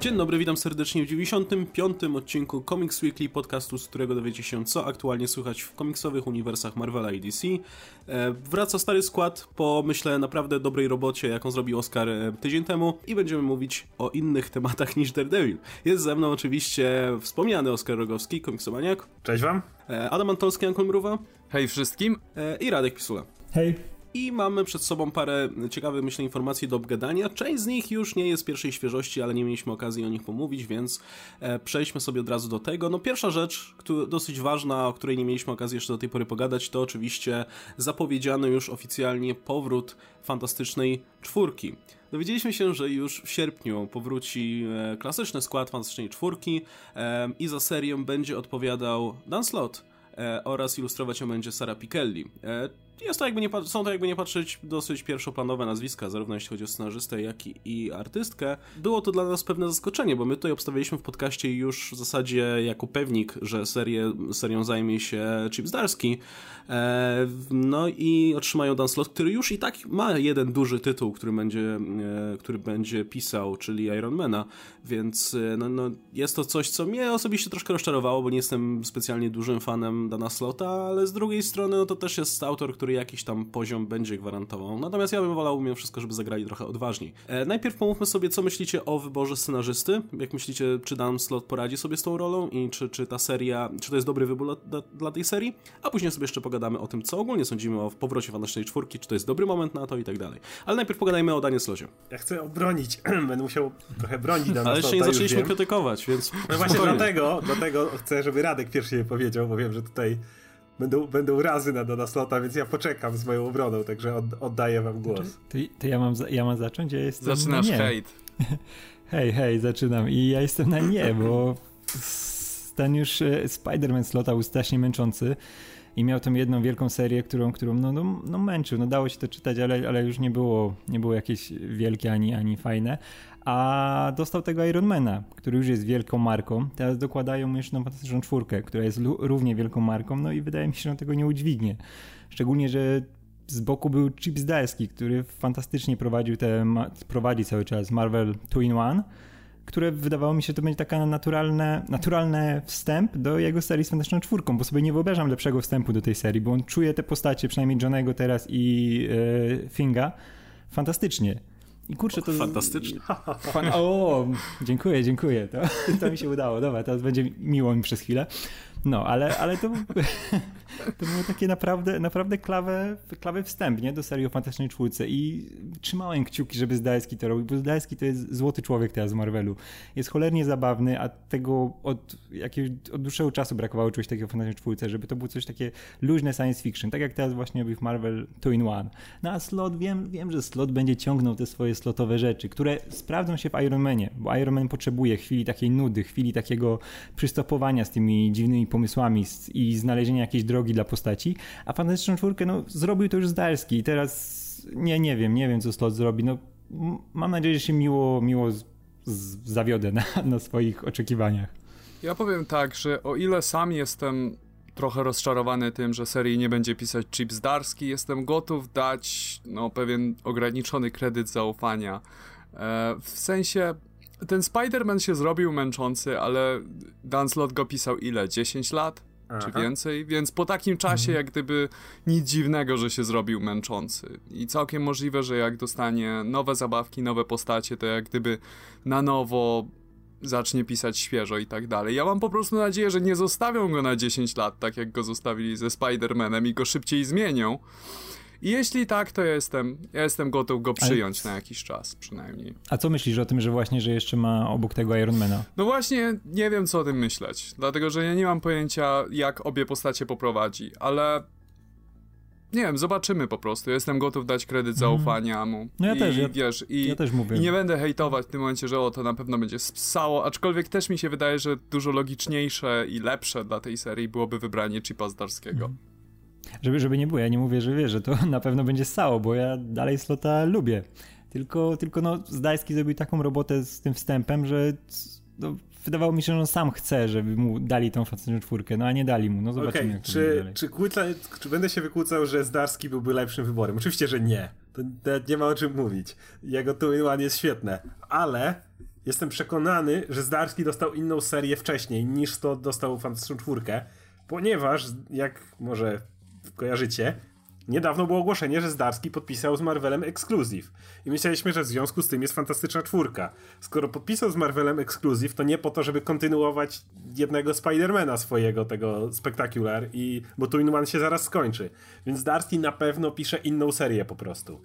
Dzień dobry, witam serdecznie w 95. odcinku Comics Weekly, podcastu, z którego dowiecie się, co aktualnie słychać w komiksowych uniwersach Marvela i DC. E, wraca stary skład po, myślę, naprawdę dobrej robocie, jaką zrobił Oscar e, tydzień temu i będziemy mówić o innych tematach niż Daredevil. Jest ze mną oczywiście wspomniany Oskar Rogowski, komiksomaniak. Cześć wam. E, Adam Antolski, Ankol Mruwa. Hej wszystkim. I Radek Pisula. Hej. I mamy przed sobą parę ciekawych, myślę, informacji do obgadania. Część z nich już nie jest pierwszej świeżości, ale nie mieliśmy okazji o nich pomówić, więc e, przejdźmy sobie od razu do tego. No pierwsza rzecz, która, dosyć ważna, o której nie mieliśmy okazji jeszcze do tej pory pogadać, to oczywiście zapowiedziany już oficjalnie powrót fantastycznej czwórki. Dowiedzieliśmy się, że już w sierpniu powróci e, klasyczny skład Fantastycznej Czwórki e, i za serię będzie odpowiadał Dan oraz ilustrować ją będzie Sara Pichelli. Jest to jakby nie, są to jakby nie patrzeć dosyć pierwszoplanowe nazwiska, zarówno jeśli chodzi o scenarzystę, jak i, i artystkę. Było to dla nas pewne zaskoczenie, bo my tutaj obstawialiśmy w podcaście już w zasadzie jako pewnik, że serię, serią zajmie się Chip Zdarski. E, no i otrzymają Dan Slot, który już i tak ma jeden duży tytuł, który będzie, e, który będzie pisał, czyli Ironmana, więc e, no, no, jest to coś, co mnie osobiście troszkę rozczarowało, bo nie jestem specjalnie dużym fanem Dana Slota, ale z drugiej strony no, to też jest autor, który który jakiś tam poziom będzie gwarantował. Natomiast ja bym wolał mimo wszystko, żeby zagrali trochę odważniej. E, najpierw pomówmy sobie, co myślicie o wyborze scenarzysty. Jak myślicie, czy Dan Slot poradzi sobie z tą rolą i czy, czy ta seria, czy to jest dobry wybór dla, dla tej serii? A później sobie jeszcze pogadamy o tym, co ogólnie sądzimy o powrocie Fantastycznej Czwórki, czy to jest dobry moment na to i tak dalej. Ale najpierw pogadajmy o Danie Slozie. Ja chcę obronić, będę musiał trochę bronić Dana Ale jeszcze nie zaczęliśmy krytykować, więc... No właśnie dlatego, dlatego chcę, żeby Radek pierwszy je powiedział, bo wiem, że tutaj będą, będą razy na Dana Slota, więc ja poczekam z moją obroną, także od, oddaję wam głos. To, to, ja, mam, ja mam zacząć? Ja jestem Zaczynasz nie. hejt. hej, hej, zaczynam i ja jestem na nie, bo ten już e, Spider-Man Slota był strasznie męczący i miał tą jedną wielką serię, którą, którą no, no, no męczył, no dało się to czytać, ale, ale już nie było, nie było jakieś wielkie ani, ani fajne, a dostał tego Ironmana, który już jest wielką marką, teraz dokładają mu jeszcze na fantastyczną czwórkę, która jest równie wielką marką, no i wydaje mi się, że on tego nie udźwignie, szczególnie, że z boku był Chip Zdarsky, który fantastycznie prowadził te, prowadzi cały czas Marvel 2 in 1 które wydawało mi się, to będzie taka naturalne, naturalny wstęp do jego serii z Fantastyczną Czwórką, bo sobie nie wyobrażam lepszego wstępu do tej serii, bo on czuje te postacie, przynajmniej Johnego teraz i e, Finga, fantastycznie. I kurczę, to... Fantastycznie. Fan... O, dziękuję, dziękuję. To, to mi się udało. Dobra, teraz będzie miło mi przez chwilę. No, ale, ale to, to było takie naprawdę, naprawdę klawe, klawy wstęp nie? do serii o Fantastycznej Czwórce i trzymałem kciuki, żeby Zdalski to robił, bo Zdalski to jest złoty człowiek teraz z Marvelu. Jest cholernie zabawny, a tego od jakiegoś, od dłuższego czasu brakowało czegoś takiego w Fantastycznej Czwórce, żeby to było coś takie luźne science fiction, tak jak teraz właśnie robi w Marvel 2 in 1. No a Slot, wiem, wiem, że Slot będzie ciągnął te swoje slotowe rzeczy, które sprawdzą się w Iron Manie, bo Iron Man potrzebuje chwili takiej nudy, chwili takiego przystopowania z tymi dziwnymi pomysłami i znalezienia jakiejś drogi dla postaci, a Fantastyczną Czwórkę, no, zrobił to już Zdarski i teraz nie, nie wiem, nie wiem, co Slot zrobi, no, mam nadzieję, że się miło, miło z, z, zawiodę na, na swoich oczekiwaniach. Ja powiem tak, że o ile sam jestem trochę rozczarowany tym, że serii nie będzie pisać Chip Zdarski, jestem gotów dać no, pewien ograniczony kredyt zaufania. E, w sensie ten Spider-Man się zrobił męczący, ale Dan Slott go pisał ile? 10 lat? Aha. Czy więcej? Więc po takim czasie, mhm. jak gdyby nic dziwnego, że się zrobił męczący. I całkiem możliwe, że jak dostanie nowe zabawki, nowe postacie, to jak gdyby na nowo zacznie pisać świeżo i tak dalej. Ja mam po prostu nadzieję, że nie zostawią go na 10 lat, tak jak go zostawili ze Spider-Manem i go szybciej zmienią. I jeśli tak, to ja jestem, ja jestem gotów go przyjąć Ale... na jakiś czas przynajmniej. A co myślisz o tym, że właśnie, że jeszcze ma obok tego Ironmana? No właśnie, nie wiem co o tym myśleć, dlatego, że ja nie mam pojęcia, jak obie postacie poprowadzi, ale nie wiem, zobaczymy po prostu. Jestem gotów dać kredyt mhm. zaufania mu. No ja I, też, ja, wiesz, i, ja też mówię. I nie będę hejtować w tym momencie, że o, to na pewno będzie psało, aczkolwiek też mi się wydaje, że dużo logiczniejsze i lepsze dla tej serii byłoby wybranie Chipa Zdarskiego. Mhm. Żeby, żeby nie było, ja nie mówię, że wiesz, że to na pewno będzie stało, bo ja dalej Slota lubię. Tylko, tylko no, Zdajski zrobił taką robotę z tym wstępem, że no, wydawało mi się, że on sam chce, żeby mu dali tą fantastyczną czwórkę, no a nie dali mu, no zobaczymy okay, czy, czy, kłóca, czy będę się wykłócał, że Zdarski byłby lepszym wyborem? Oczywiście, że nie. To nie ma o czym mówić. Jego tu One jest świetne, ale jestem przekonany, że Zdarski dostał inną serię wcześniej niż to dostał Fantastyczną Czwórkę, ponieważ, jak może kojarzycie, niedawno było ogłoszenie, że Zdarski podpisał z Marvelem Exclusive. I myśleliśmy, że w związku z tym jest Fantastyczna Czwórka. Skoro podpisał z Marvelem Exclusive, to nie po to, żeby kontynuować jednego Spidermana swojego, tego Spectacular, i, bo tu One się zaraz skończy. Więc Zdarski na pewno pisze inną serię po prostu.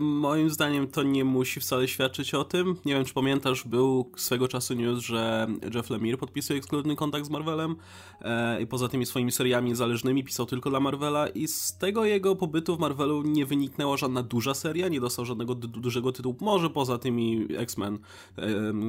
Moim zdaniem to nie musi wcale świadczyć o tym. Nie wiem, czy pamiętasz, był swego czasu news, że Jeff Lemire podpisuje ekskluzywny kontakt z Marvelem e, i poza tymi swoimi seriami niezależnymi pisał tylko dla Marvela i z tego jego pobytu w Marvelu nie wyniknęła żadna duża seria, nie dostał żadnego dużego tytułu, może poza tymi X-Men,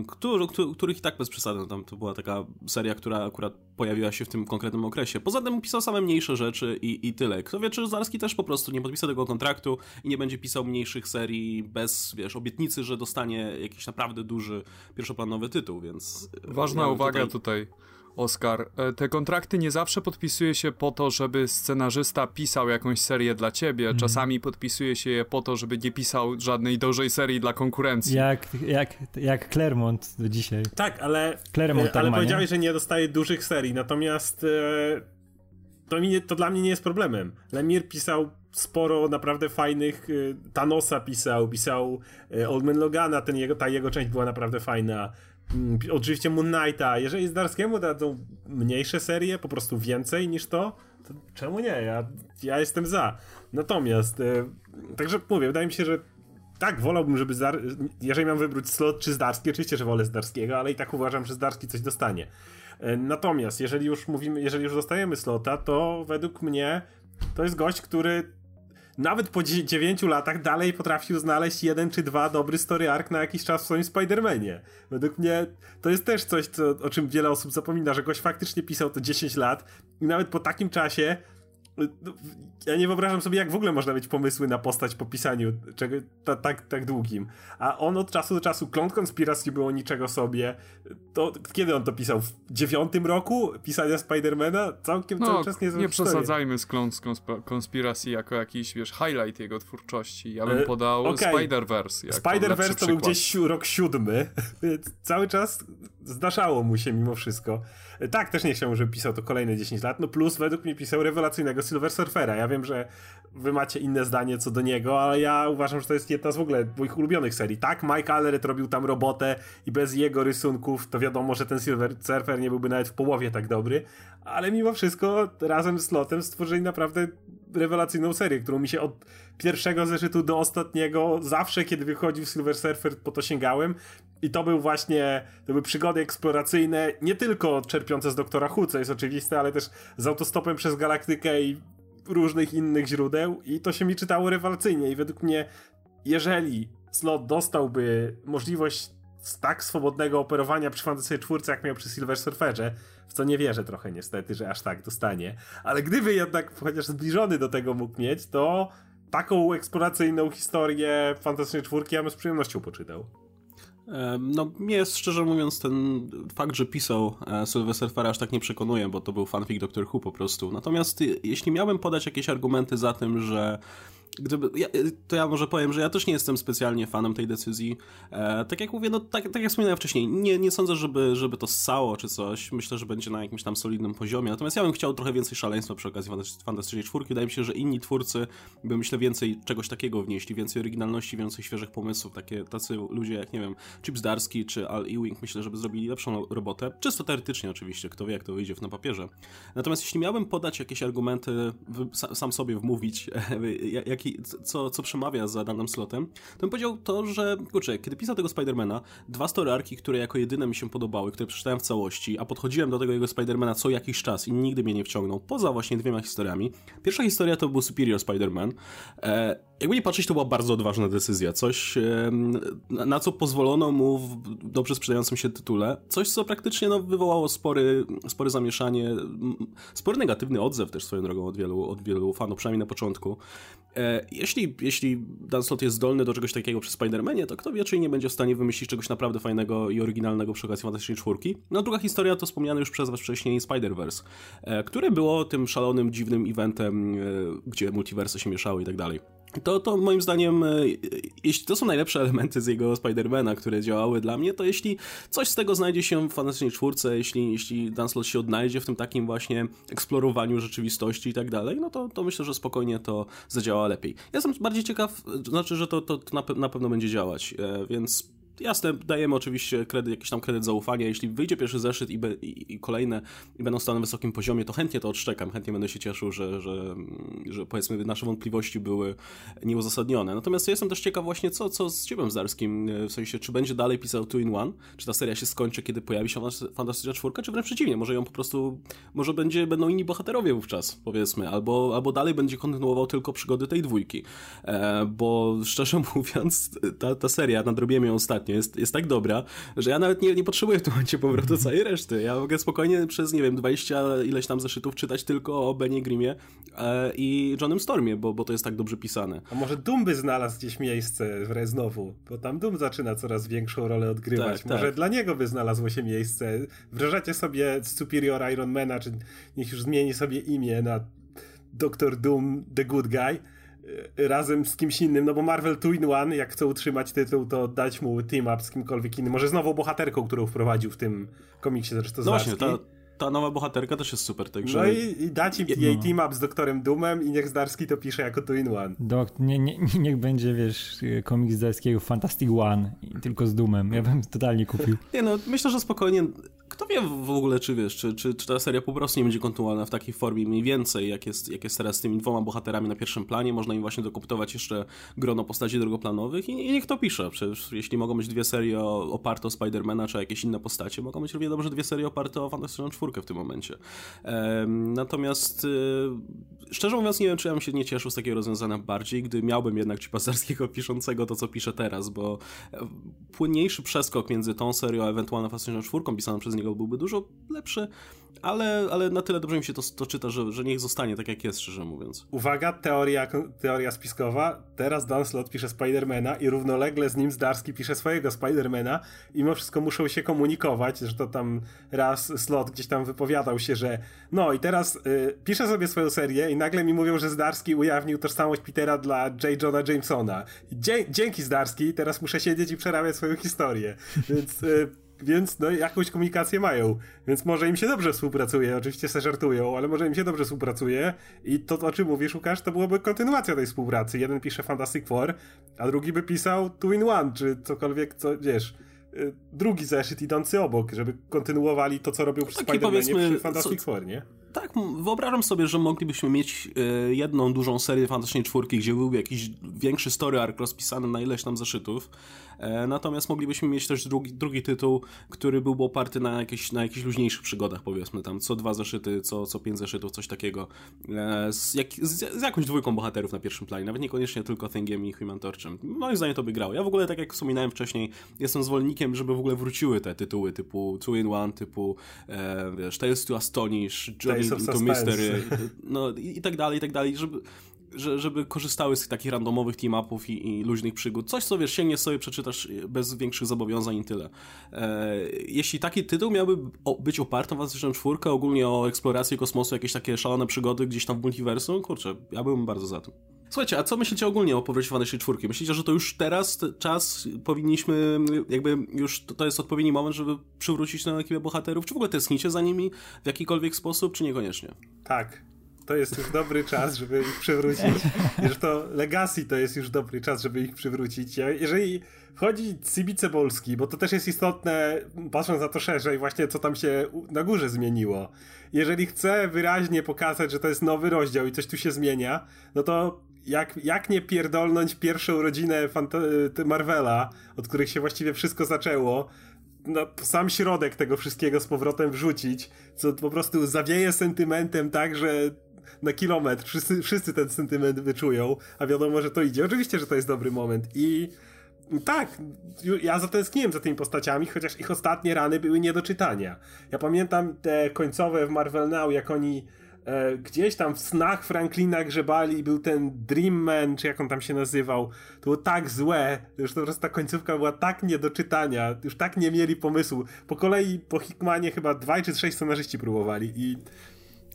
który, których i tak bez przesady, no tam to była taka seria, która akurat pojawiła się w tym konkretnym okresie. Poza tym pisał same mniejsze rzeczy i, i tyle. Kto wie, czy Zarski też po prostu nie podpisał tego kontraktu i nie będzie pisał mniejszych serii bez, wiesz, obietnicy, że dostanie jakiś naprawdę duży, pierwszoplanowy tytuł, więc... E, Ważna uwaga tutaj. tutaj. Oskar, e, te kontrakty nie zawsze podpisuje się po to, żeby scenarzysta pisał jakąś serię dla ciebie. Mm. Czasami podpisuje się je po to, żeby nie pisał żadnej dużej serii dla konkurencji. Jak, jak, jak Claremont do dzisiaj. Tak, ale, Claremont tak ale ma, powiedziałeś, nie? że nie dostaje dużych serii, natomiast e, to, mi, to dla mnie nie jest problemem. Lemire pisał sporo naprawdę fajnych. Y, Thanosa pisał, pisał y, Old Man Logana, ten jego, ta jego część była naprawdę fajna. Mm, oczywiście Moon Knighta. Jeżeli Zdarskiemu dadzą mniejsze serie, po prostu więcej niż to, to czemu nie? Ja, ja jestem za. Natomiast, y, także mówię, wydaje mi się, że tak, wolałbym, żeby Zdar... jeżeli mam wybrać slot czy Zdarski, oczywiście, że wolę Zdarskiego, ale i tak uważam, że Zdarski coś dostanie. Natomiast, jeżeli już mówimy, jeżeli już dostajemy slota, to według mnie to jest gość, który nawet po 9 latach dalej potrafił znaleźć jeden czy dwa dobry story arc na jakiś czas w swoim Spider-Manie. Według mnie to jest też coś, co, o czym wiele osób zapomina, że gość faktycznie pisał to 10 lat i nawet po takim czasie ja nie wyobrażam sobie, jak w ogóle można mieć pomysły na postać po pisaniu czego, ta, tak, tak długim. A on od czasu do czasu, kląt konspiracji było niczego sobie. To kiedy on to pisał? W dziewiątym roku pisania Spidermana? Całkiem no, cały czas nie Nie przesadzajmy z kląt konspiracji jako jakiś, wiesz, highlight jego twórczości. Ja bym e, podał okay. Spider-Verse. Spider-Verse to był gdzieś rok siódmy, więc cały czas zdarzało mu się mimo wszystko. Tak, też nie chciałbym, żeby pisał to kolejne 10 lat. No plus według mnie pisał rewelacyjnego Silver Surfera. Ja wiem, że wy macie inne zdanie co do niego, ale ja uważam, że to jest jedna z w ogóle moich ulubionych serii. Tak, Mike Allred robił tam robotę i bez jego rysunków to wiadomo, że ten Silver Surfer nie byłby nawet w połowie tak dobry, ale mimo wszystko razem z Lotem stworzyli naprawdę rewelacyjną serię, którą mi się od pierwszego zeszytu do ostatniego zawsze, kiedy wychodził Silver Surfer, po to sięgałem. I to był właśnie, to były przygody eksploracyjne, nie tylko czerpiące z Doktora Who, co jest oczywiste, ale też z autostopem przez galaktykę i różnych innych źródeł. I to się mi czytało rewelacyjnie. I według mnie, jeżeli Slot dostałby możliwość tak swobodnego operowania przy Fantasy 4, jak miał przy Silver Surferze, w co nie wierzę trochę niestety, że aż tak dostanie, ale gdyby jednak chociaż zbliżony do tego mógł mieć, to taką eksploracyjną historię Fantastycznej Czwórki ja bym z przyjemnością poczytał. No, mnie szczerze mówiąc ten fakt, że pisał e, Sylwester Surfera aż tak nie przekonuje, bo to był fanfic Doctor Who po prostu. Natomiast jeśli miałbym podać jakieś argumenty za tym, że gdyby, ja, to ja może powiem, że ja też nie jestem specjalnie fanem tej decyzji. E, tak jak mówię, no tak, tak jak wspominałem wcześniej, nie, nie sądzę, żeby, żeby to ssało czy coś. Myślę, że będzie na jakimś tam solidnym poziomie. Natomiast ja bym chciał trochę więcej szaleństwa przy okazji Fantastycznej Czwórki. Wydaje mi się, że inni twórcy by myślę więcej czegoś takiego wnieśli, więcej oryginalności, więcej świeżych pomysłów. Takie, tacy ludzie jak, nie wiem, Chips Darski czy Al Ewing myślę, żeby zrobili lepszą robotę. Czysto teoretycznie oczywiście, kto wie jak to wyjdzie na papierze. Natomiast jeśli miałbym podać jakieś argumenty, sam sobie wmówić, jaki co, co przemawia za danym slotem, to bym powiedział to, że, kurczę, kiedy pisał tego Spidermana, dwa story arki, które jako jedyne mi się podobały, które przeczytałem w całości, a podchodziłem do tego jego Spidermana co jakiś czas i nigdy mnie nie wciągnął, poza właśnie dwiema historiami. Pierwsza historia to był Superior Spider-Man. E, jakby nie patrzeć, to była bardzo odważna decyzja. Coś, e, na co pozwolono mu w dobrze sprzedającym się tytule. Coś, co praktycznie no, wywołało spory, spory zamieszanie, spory negatywny odzew też swoją drogą od wielu, od wielu fanów, przynajmniej na początku. E, jeśli, jeśli Dan Slott jest zdolny do czegoś takiego przy Spider-Manie, to kto wie, czy nie będzie w stanie wymyślić czegoś naprawdę fajnego i oryginalnego przy okazji Fantastycznej Czwórki. No druga historia to wspomniany już przez was wcześniej Spider-Verse, e, które było tym szalonym, dziwnym eventem, e, gdzie multiversy się mieszały i tak dalej. To, to moim zdaniem jeśli to są najlepsze elementy z jego Spidermana, które działały dla mnie, to jeśli coś z tego znajdzie się w Fantastycznej Czwórce, jeśli, jeśli Dan Slott się odnajdzie w tym takim właśnie eksplorowaniu rzeczywistości i tak dalej, no to, to myślę, że spokojnie to zadziała lepiej. Ja jestem bardziej ciekaw, znaczy, że to, to, to na, pewno będzie działać, e, więc Jasne, dajemy oczywiście kredyt, jakiś tam kredyt zaufania. Jeśli wyjdzie pierwszy zeszyt i, be, i, i, kolejne i będą stale na wysokim poziomie, to chętnie to odszczekam, chętnie będę się cieszył, że, że, że powiedzmy nasze wątpliwości były nieuzasadnione. Natomiast ja jestem też ciekaw właśnie, co, co z Ciebem Zarskim, w sensie, czy będzie dalej pisał Two in One, czy ta seria się skończy, kiedy pojawi się Fantastyczna Czwórka, czy wręcz przeciwnie, może ją po prostu, może będzie, będą inni bohaterowie wówczas, powiedzmy, albo, albo dalej będzie kontynuował tylko przygody tej dwójki, e, bo szczerze mówiąc, ta, ta seria, nadrobiłem ją ostatnio, ostatnio jest, jest tak dobra, że ja nawet nie, nie potrzebuję w tym momencie powrotu mhm. całej reszty. Ja mogę spokojnie przez, nie wiem, 20 ileś tam zeszytów czytać tylko o Benie Grimmie e, i Johnem Stormie, bo, bo to jest tak dobrze pisane. A może Doom by znalazł gdzieś miejsce w znowu, bo tam Doom zaczyna coraz większą rolę odgrywać. Tak, może tak. dla niego by znalazło się miejsce. Wyobrażacie sobie Superior Ironmana, czy niech już zmieni sobie imię na Doctor Doom The Good Guy razem z kimś innym, no bo Marvel Two in One, jak chce utrzymać tytuł, to dać mu team up z kimkolwiek innym. Może z nową bohaterką, którą wprowadził w tym komiksie zresztą No właśnie, ta, ta nowa bohaterka też jest super, także... No i, i dać im jej no. team up z doktorem Doomem i niech Zdarski to pisze jako Two in One. Dok, nie, nie, niech będzie, wiesz, komiks Zdarskiego Fantastic One, tylko z Doomem. Ja bym totalnie kupił. Nie no, myślę, że spokojnie kto wie w ogóle, czy wiesz, czy, czy, czy ta seria po prostu nie będzie kontynuowana w takiej formie mniej więcej, jak jest, jak jest teraz z tymi dwoma bohaterami na pierwszym planie, można im właśnie dokoptować jeszcze grono postaci drugoplanowych i, i niech to pisze, przecież jeśli mogą być dwie serie oparte o Spidermana, czy jakieś inne postacie, mogą być równie dobrze dwie serie oparte o Fantastyczną Czwórkę w tym momencie. Ehm, natomiast e, szczerze mówiąc nie wiem, czy ja bym się nie cieszył z takiego rozwiązania bardziej, gdy miałbym jednak Cipasarskiego piszącego to, co pisze teraz, bo płynniejszy przeskok między tą serią, a ewentualnie Fantastyczną Czwórką pisaną przez niego byłby dużo lepszy, ale, ale na tyle dobrze mi się to, to czyta, że, że niech zostanie tak jak jest, szczerze mówiąc. Uwaga, teoria, teoria spiskowa. Teraz Dan Slott pisze Spidermana i równolegle z nim Zdarski pisze swojego Spidermana i mimo wszystko muszą się komunikować, że to tam raz Slott gdzieś tam wypowiadał się, że no i teraz y, sobie swoją serię i nagle mi mówią, że Zdarski ujawnił tożsamość Petera dla J. Johna Jamesona. Dzie dzięki Zdarski, teraz muszę siedzieć i przerabiać swoją historię. Więc... Y, więc no jakąś komunikację mają, więc może im się dobrze współpracuje, oczywiście se żartują, ale może im się dobrze współpracuje i to, o czym mówisz, Łukasz, to byłoby kontynuacja tej współpracy. Jeden pisze Fantastic Four, a drugi by pisał Two in One, czy cokolwiek, co, wiesz, y, drugi zeszyt idący obok, żeby kontynuowali to, co robił przy Spider-Manie przy Fantastic Four, nie? Tak, wyobrażam sobie, że moglibyśmy mieć y, jedną dużą serię Fantastycznej Czwórki, gdzie byłby jakiś większy story arc rozpisany na ileś tam zeszytów, E, natomiast moglibyśmy mieć też drugi, drugi tytuł, który byłby oparty na, jakieś, na jakichś luźniejszych przygodach, powiedzmy tam, co dwa zeszyty, co, co pięć zeszytów, coś takiego. E, z, jak, z, z jakąś dwójką bohaterów na pierwszym planie, nawet niekoniecznie tylko Thingiem i Human Torchem. Moim zdaniem to by grało. Ja w ogóle, tak jak wspominałem wcześniej, jestem zwolennikiem, żeby w ogóle wróciły te tytuły typu Two in One, typu e, wiesz, Tales to Astonish, Journey to Mystery, no i, i tak dalej, i tak dalej, żeby że, żeby korzystały z takich randomowych team-upów i, i, luźnych przygód. Coś, co wiesz, sięgniesz sobie, przeczytasz bez większych zobowiązań i tyle. E, jeśli taki tytuł miałby być oparty o Fantastyczną Czwórkę, ogólnie o eksplorację kosmosu, jakieś takie szalone przygody gdzieś tam w multiversum, kurczę, ja byłbym bardzo za tym. Słuchajcie, a co myślicie ogólnie o powrocie Fantastycznej Czwórki? Myślicie, że to już teraz czas powinniśmy, jakby już to jest odpowiedni moment, żeby przywrócić na ekipę bohaterów? Czy w ogóle tęsknicie za nimi w jakikolwiek sposób, czy niekoniecznie? Tak to jest już dobry czas, żeby ich przywrócić. To Legacy to jest już dobry czas, żeby ich przywrócić. Jeżeli wchodzi Cibice Polski, bo to też jest istotne, patrząc na to szerzej, właśnie co tam się na górze zmieniło. Jeżeli chce wyraźnie pokazać, że to jest nowy rozdział i coś tu się zmienia, no to jak, jak nie pierdolnąć pierwszą rodzinę Marvela, od których się właściwie wszystko zaczęło, no, sam środek tego wszystkiego z powrotem wrzucić, co po prostu zawieje sentymentem tak, że na kilometr. Wszyscy, wszyscy ten sentyment wyczują, a wiadomo, że to idzie. Oczywiście, że to jest dobry moment i tak, ja zatęskniłem za tymi postaciami, chociaż ich ostatnie rany były nie do czytania. Ja pamiętam te końcowe w Marvel Now, jak oni e, gdzieś tam w snach Franklina grzebali był ten Dream Man, czy jak on tam się nazywał. To było tak złe, już po prostu ta końcówka była tak nie do czytania, już tak nie mieli pomysłu. Po kolei po Hickmanie chyba dwaj czy trzej scenarzyści próbowali i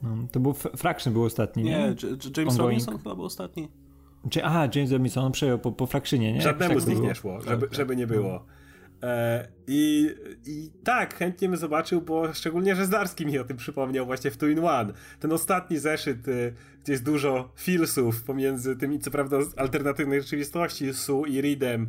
no, to był Fraction był ostatni, nie? Nie, James Robinson chyba był ostatni. Czy, aha, James Robinson przejął po, po Frakszynie, nie? Żadnemu tak z nich nie szło, żeby, żeby nie było. E, i, I tak, chętnie bym zobaczył, bo szczególnie, że Zdarski mi o tym przypomniał właśnie w Two in One. Ten ostatni zeszyt, y, gdzie jest dużo filsów pomiędzy tymi, co prawda, alternatywnej rzeczywistości, Sue i Reedem,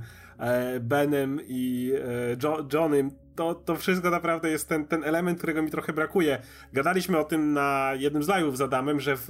Benem i e, jo Johnem, to, to wszystko naprawdę jest ten, ten element, którego mi trochę brakuje. Gadaliśmy o tym na jednym z live'ów z Adamem, że w,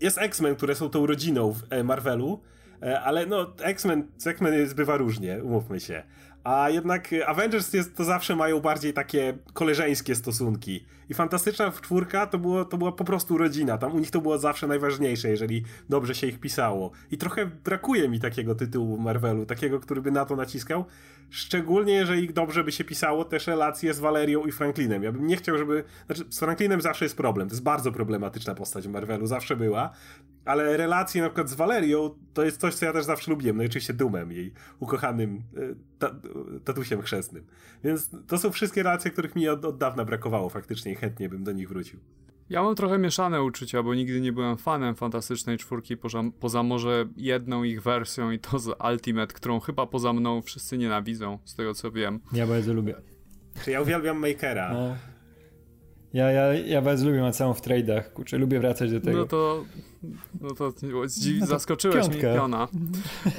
jest X-Men, które są tą rodziną w e, Marvelu, e, ale no X-Men, z X-Men bywa różnie, umówmy się. A jednak Avengers jest, to zawsze mają bardziej takie koleżeńskie stosunki. I Fantastyczna Czwórka to, było, to była po prostu rodzina. Tam u nich to było zawsze najważniejsze, jeżeli dobrze się ich pisało. I trochę brakuje mi takiego tytułu Marvelu, takiego, który by na to naciskał. Szczególnie jeżeli dobrze by się pisało też relacje z Valerią i Franklinem. Ja bym nie chciał, żeby. Znaczy, z Franklinem zawsze jest problem. To jest bardzo problematyczna postać w Marvelu, zawsze była. Ale relacje na przykład z Valerią to jest coś, co ja też zawsze lubiłem. No i oczywiście Dumem, jej ukochanym e, ta, tatusiem chrzestnym. Więc to są wszystkie relacje, których mi od, od dawna brakowało faktycznie i chętnie bym do nich wrócił. Ja mam trochę mieszane uczucia, bo nigdy nie byłem fanem Fantastycznej Czwórki, poza, poza może jedną ich wersją i to z Ultimate, którą chyba poza mną wszyscy nienawidzą, z tego co wiem. Ja bardzo lubię. Ja uwielbiam Makera. No. Ja, ja, ja bardzo lubię, całą w trade'ach, kurczę, lubię wracać do tego. No to, no to no zaskoczyłeś piątka. mnie, Piona.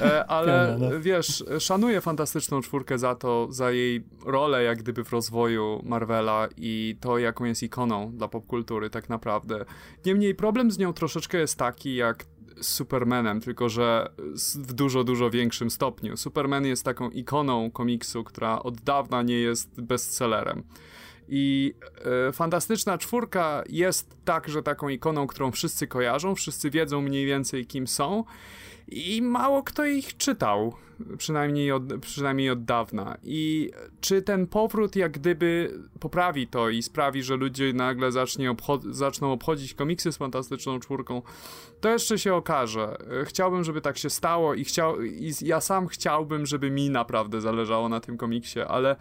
E, ale Piona, no. wiesz, szanuję Fantastyczną Czwórkę za to, za jej rolę jak gdyby w rozwoju Marvela i to, jaką jest ikoną dla popkultury tak naprawdę. Niemniej problem z nią troszeczkę jest taki, jak z Supermanem, tylko że w dużo, dużo większym stopniu. Superman jest taką ikoną komiksu, która od dawna nie jest bestsellerem. I e, Fantastyczna Czwórka jest także taką ikoną, którą wszyscy kojarzą, wszyscy wiedzą mniej więcej kim są i mało kto ich czytał, przynajmniej od, przynajmniej od dawna. I czy ten powrót jak gdyby poprawi to i sprawi, że ludzie nagle zacznie obchod- zaczną obchodzić komiksy z Fantastyczną Czwórką, to jeszcze się okaże. Chciałbym, żeby tak się stało i, chciał, i ja sam chciałbym, żeby mi naprawdę zależało na tym komiksie, ale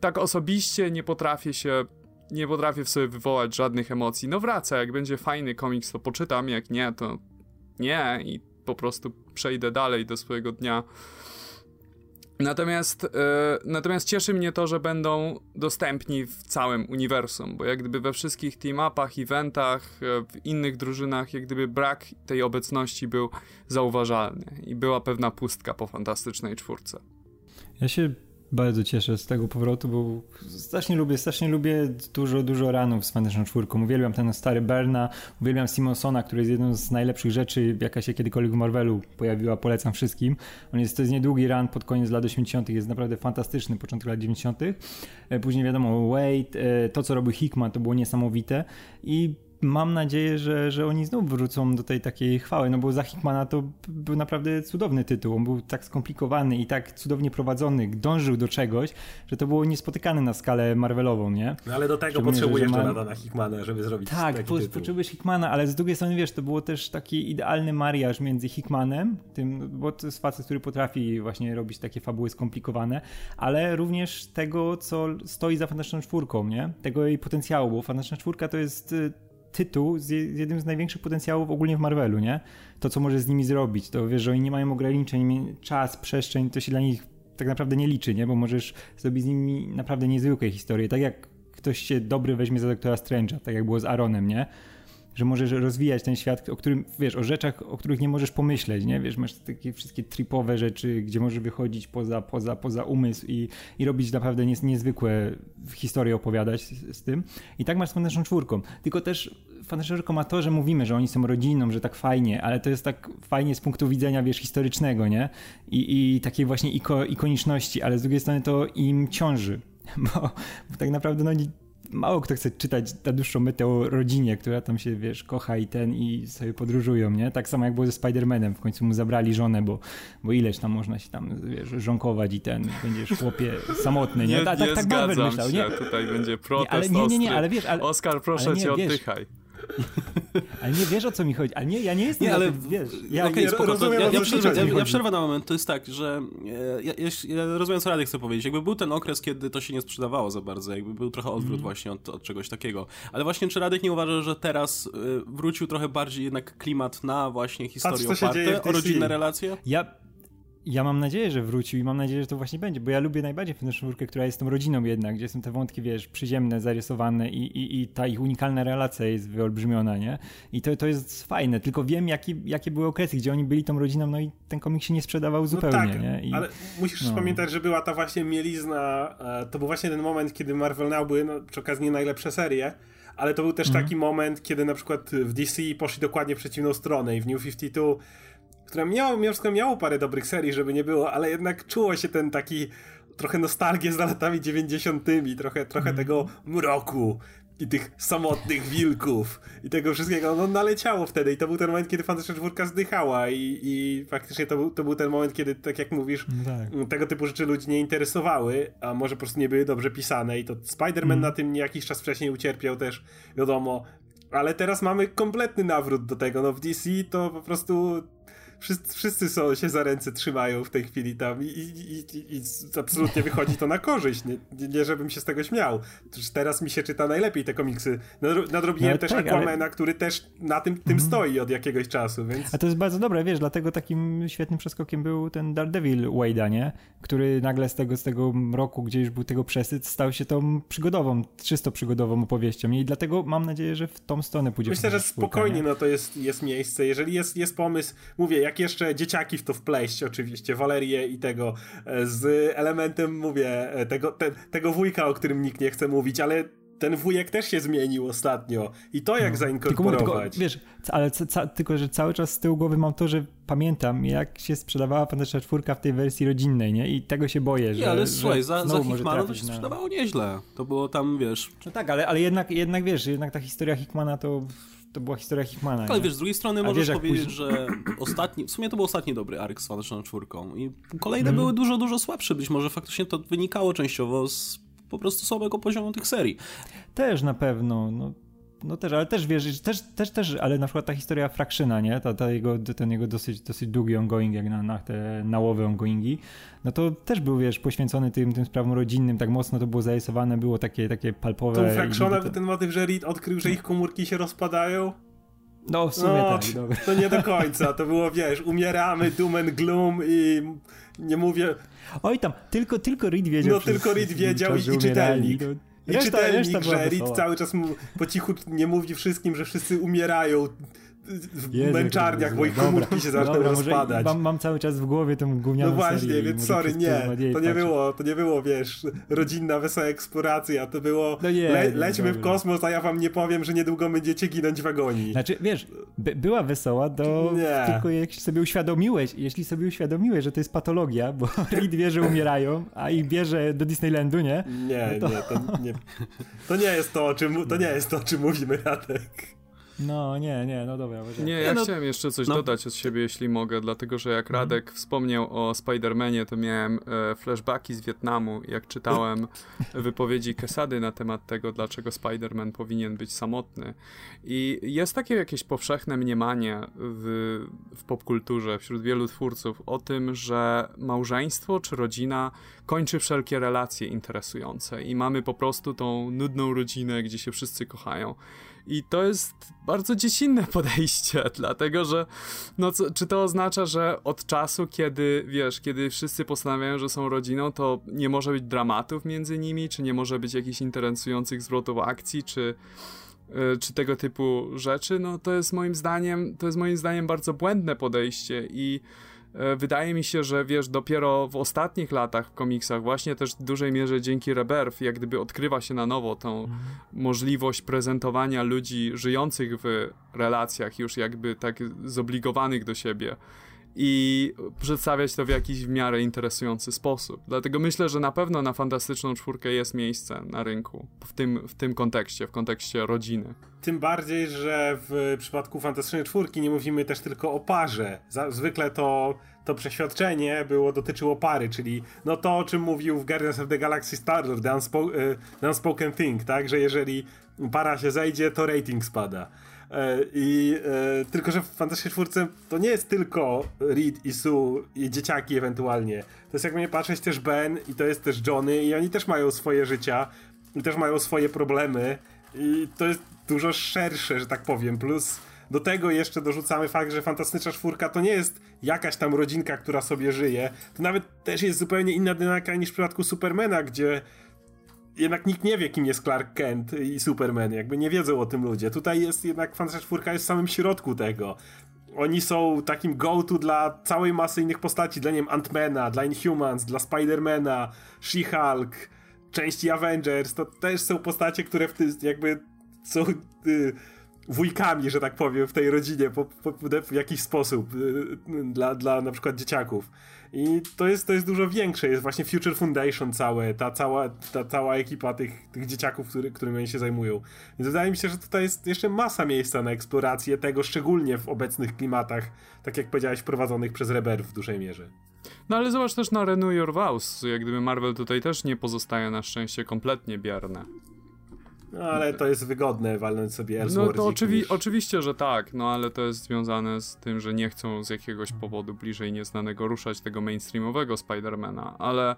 tak osobiście nie potrafię się nie potrafię w sobie wywołać żadnych emocji. No wraca, jak będzie fajny komiks, to poczytam, jak nie, to nie i po prostu przejdę dalej do swojego dnia. Natomiast, yy, natomiast cieszy mnie to, że będą dostępni w całym uniwersum, bo jak gdyby we wszystkich team-upach, eventach, e, w innych drużynach, jak gdyby brak tej obecności był zauważalny i była pewna pustka po fantastycznej czwórce. Ja się bardzo cieszę z tego powrotu, bo strasznie lubię, strasznie lubię dużo, dużo ranów z Fantastyczną Czwórką. Uwielbiam ten stary Berna, uwielbiam Simonsona, który jest jedną z najlepszych rzeczy, jaka się kiedykolwiek w Marvelu pojawiła, polecam wszystkim. On jest, to jest niedługi ran pod koniec lat 80., jest naprawdę fantastyczny, początek lat 90. E, później wiadomo, Wade, e, to co robił Hickman to było niesamowite i mam nadzieję, że, że oni znów wrócą do tej takiej chwały, no bo za Hickmana to był naprawdę cudowny tytuł. On był tak skomplikowany i tak cudownie prowadzony, dążył do czegoś, że to było niespotykane na skalę Marvelową, nie? No ale do tego potrzebujesz ma... Hickmana, żeby zrobić tak, taki po, potrzebujesz Hickmana, ale z drugiej strony, wiesz, to było też taki idealny mariaż między Hickmanem, tym, bo to jest facet, który potrafi właśnie robić takie fabuły skomplikowane, ale również tego, co stoi za Fantastyczną Czwórką, nie? Tego jej potencjału, bo Fantastyczna Czwórka to jest y, tytuł z, jednym z największych potencjałów ogólnie w Marvelu, nie? To, co może z nimi zrobić, to wiesz, że oni nie mają ograniczeń, czas, przestrzeń, to się dla nich tak naprawdę nie liczy, nie? Bo możesz zrobić z nimi naprawdę niezwykłe historie. Tak jak ktoś się dobry weźmie za doktora Strange'a, tak jak było z Aaronem, nie? Że możesz rozwijać ten świat, o którym, wiesz, o rzeczach, o których nie możesz pomyśleć, nie? Wiesz, masz takie wszystkie tripowe rzeczy, gdzie możesz wychodzić poza, poza, poza umysł i, i robić naprawdę niez, niezwykłe historie opowiadać z, z, tym. I tak masz z Fantastyczną Czwórką. Tylko też Fantastyczna Czwórka ma to, że mówimy, że oni są rodziną, że tak fajnie, ale to jest tak fajnie z punktu widzenia, wiesz, historycznego, nie? I, i takiej właśnie iko, ikoniczności, ale z drugiej strony to im ciąży, bo, bo tak naprawdę no mało kto chce czytać na dłuższą metę o rodzinie, która tam się, wiesz, kocha i ten i sobie podróżują, nie? Tak samo jak było ze Spider-Manem, w końcu mu zabrali żonę, bo, bo ileż tam można się tam, wiesz, żonkować i ten, będziesz chłopie samotny, nie? nie tak, tak, tak Marvel myślał, nie? tutaj będzie protest nie, ale nie, nie, nie, ale wiesz, ale, Oskar, proszę ale nie, cię, wiesz, oddychaj. Ale nie wiesz o co mi chodzi. Ale nie, ja nie jestem. Nie, ale tym, wiesz. Ja, okay, nie, rozumiem, ja, ja, przerwę, ja, ja przerwę na moment. To jest tak, że e, ja, ja, rozumiem, co Radek chce powiedzieć. Jakby był ten okres, kiedy to się nie sprzedawało za bardzo, jakby był trochę odwrót mm. właśnie od, od, czegoś takiego. Ale właśnie, czy Radek nie uważa, że teraz y, wrócił trochę bardziej jednak klimat na właśnie historię Patrz, oparte o rodzinne relacje? Ja ja mam nadzieję, że wrócił i mam nadzieję, że to właśnie będzie, bo ja lubię najbardziej Fantastyczną Czwórkę, która jest tą rodziną jednak, gdzie są te wątki, wiesz, przyziemne, zarysowane i, i, i ta ich unikalna relacja jest wyolbrzymiona, nie? I to, to jest fajne, tylko wiem, jaki, jakie były okresy, gdzie oni byli tą rodziną, no i ten komik się nie sprzedawał no zupełnie, no tak, nie? I, ale musisz no. pamiętać, że była ta właśnie mielizna, e, to był właśnie ten moment, kiedy Marvel Now były, no, przy okazji nie najlepsze serie, ale to był też mm. taki moment, kiedy na przykład w DC poszli dokładnie w przeciwną stronę i w New 52 które miało, miało, miało parę dobrych serii, żeby nie było, ale jednak czuło się ten taki trochę nostalgię z latami 90., trochę, trochę mm. tego mroku i tych samotnych wilków i tego wszystkiego, no naleciało wtedy i to był ten moment, kiedy Fantastyczna Czwórka zdychała i, i faktycznie to był, to był ten moment, kiedy, tak jak mówisz, no tak. tego typu rzeczy ludzi nie interesowały, a może po prostu nie były dobrze pisane i to Spider-Man mm. na tym jakiś czas wcześniej ucierpiał też, wiadomo, ale teraz mamy kompletny nawrót do tego, no w DC to po prostu wszyscy, wszyscy są, się za ręce trzymają w tej chwili tam i, i, i, i absolutnie wychodzi to na korzyść. Nie, nie, żebym się z tego śmiał. Teraz mi się czyta najlepiej te komiksy. Nadrobiłem no, też tak, Aquamana, ale... który też na tym, tym mm. stoi od jakiegoś czasu, więc... A to jest bardzo dobre, wiesz, dlatego takim świetnym przeskokiem był ten Daredevil Wade'a, nie? Który nagle z tego, z tego roku, gdzie już był tego przesyt, stał się tą przygodową, czysto przygodową opowieścią. I dlatego mam nadzieję, że w tą stronę pójdzie. Myślę, że spokojnie no to jest, jest miejsce. Jeżeli jest, jest pomysł, mówię, jak jeszcze dzieciaki w to wpleść, oczywiście, Walerię i tego, e, z elementem, mówię, e, tego, te, tego wujka, o którym nikt nie chce mówić, ale ten wujek też się zmienił ostatnio i to jak no. zainkorporować. Tylko, tylko, wiesz, ale ca, tylko, że cały czas z tyłu głowy mam to, że pamiętam jak się sprzedawała Fantastyczna Czwórka w tej wersji rodzinnej, nie? I tego się boję, że... Nie, ale słuchaj, za, za Hickmana to się na... sprzedawało nieźle. To było tam, wiesz... No tak, ale, ale jednak, jednak, wiesz, jednak ta historia Hickmana to to była historia Hickmana. Ale wiesz, z drugiej strony A możesz wiesz, powiedzieć, później... że ostatni, w sumie to był ostatni dobry ark z Fantastyczną Czwórką i kolejne mm. były dużo, dużo słabsze. Być może faktycznie to wynikało częściowo z po prostu słabego poziomu tych serii. Też na pewno, no no też, ale też wiesz, też, też, też, ale na przykład ta historia Fractiona, nie? Ta, ta jego, ten jego dosyć, dosyć długi ongoing, jak na, na te nałowe ongoingi, no to też był, wiesz, poświęcony tym, tym sprawom rodzinnym, tak mocno to było zarysowane, było takie, takie palpowe. To Fractiona, to... ten motyw, że Reed odkrył, że ich komórki się rozpadają? No, w sumie no, tak. Dobra. To nie do końca, to było, wiesz, umieramy, doom and gloom i nie mówię... Oj tam, tylko, tylko Reed wiedział. No, tylko Reed wiedział i, i czytelnik. No. I reszta, czytelnik, reszta że Reed cały czas mu po cichu nie mówi wszystkim, że wszyscy umierają w Jezu, męczarniach, bo ich komórki się zaczną rozpadać. Mam, mam, cały czas w głowie tą gównianą No właśnie, więc sorry, nie, to nie było, to nie było, wiesz, rodzinna, wesoła eksploracja, to było no nie, le, lećmy w kosmos, a ja wam nie powiem, że niedługo będziecie ginąć w agonii. Znaczy, wiesz, by, była wesoła, to nie. tylko jeśli sobie uświadomiłeś, jeśli sobie uświadomiłeś, że to jest patologia, bo Reed wie, że umierają, a ich bierze do Disneylandu, nie? Nie, no to... nie, to nie, to nie jest to, o czym, to nie jest to, o czym mówimy, Radek. No, nie, nie, no dobra. Nie, ja no, chciałem jeszcze coś no. dodać od siebie, jeśli mogę, dlatego że jak mhm. Radek mm. wspomniał o Spider-Manie, to miałem e, flashbacki z Wietnamu, jak czytałem wypowiedzi Kesady na temat tego, dlaczego Spider-Man powinien być samotny. I jest takie jakieś powszechne mniemanie w, w popkulturze, wśród wielu twórców, o tym, że małżeństwo czy rodzina kończy wszelkie relacje interesujące i mamy po prostu tą nudną rodzinę, gdzie się wszyscy kochają. I to jest bardzo dziecinne podejście, dlatego że, no co, czy to oznacza, że od czasu, kiedy, wiesz, kiedy wszyscy postanawiają, że są rodziną, to nie może być dramatów między nimi, czy nie może być jakichś interesujących zwrotów akcji, czy, yy, czy tego typu rzeczy, no to jest moim zdaniem, to jest moim zdaniem bardzo błędne podejście i E, wydaje mi się, że wiesz, dopiero w ostatnich latach w komiksach, właśnie też w dużej mierze dzięki Rebirth, jak gdyby odkrywa się na nowo tą mhm. możliwość prezentowania ludzi żyjących w relacjach, już jakby tak zobligowanych do siebie i przedstawiać to w jakiś w miarę interesujący sposób. Dlatego myślę, że na pewno na Fantastyczną Czwórkę jest miejsce na rynku w tym, w tym kontekście, w kontekście rodziny. Tym bardziej, że w przypadku Fantastycznej Czwórki nie mówimy też tylko o parze. Zwykle to to przeświadczenie było, dotyczyło pary, czyli no to, o czym mówił w Guardians of the Galaxy Star-Lord, the, unspo e, the Unspoken Thing, tak, że jeżeli para się zejdzie, to rating spada. E, I e, tylko, że w Fantastycznej Czwórce to nie jest tylko Reed i Sue i dzieciaki ewentualnie. To jest jakby nie patrzeć też Ben i to jest też Johnny i oni też mają swoje życia i też mają swoje problemy i to jest dużo szersze, że tak powiem. Plus do tego jeszcze dorzucamy fakt, że Fantastyczna Czwórka to nie jest jakaś tam rodzinka, która sobie żyje. To nawet też jest zupełnie inna dynamika niż w przypadku Supermana, gdzie jednak nikt nie wie, kim jest Clark Kent i Superman, jakby nie wiedzą o tym ludzie. Tutaj jest jednak Fantastyczna Czwórka jest w samym środku tego. Oni są takim go-to dla całej masy innych postaci, dla nie wiem, Antmana, dla Inhumans, dla Spidermana, She-Hulk, części Avengers, to też są postacie, które w ty, jakby są y, wujkami, że tak powiem, w tej rodzinie po, po, w jakiś sposób y, dla, dla na przykład dzieciaków. I to jest, to jest dużo większe, jest właśnie Future Foundation całe, ta cała, ta cała ekipa tych, tych dzieciaków, który, którymi oni się zajmują. Więc wydaje mi się, że tutaj jest jeszcze masa miejsca na eksplorację tego, szczególnie w obecnych klimatach, tak jak powiedziałeś, prowadzonych przez Reber w dużej mierze. No ale zobacz też na Renew Your Vows, jak gdyby Marvel tutaj też nie pozostaje na szczęście kompletnie bierne. No ale to jest wygodne walnąć sobie Ellsworth. No to oczywi niż... oczywiście, że tak, no ale to jest związane z tym, że nie chcą z jakiegoś powodu bliżej nieznanego ruszać tego mainstreamowego Spidermana, ale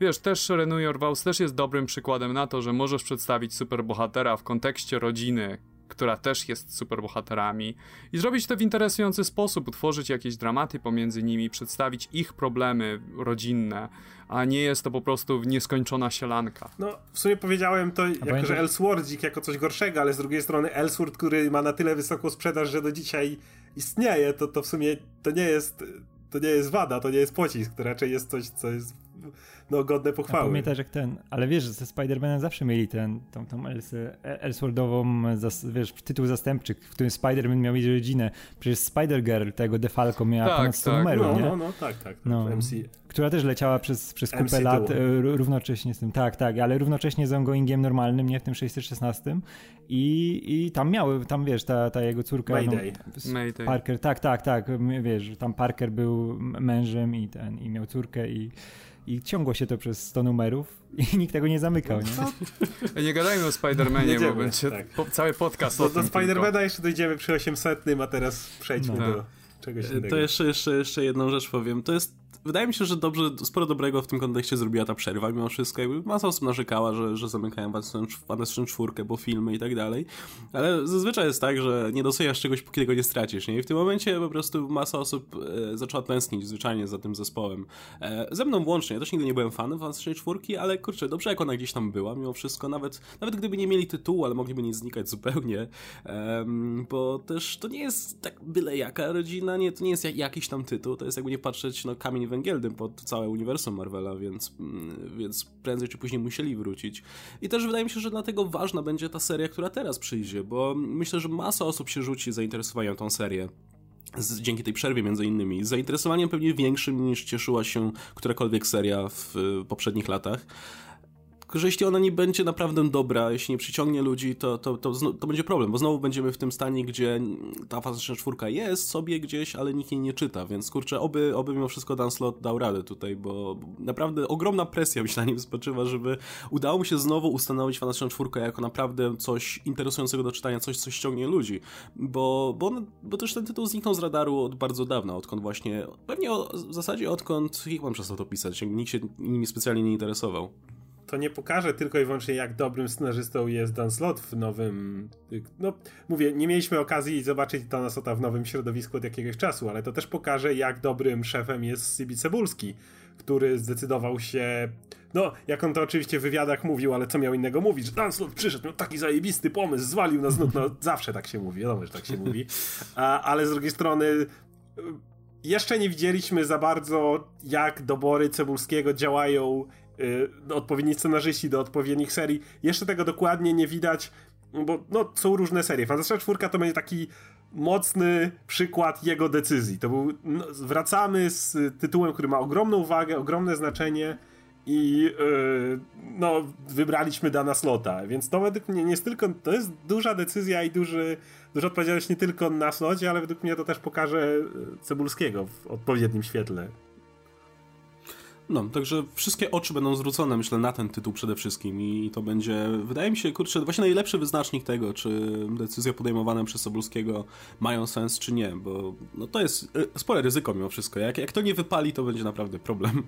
wiesz, też Renew Your Vows też jest dobrym przykładem na to, że możesz przedstawić superbohatera w kontekście rodziny, która też jest superbohaterami i zrobić to w interesujący sposób, utworzyć jakieś dramaty pomiędzy nimi, przedstawić ich problemy rodzinne, a nie jest to po prostu nieskończona sielanka. No, w sumie powiedziałem to jako, pamiętam... że Ellswortzik jako coś gorszego, ale z drugiej strony Ellsworth, który ma na tyle wysoką sprzedaż, że do dzisiaj istnieje, to, to w sumie to nie jest to nie jest wada, to nie jest pocisk, to raczej jest coś, co jest no, godne pochwały. Ja pamiętasz jak ten, ale wiesz, że ze Spider-Manem zawsze mieli ten, tą, tą Ellsworthową, wiesz, tytuł zastępczy, w którym Spider-Man miał mieć rodzinę. Przecież Spider-Girl tego Defalco miała tak, ponad 100 tak. numerów, no, nie? No, no, tak, tak. No, MC. Która też leciała przez, przez kupę MC lat e, równocześnie z tym, tak, tak, ale równocześnie z ongoingiem normalnym, nie? W tym 616 i, i tam miały, tam wiesz, ta, ta jego córka Mayday. No, Mayday. Parker, tak, tak, tak, wiesz, tam Parker był mężem i ten, i miał córkę i i ciągło się to przez 100 numerów i nikt tego nie zamykał, nie? No, nie gadajmy o Spider-Manie, bo będzie tak. po, cały podcast do, o Do Spider-Mana jeszcze dojdziemy przy 800, a teraz przejdźmy no. do czegoś innego. To jeszcze, jeszcze, jeszcze jedną rzecz powiem. To jest wydaje mi się, że dobrze, sporo dobrego w tym kontekście zrobiła ta przerwa mimo wszystko. Jakby masa osób narzekała, że, że zamykają Fantastyczną czwórkę, bo filmy i tak dalej. Ale zazwyczaj jest tak, że nie doceniasz czegoś, póki tego nie stracisz. Nie? I w tym momencie po prostu masa osób e, zaczęła tęsknić zwyczajnie za tym zespołem. E, ze mną włącznie. Ja też nigdy nie byłem fanem Fantastycznej czwórki, ale kurczę, dobrze jak ona gdzieś tam była mimo wszystko. Nawet, nawet gdyby nie mieli tytułu, ale mogliby nie znikać zupełnie. E, bo też to nie jest tak byle jaka rodzina, nie, to nie jest jak, jakiś tam tytuł. To jest jakby nie patrzeć, no kamień węgielnym pod całe uniwersum Marvela, więc, mm, więc prędzej czy później musieli wrócić. I też wydaje mi się, że dlatego ważna będzie ta seria, która teraz przyjdzie, bo myślę, że masa osób się rzuci zainteresowaniem tą serię. Z, dzięki tej przerwie między innymi. Zainteresowaniem pewnie większym niż cieszyła się którakolwiek seria w, w poprzednich latach że jeśli ona nie będzie naprawdę dobra, jeśli nie przyciągnie ludzi, to, to, to, to będzie problem, bo znowu będziemy w tym stanie, gdzie ta fazyczna czwórka jest sobie gdzieś, ale nikt jej nie czyta, więc kurczę, oby, oby mimo wszystko Dan Slot dał radę tutaj, bo naprawdę ogromna presja myślę na nim spoczywa, żeby udało mu się znowu ustanowić fantastyczną czwórkę jako naprawdę coś interesującego do czytania, coś, co ściągnie ludzi, bo, bo, on, bo też ten tytuł zniknął z radaru od bardzo dawna, odkąd właśnie, pewnie o, w zasadzie odkąd Hickman przestał to pisać, nikt się nimi specjalnie nie interesował to nie pokaże tylko i wyłącznie, jak dobrym scenarzystą jest Dan Slott w nowym. No, mówię, nie mieliśmy okazji zobaczyć Dana Slotta w nowym środowisku od jakiegoś czasu, ale to też pokaże, jak dobrym szefem jest Sibi Cebulski, który zdecydował się. No, jak on to oczywiście w wywiadach mówił, ale co miał innego mówić, że Dan Slott przyszedł, miał taki zajebisty pomysł, zwalił nas znów. No, zawsze tak się mówi, wiadomo, że tak się mówi. A, ale z drugiej strony jeszcze nie widzieliśmy za bardzo, jak dobory Cebulskiego działają odpowiedni scenarzyści do odpowiednich serii. Jeszcze tego dokładnie nie widać, bo no, są różne serie. Fantastyczna czwórka to będzie taki mocny przykład jego decyzji. To był, no, wracamy z tytułem, który ma ogromną uwagę, ogromne znaczenie i yy, no, wybraliśmy dana slota, więc to według mnie nie jest tylko, to jest duża decyzja i duży, duża odpowiedzialność nie tylko na slocie, ale według mnie to też pokaże Cebulskiego w odpowiednim świetle. No, także wszystkie oczy będą zwrócone, myślę, na ten tytuł przede wszystkim i to będzie, wydaje mi się, kurczę, właśnie najlepszy wyznacznik tego, czy decyzje podejmowane przez Sobolskiego mają sens, czy nie, bo no, to jest e, spore ryzyko mimo wszystko. Jak, jak to nie wypali, to będzie naprawdę problem.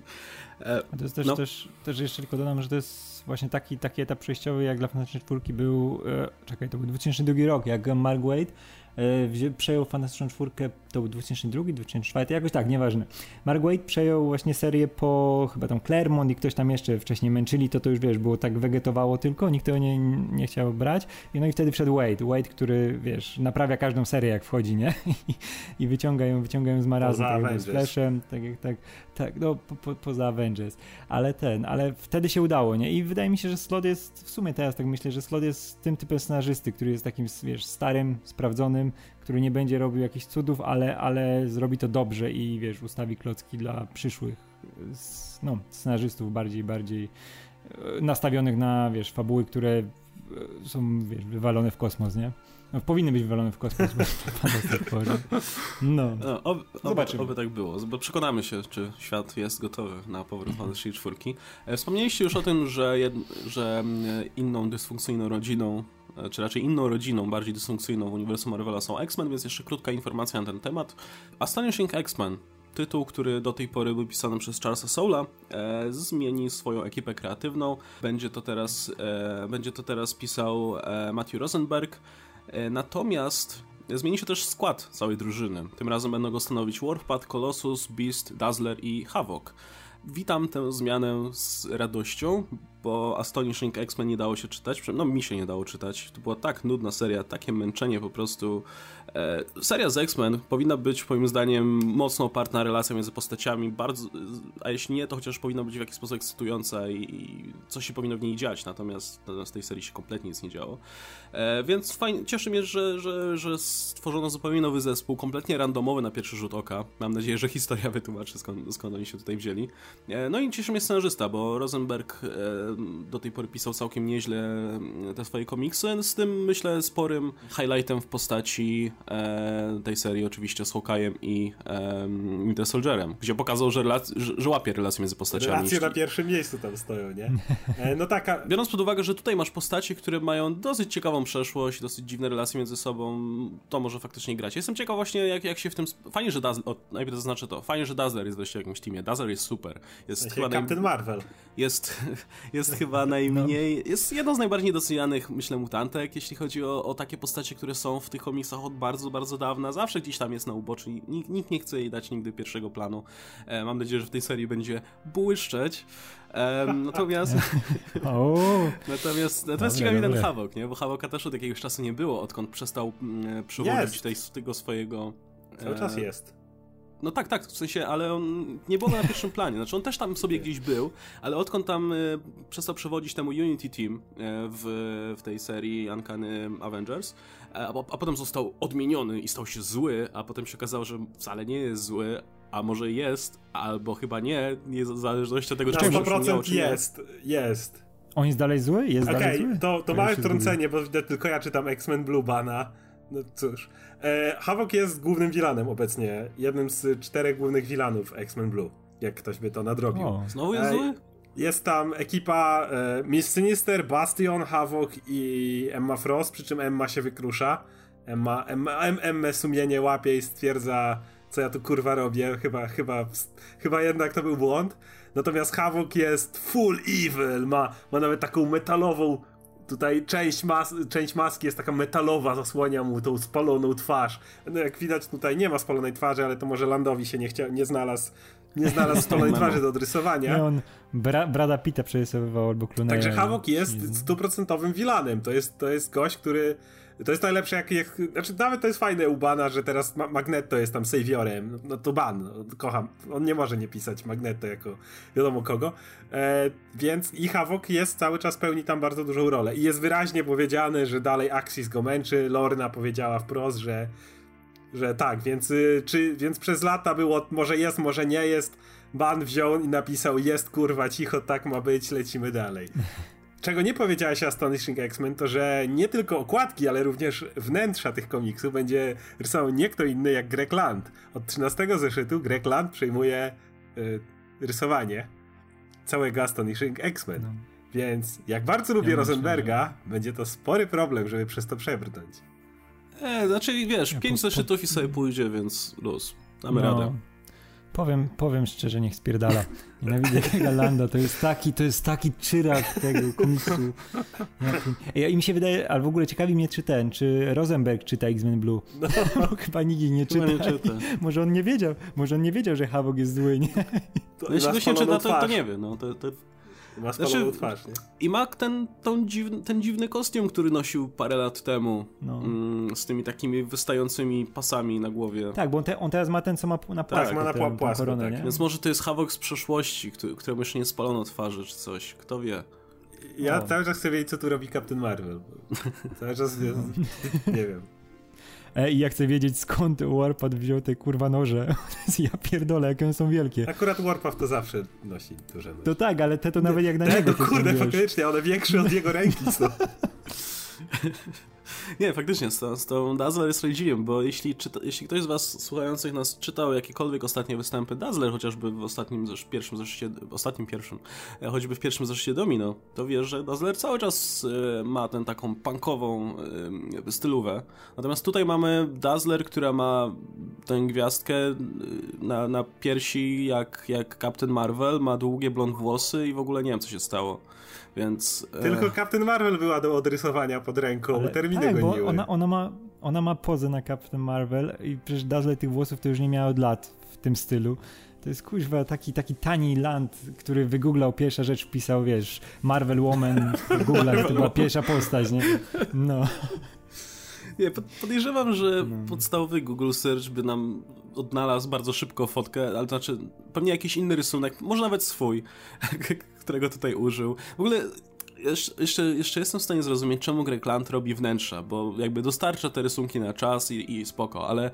E, A to jest też, no. też, też jeszcze tylko dodam, że to jest właśnie taki, taki etap przejściowy, jak dla Fantastycznej Czwórki był, e, czekaj, to był 2002 rok, jak Mark Wade e, przejął Fantastyczną Czwórkę, to był 2002, 2004, jakoś tak, nieważne. Mark Wade przejął właśnie serię po chyba tam Claremont i ktoś tam jeszcze wcześniej męczyli, to to już wiesz, było tak wegetowało tylko, nikt tego nie, nie chciał brać i no i wtedy wszedł Wade, Wade, który wiesz, naprawia każdą serię jak wchodzi, nie? I, i wyciąga ją, wyciąga ją z marazu, tak jak z Flashem, tak jak tak, tak, no po, po, poza Avengers, ale ten, ale wtedy się udało, nie? I wydaje mi się, że Slot jest, w sumie teraz tak myślę, że Slot jest tym typem scenarzysty, który jest takim, wiesz, starym, sprawdzonym, który nie będzie robił jakichś cudów, ale, ale zrobi to dobrze i wiesz, ustawi klocki dla przyszłych no, scenarzystów bardziej, bardziej e, nastawionych na, wiesz, fabuły, które e, są, wiesz, wywalone w kosmos, nie? No, powinny być wywalone w kosmos. no. no ob, Zobaczymy. Oby tak było, bo przekonamy się, czy świat jest gotowy na powrót Fantasy czwórki. E, wspomnieliście już o tym, że, jed, że mm, inną dysfunkcyjną rodziną czy raczej inną rodziną, bardziej dysfunkcyjną w uniwersum Marvela są X-Men, więc jeszcze krótka informacja na ten temat. Astonishing X-Men, tytuł, który do tej pory był pisany przez Charlesa Soula, e, zmieni swoją ekipę kreatywną. Będzie to teraz, e, będzie to teraz pisał e, Matthew Rosenberg. E, natomiast zmieni się też skład całej drużyny. Tym razem będą go stanowić Warpath, Colossus, Beast, Dazzler i Havok. Witam tę zmianę z radością, bo Astonishing X-Men nie dało się czytać, no mi się nie dało czytać. To była tak nudna seria, takie męczenie po prostu. E, seria z X-Men powinna być moim zdaniem mocno oparta na relacjach między postaciami, bardzo, a jeśli nie, to chociaż powinna być w jakiś sposób ekscytująca i, i coś się powinno w niej dziać, natomiast, natomiast tej serii się kompletnie nic nie działo. E, więc fajnie, cieszy mnie, że, że, że stworzono zupełnie nowy zespół, kompletnie randomowy na pierwszy rzut oka. Mam nadzieję, że historia wytłumaczy skąd, skąd oni się tutaj wzięli. E, no i cieszy mnie scenarzysta, bo Rosenberg e, do tej pory pisał całkiem nieźle mm, te swoje komiksy, z tym myślę sporym highlightem w postaci e, tej serii oczywiście z Hawkeye'em i e, Winter Soldierem, gdzie pokazał, że, relac- że, łapie relacje między postaciami. Relacje na pierwszym miejscu tam stoją, nie? E, no taka... Biorąc pod uwagę, że tutaj masz postacie, które mają dosyć ciekawą przeszłość, dosyć dziwne relacje między sobą, to może faktycznie grać. Jestem ciekaw właśnie, jak, jak się w tym... Fajnie, że Dazzler... O, najpierw zaznaczę to. Fajnie, że Dazzler jest wreszcie w jakimś teamie. Dazzler jest super. Jest chyba Captain naj... Marvel. Jest, jest chyba najmniej... No. Jest jedną z najbardziej docenianych, myślę, mutantek, jeśli chodzi o, o takie postacie, które są w tych komiksach od bardzo, bardzo dawna. Zawsze gdzieś tam jest na uboczu. Nikt, nikt nie chce jej dać nigdy pierwszego planu. E, mam nadzieję, że w tej serii będzie błyszczeć. Um, natomiast natomiast, natomiast ciekawi ten Havok, nie? Bo Havoka też od jakiegoś czasu nie było, odkąd przestał mm, przewodzić tej, tego swojego... Cały e, czas jest. No tak, tak, w sensie, ale on nie było na pierwszym planie. Znaczy on też tam sobie gdzieś był, ale odkąd tam y, przestał przewodzić temu Unity Team y, w, w tej serii Uncanny Avengers, a, a, potem został odmieniony i stał się zły, a potem się okazało, że wcale nie jest zły, a może jest, albo chyba nie, nie w zależności od tego, czy to 100% jest, jest. On jest dalej zły? Jest okay, dalej zły? to, to małe wtrącenie, bo widzę tylko ja czytam X-Men Blue Bana. No cóż. E, Havok jest głównym vilanem obecnie. Jednym z czterech głównych vilanów X-Men Blue. Jak ktoś by to nadrobił. O, znowu jest e, zły? Jest tam ekipa e, Miss Sinister, Bastion, Havok i Emma Frost, przy czym Emma się wykrusza. Emma, Emma, Emma sumienie łapie i stwierdza co ja tu kurwa robię, chyba, chyba, chyba jednak to był błąd. Natomiast Havok jest full evil, ma, ma nawet taką metalową, tutaj część, mas część maski jest taka metalowa, zasłania mu tą spaloną twarz. No jak widać tutaj nie ma spalonej twarzy, ale to może Landowi się nie, chciał, nie znalazł nie znalazł spalonej twarzy do odrysowania. Nie, on Bra Brada Pita przerysowywał albo Clooney'a. Także Havok jest stuprocentowym vilanem. To jest, to jest gość, który to jest najlepsze, jak, jak znaczy nawet to jest fajne u Bana, że teraz Ma Magneto jest tam saviorem, no, no to Ban, no, kocham, on nie może nie pisać Magneto jako wiadomo kogo, e, więc i Havok jest cały czas pełni tam bardzo dużą rolę. I jest wyraźnie powiedziane, że dalej Axis go męczy, Lorna powiedziała wprost, że że tak, więc, y, czy, więc przez lata było, może jest, może nie jest, Ban wziął i napisał jest kurwa cicho, tak ma być, lecimy dalej. Czego nie powiedziałaś Astonishing X-Men, to że nie tylko okładki, ale również wnętrza tych komiksów będzie rysował nie kto inny jak Greg Land. Od 13 zeszytu Greg Land przejmuje y, rysowanie całego Astonishing X-Men. No. Więc jak bardzo lubię ja Rosenberga, myślę, że... będzie to spory problem, żeby przez to przebrnąć. E, znaczy wiesz, ja, pięć po, zeszytów po... i sobie pójdzie, więc luz. Damy no. radę. Powiem, powiem szczerze, niech spierdala. Nienawidzę tego Landa, to jest taki, to jest taki czyrak tego komiksu. Ja, I mi się wydaje, ale w ogóle ciekawi mnie, czy ten, czy Rosenberg czyta X-Men Blue. No. Bo chyba nikt nie czyta. Nie czyta. Może on nie wiedział, może on nie wiedział, że Havok jest zły, nie? To, no, jeśli ktoś nie czyta, to, to nie wie, no. To, to ma znaczy, twarz, nie? I ma ten, dziwny, ten dziwny kostium, który nosił parę lat temu. No. Mm, z tymi takimi wystającymi pasami na głowie. Tak, bo on, te, on teraz ma ten, co ma na płasku. Tak, ma na płasku, płasku koronę, tak. Więc może to jest Havok z przeszłości, który, któremu jeszcze nie spalono twarzy czy coś. Kto wie. Ja o. cały czas chcę wiedzieć, co tu robi Captain Marvel. Cały czas nie, nie wiem. E, I ja chcę wiedzieć, skąd Warpath wziął te kurwa noże. ja pierdolę, jak one są wielkie. Akurat Warpath to zawsze nosi duże noże. To tak, ale te to nawet jak na niego. No kurde, faktycznie, one większe od jego ręki są. Nie, faktycznie, z, tą, z tą Dazzler jest bo jeśli, czyta, jeśli ktoś z was słuchających nas czytał jakiekolwiek ostatnie występy Dazzler, chociażby w ostatnim, pierwszym zeszycie, ostatnim pierwszym, e, choćby w pierwszym zeszycie Domino, to wiesz, że Dazzler cały czas y, ma tę taką punkową y, stylówę. Natomiast tutaj mamy Dazzler, która ma tę gwiazdkę na, na piersi jak, jak Captain Marvel, ma długie blond włosy i w ogóle nie wiem, co się stało. Więc, e, Tylko Captain Marvel była do odrysowania pod ręką, Ale, terminy tak, goniły. Ona, ona, ma, ona ma pozę na Captain Marvel i przecież Dazzle tych włosów to już nie miała od lat w tym stylu. To jest kuźwa taki, taki tani land, który wygooglał, pierwsza rzecz wpisał, wiesz, Marvel Woman w Google, to była pierwsza postać, nie? No. Nie, podejrzewam, że no. podstawowy Google Search by nam odnalazł bardzo szybko fotkę, ale to znaczy pewnie jakiś inny rysunek, może nawet swój, którego tutaj użył. W ogóle jeszcze, jeszcze jestem w stanie zrozumieć, czemu Greg Land robi wnętrza, bo jakby dostarcza te rysunki na czas i, i spoko, ale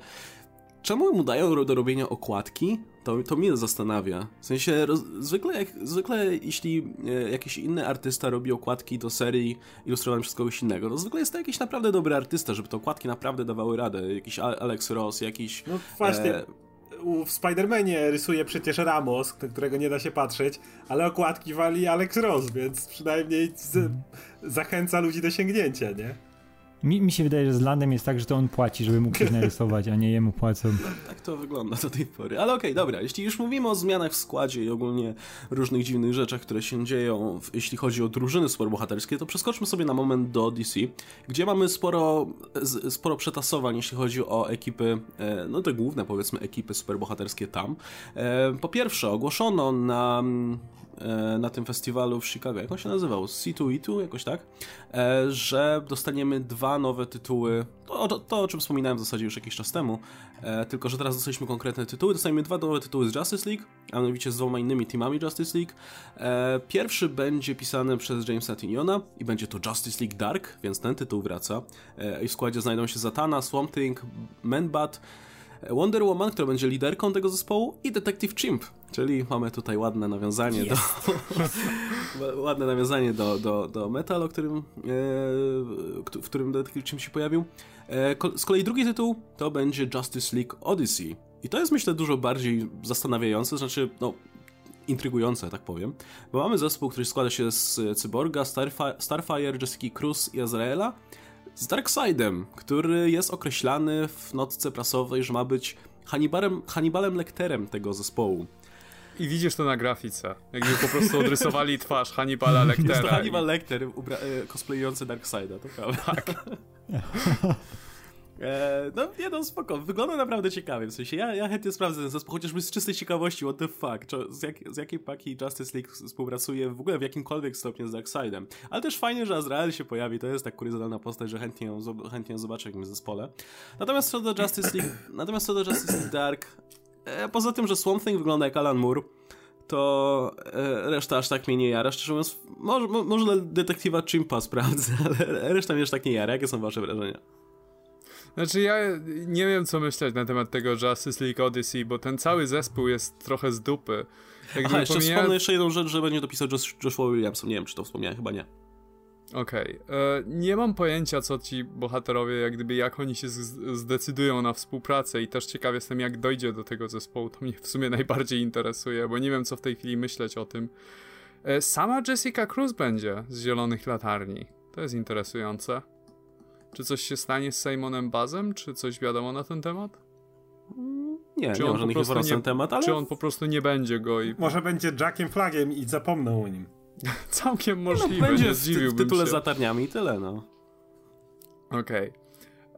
czemu mu dają do robienia okładki? To, to mnie zastanawia. W sensie, roz, zwykle, jak, zwykle jeśli e, jakiś inny artysta robi okładki do serii ilustrowanej przez kogoś innego, to zwykle jest to jakiś naprawdę dobry artysta, żeby te okładki naprawdę dawały radę. Jakiś Alex Ross, jakiś... No właśnie... E, w Spider-Manie rysuje przecież Ramos, którego nie da się patrzeć, ale okładki wali Alex Ross, więc przynajmniej z, zachęca ludzi do sięgnięcia, nie? Mi, mi się wydaje, że z Landem jest tak, że to on płaci, żeby mógł coś narysować, a nie jemu płacą. Tak to wygląda do tej pory. Ale okej, okay, dobra, jeśli już mówimy o zmianach w składzie i ogólnie różnych dziwnych rzeczach, które się dzieją, jeśli chodzi o drużyny superbohaterskie, to przeskoczmy sobie na moment do DC, gdzie mamy sporo, sporo przetasowań, jeśli chodzi o ekipy, e, no te główne powiedzmy ekipy superbohaterskie tam. E, po pierwsze, ogłoszono na na tym festiwalu w Chicago, jak on się nazywał? C2E2, jakoś tak? E, że dostaniemy dwa nowe tytuły, to, to, to, o czym wspominałem w zasadzie już jakiś czas temu, e, tylko że teraz dostaliśmy konkretne tytuły, dostaniemy dwa nowe tytuły z Justice League, a mianowicie z dwoma innymi teamami Justice League. Pierwszy będzie pisany przez Jamesa Tiniona i będzie to Justice League Dark, więc ten tytuł wraca. I w składzie znajdą się Zatana, Swamp Thing, Manbat, Wonder Woman, która będzie liderką tego zespołu i Detective Chimp, czyli mamy tutaj ładne nawiązanie do ładne nawiązanie do, do, do Metal, o którym, e, w którym Detective Chimp się pojawił. E, z kolei drugi tytuł to będzie Justice League Odyssey. I to jest myślę dużo bardziej zastanawiające, znaczy no intrygujące, tak powiem, bo mamy zespół, który składa się z Cyborga, Starfi Starfire, Jessica Cruz i Azraela, z Darkseidem, który jest określany w notce prasowej, że ma być Hannibalem, Hannibalem Lecterem tego zespołu. I widzisz to na grafice. Jakby po prostu odrysowali twarz Hannibala Lectera. Jest to Hannibal. Lecter e, cosplayujący Darkseida, to prawda. Tak. E, no nie no, spoko, wygląda naprawdę ciekawie, w sensie ja, ja chętnie sprawdzę ten zespół, chociażby z czystej ciekawości, what the fuck, Czy, z, jak, z jakiej paki Justice League współpracuje w ogóle w jakimkolwiek stopniu z Darkseidem. Ale też fajnie, że Azrael się pojawi, to jest tak kuriozalna postać, że chętnie ją, chętnie ją zobaczę w jakimś zespole. Natomiast co do Justice League, natomiast co do Justice League Dark, e, poza tym, że Swamp Thing wygląda jak Alan Moore, to e, reszta aż tak mnie nie jara. Szczerze mówiąc, może, może detektywa Chimpa sprawdzę, ale reszta mnie aż tak nie jara. Jakie są wasze wrażenia? Znaczy ja nie wiem co myśleć na temat tego Justice League Odyssey, bo ten cały zespół jest trochę z dupy. Tak Aha, jeszcze pomija... wspomnę jeszcze jedną rzecz, że będzie dopisał Josh, Joshua Williamson. Nie wiem, czy to wspomniałem, chyba nie. Okej. Okay. E, nie mam pojęcia, co ci bohaterowie, jak gdyby, jak oni się zdecydują na współpracę i też ciekaw jestem, jak dojdzie do tego zespołu. To mnie w sumie najbardziej interesuje, bo nie wiem, co w tej chwili myśleć o tym. E, sama Jessica Cruz będzie z Zielonych Latarni. To jest interesujące. Czy coś się stanie z Simonem Bazem? Czy coś wiadomo na ten temat? Nie, czy nie ma żadnych informacji na ten temat, ale... Czy on po prostu nie będzie go i... Może będzie Jackiem Flagiem i zapomną o nim. Całkiem możliwe, no, będzie w tytule z latarniami i tyle, no. Okej. Okay.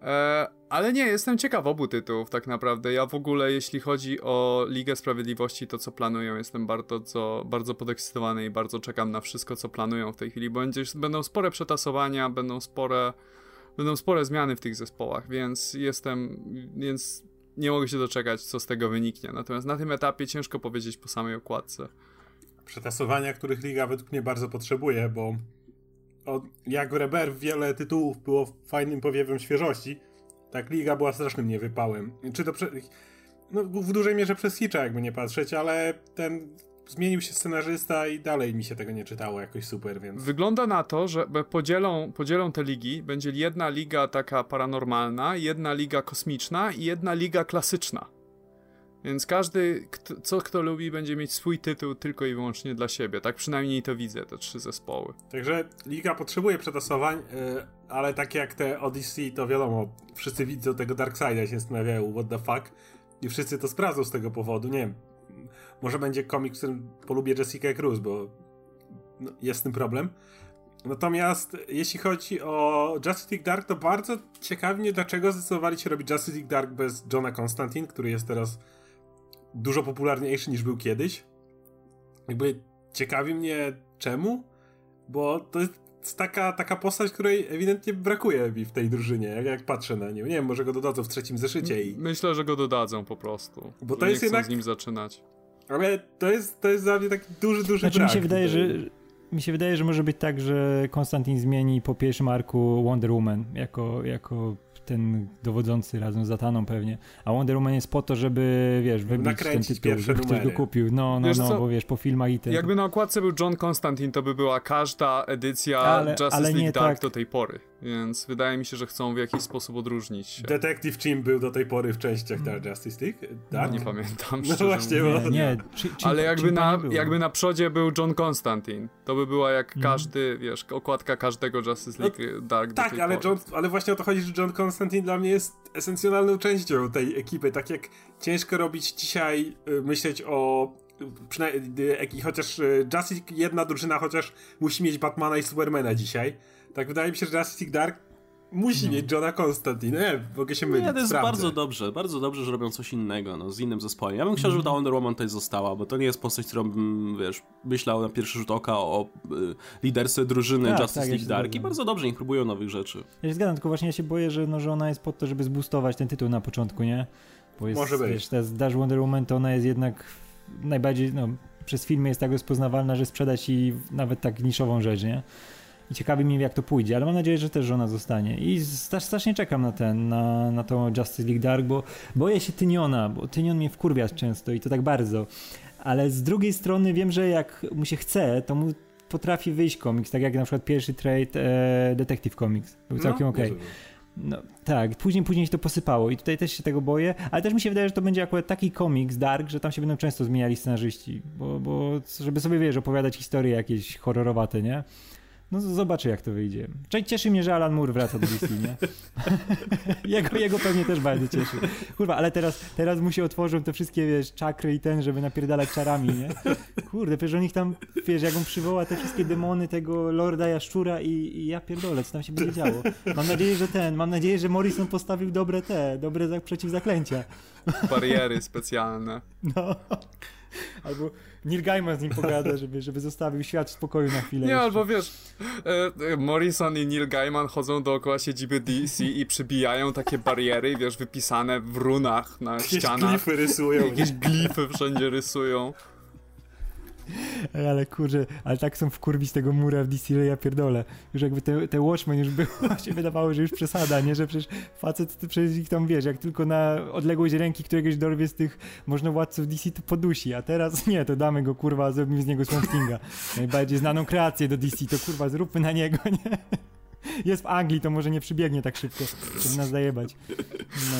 E, ale nie, jestem ciekaw obu tytułów tak naprawdę. Ja w ogóle, jeśli chodzi o Ligę Sprawiedliwości, to co planują, jestem bardzo, co, bardzo podekscytowany i bardzo czekam na wszystko, co planują w tej chwili. Będzie, będą spore przetasowania, będą spore, będą spore zmiany w tych zespołach, więc jestem, więc nie mogę się doczekać, co z tego wyniknie. Natomiast na tym etapie ciężko powiedzieć po samej okładce. Przetasowania, których liga według mnie bardzo potrzebuje, bo od, jak Reber wiele tytułów było fajnym powiewem świeżości, tak liga była strasznym niewypałem. Czy to prze, no, w dużej mierze przez Hitcha, jakby nie patrzeć, ale ten zmienił się scenarzysta i dalej mi się tego nie czytało jakoś super, więc... Wygląda na to, że podzielą, podzielą te ligi. Będzie jedna liga taka paranormalna, jedna liga kosmiczna i jedna liga klasyczna. Więc każdy, kto, co kto lubi, będzie mieć swój tytuł tylko i wyłącznie dla siebie. Tak przynajmniej to widzę, te trzy zespoły. Także liga potrzebuje przetasowań, yy, ale takie jak te Odyssey, to wiadomo, wszyscy widzą tego Darkseida się zastanawiają, what the fuck. I wszyscy to sprawdzą z tego powodu. Nie wiem, może będzie komik, w którym polubię Jessica Cruz, bo no, jest z tym problem. Natomiast jeśli chodzi o Justice League Dark, to bardzo ciekawi mnie, dlaczego zdecydowali się robić Justice League Dark bez Johna Constantine, który jest teraz dużo popularniejszy niż był kiedyś. Jakby ciekawi mnie czemu, bo to jest taka, taka postać, której ewidentnie brakuje mi w tej drużynie, jak, jak patrzę na nią. Nie wiem, może go dodadzą w trzecim zeszycie i... Myślę, że go dodadzą po prostu. Bo to jest jednak... z nim zaczynać. Ale to jest, to jest dla mnie taki duży, duży znaczy, brak. Mi się wydaje, że mi się wydaje, że może być tak, że Konstantin zmieni po pierwszym arku Wonder Woman jako, jako ten dowodzący razem z Zataną pewnie. A Wonder Woman jest po to, żeby, wiesz, wybić ten tytuł, żeby ktoś go kupił. No, no, wiesz no, co? bo wiesz, po filmach i ten. Jakby na okładce był John Constantine, to by była każda edycja ale, Justice ale League Dark tak. do tej pory. Więc wydaje mi się, że chcą w jakiś sposób odróżnić się. Detective Team był do tej pory w częściach Dark Justice League? Dark? Nie pamiętam, No właśnie, bo... Nie, nie. Czy, czy, ale jakby na, jakby na przodzie był John Constantine, to by była jak mm. każdy, wiesz, okładka każdego Justice League no, Dark Tak, ale, John, ale właśnie o to chodzi, że John Constantine dla mnie jest esencjonalną częścią tej ekipy. Tak jak ciężko robić dzisiaj, y, myśleć o przynajmniej, chociaż y, Justice jedna drużyna chociaż musi mieć Batmana i Supermana dzisiaj. Tak wydaje mi się, że Justice Dark musi no. mieć Johna Constantine. Nie, mogę się mylić. Nie, to jest Sprawdzę. bardzo dobrze, bardzo dobrze, że robią coś innego, no, z innym zespołem. Ja bym chciał, żeby ta Wonder Woman tutaj została, bo to nie jest postać, którą bym, wiesz, myślał na pierwszy rzut oka o y, liderce drużyny tak, Justice tak, League ja Dark i bardzo dobrze, nie próbują nowych rzeczy. Ja się zgadzam, tylko właśnie ja się boję, że, no, że ona jest po to, żeby zboostować ten tytuł na początku, nie? Bo jest, Może być. Wiesz, ta Dash Wonder Woman to ona jest jednak najbardziej, no, przez filmy jest tak rozpoznawalna, że sprzedać i nawet tak niszową rzecz, nie? I ciekawi mnie, jak to pójdzie, ale mam nadzieję, że też żona zostanie. I strasznie czekam na ten, na, na tą Justice League Dark, bo boję się Tyniona, bo Tynion mnie wkurwia często i to tak bardzo. Ale z drugiej strony wiem, że jak mu się chce, to mu potrafi wyjść komiks, tak jak na przykład pierwszy trade e, Detective Comics. Był no, całkiem no, okej. Okay. No tak, później, później się to posypało i tutaj też się tego boję, ale też mi się wydaje, że to będzie akurat taki komiks dark, że tam się będą często zmieniali scenarzyści, bo, bo żeby sobie, wiesz, opowiadać historie jakieś horrorowate, nie? No zobaczę jak to wyjdzie. Cieszy mnie, że Alan Moore wraca do DC, nie? jego, jego pewnie też bardzo cieszy. Kurwa, ale teraz, teraz mu się otworzą te wszystkie, wiesz, czakry i ten, żeby napierdalać czarami, nie? Kurde, przecież on ich tam, wiesz, jak on przywoła te wszystkie demony tego Lorda Jaszczura i, i ja pierdolę, co tam się będzie działo. Mam nadzieję, że ten, mam nadzieję, że Morrison postawił dobre te, dobre przeciwzaklęcia. Bariery specjalne. No. Albo Neil Gaiman z nim pogada, żeby, żeby zostawił świat w spokoju na chwilę. Nie, jeszcze. albo wiesz, e, Morrison i Neil Gaiman chodzą dookoła siedziby DC i przybijają takie bariery, wiesz, wypisane w runach na Jakieś ścianach. glify rysują. Jakieś glify wszędzie rysują. Ale kurczę, ale tak są wkurwi z tego mura w DC, że ja pierdolę. Już jakby te, te Watchmen już było, się wydawało, że już przesada, nie? Że przecież facet, to przecież ich tam, wiesz, jak tylko na odległość ręki któregoś dorwie z tych można władców DC, to podusi, a teraz nie, to damy go, kurwa, zrobimy z niego Swamp Kinga. Najbardziej znaną kreację do DC, to kurwa, zróbmy na niego, nie? Jest w Anglii, to może nie przybiegnie tak szybko, żeby nas zajebać. No.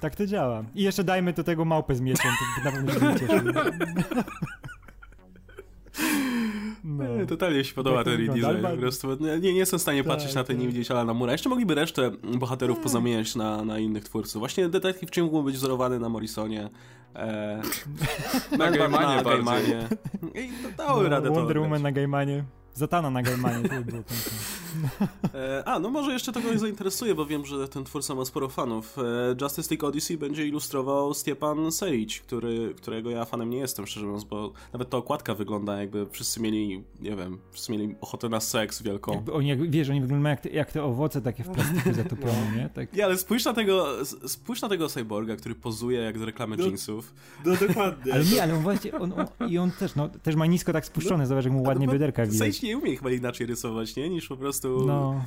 Tak to działa. I jeszcze dajmy do tego małpę z mieczem, to na pewno się. No. Totalnie się podoba ten redesign. Po prostu nie, nie jestem w stanie tak, patrzeć na ten tak. nie widzieć Alana Mura. Jeszcze mogliby resztę bohaterów tak. pozamieniać na, na innych twórców. Właśnie Detective Chim mógłby być wzorowany na Morrisonie. E, na Gaimanie na Gaimanie. I dały no, radę Wonder to Wonder Woman na Gaimanie. Zatana na Gaimanie, to było e, A, no może jeszcze to kogoś zainteresuje, bo wiem, że ten twórca ma sporo fanów. E, Justice League Odyssey będzie ilustrował Stepan Sejic, który, którego ja fanem nie jestem, szczerze mówiąc, bo nawet ta okładka wygląda jakby wszyscy mieli, nie wiem, wszyscy mieli ochotę na seks wielką. Jakby oni, jak, wiesz, oni wyglądają jak te, jak te owoce takie w plastiku zatopione, nie? Tak. Nie, ale spójrz na tego, spójrz na tego cyborga, który pozuje jak do reklamy no, jeansów. No dokładnie. Ale nie, ale on właśnie, on, on, i on też, no, też ma nisko tak spuszczone, no, zobacz jak mu ładnie no, bioderka widać nie umie chyba inaczej rysować, nie? Niż po prostu... No.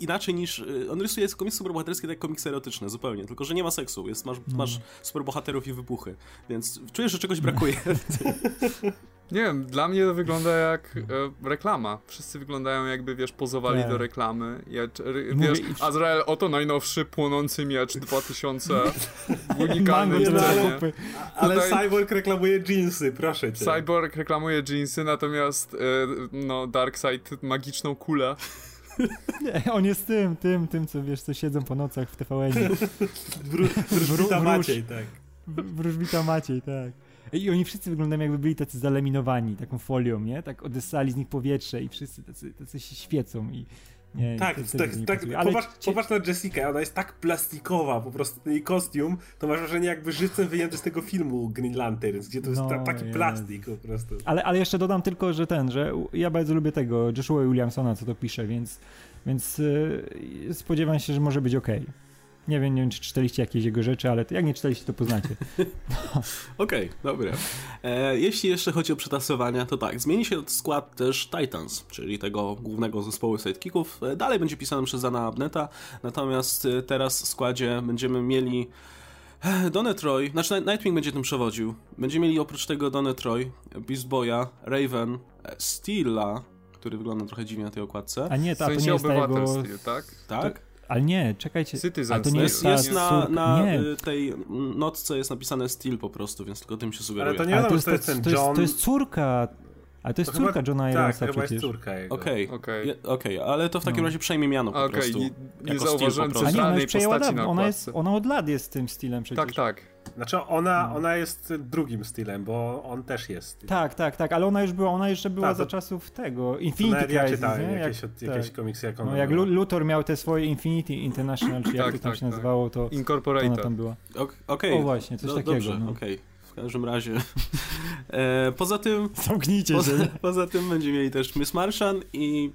Inaczej niż... On rysuje komiksy superbohaterskie tak jak komiksy erotyczne, zupełnie. Tylko, że nie ma seksu. Jest, masz, no. masz superbohaterów i wybuchy. Więc czujesz, że czegoś brakuje. Nie wiem, dla mnie to wygląda jak e, reklama. Wszyscy wyglądają jakby, wiesz, pozowali do reklamy. Ja, wiesz, Azrael, oto najnowszy płonący miecz 2000 w unikalnym cenie. Ale Tutaj... Cyborg reklamuje jeansy, proszę cię. Cyborg reklamuje jeansy, natomiast e, no, Darkseid magiczną kulę. Nie, on jest tym, tym, tym, co wiesz, co siedzą po nocach w TVN. Wróżbita Maciej, tak. Wróżbita Maciej, tak. I oni wszyscy wyglądają jakby byli tacy zalaminowani taką folią, nie? Tak odessali z nich powietrze i wszyscy tacy, tacy się świecą i nie, tak, to, tak, tak Ale popatrz, popatrz na Jessica, ona jest tak plastikowa, po prostu ten jej kostium, to masz wrażenie jakby żywcem wyjęty z tego filmu Green Lanterns, gdzie to jest no, taki jest. plastik po prostu. Ale, ale jeszcze dodam tylko, że ten, że ja bardzo lubię tego Joshua Williamsona, co to pisze, więc, więc yy, spodziewam się, że może być ok. Nie wiem, nie wiem, czy czytaliście jakieś jego rzeczy, ale to jak nie czytaliście, to poznacie. No. Okej, okay, dobra. E, jeśli jeszcze chodzi o przetasowania, to tak, zmieni się skład też Titans, czyli tego głównego zespołu sidekicków. E, dalej będzie pisany przez Zana Abneta, natomiast e, teraz w składzie będziemy mieli e, Donny Troy, znaczy Nightwing będzie tym przewodził. Będziemy mieli oprócz tego Donny Troy, Beast Boya, Raven, Steela, który wygląda trochę dziwnie na tej okładce. A nie, to, w sensie to nie jest jego... Steel, tak? Tak? Ale nie, czekajcie. Citizen to nie jest, jest na, na nie. Y, tej notce jest napisane Steel po prostu, więc tylko tym się sugeruje. Ale to nie Ale to, jest, to, jest, ten to, jest, to jest córka ale to jest to córka chyba, Johna Ironsa tak, przecież. jest córka jego. Okej, okay, okay. okay, ale to w takim no. razie przejmie miano po okay, prostu. Nie, nie zauważyłem centralnej postaci na ona, jest, ona od lat jest tym stylem przecież. Tak, tak. Znaczy ona, no. ona jest drugim stylem, bo on też jest. Tak, tak, tak, ale ona już była, ona jeszcze była tak, za czasów tego Infinity Crisis, ja czytałem nie? jakieś, jak, jakieś tak. komiksy, jak no, Jak Luthor miał te swoje Infinity International, czy jak tak, to tam tak, się tak. nazywało, to Incorporated. ona tam była. Okej. Okay. O właśnie, coś no, takiego. Dobrze, no. okej. W każdym razie. E, poza tym. Zamknijcie poza, się. Poza tym będziemy mieli też Miss Martian i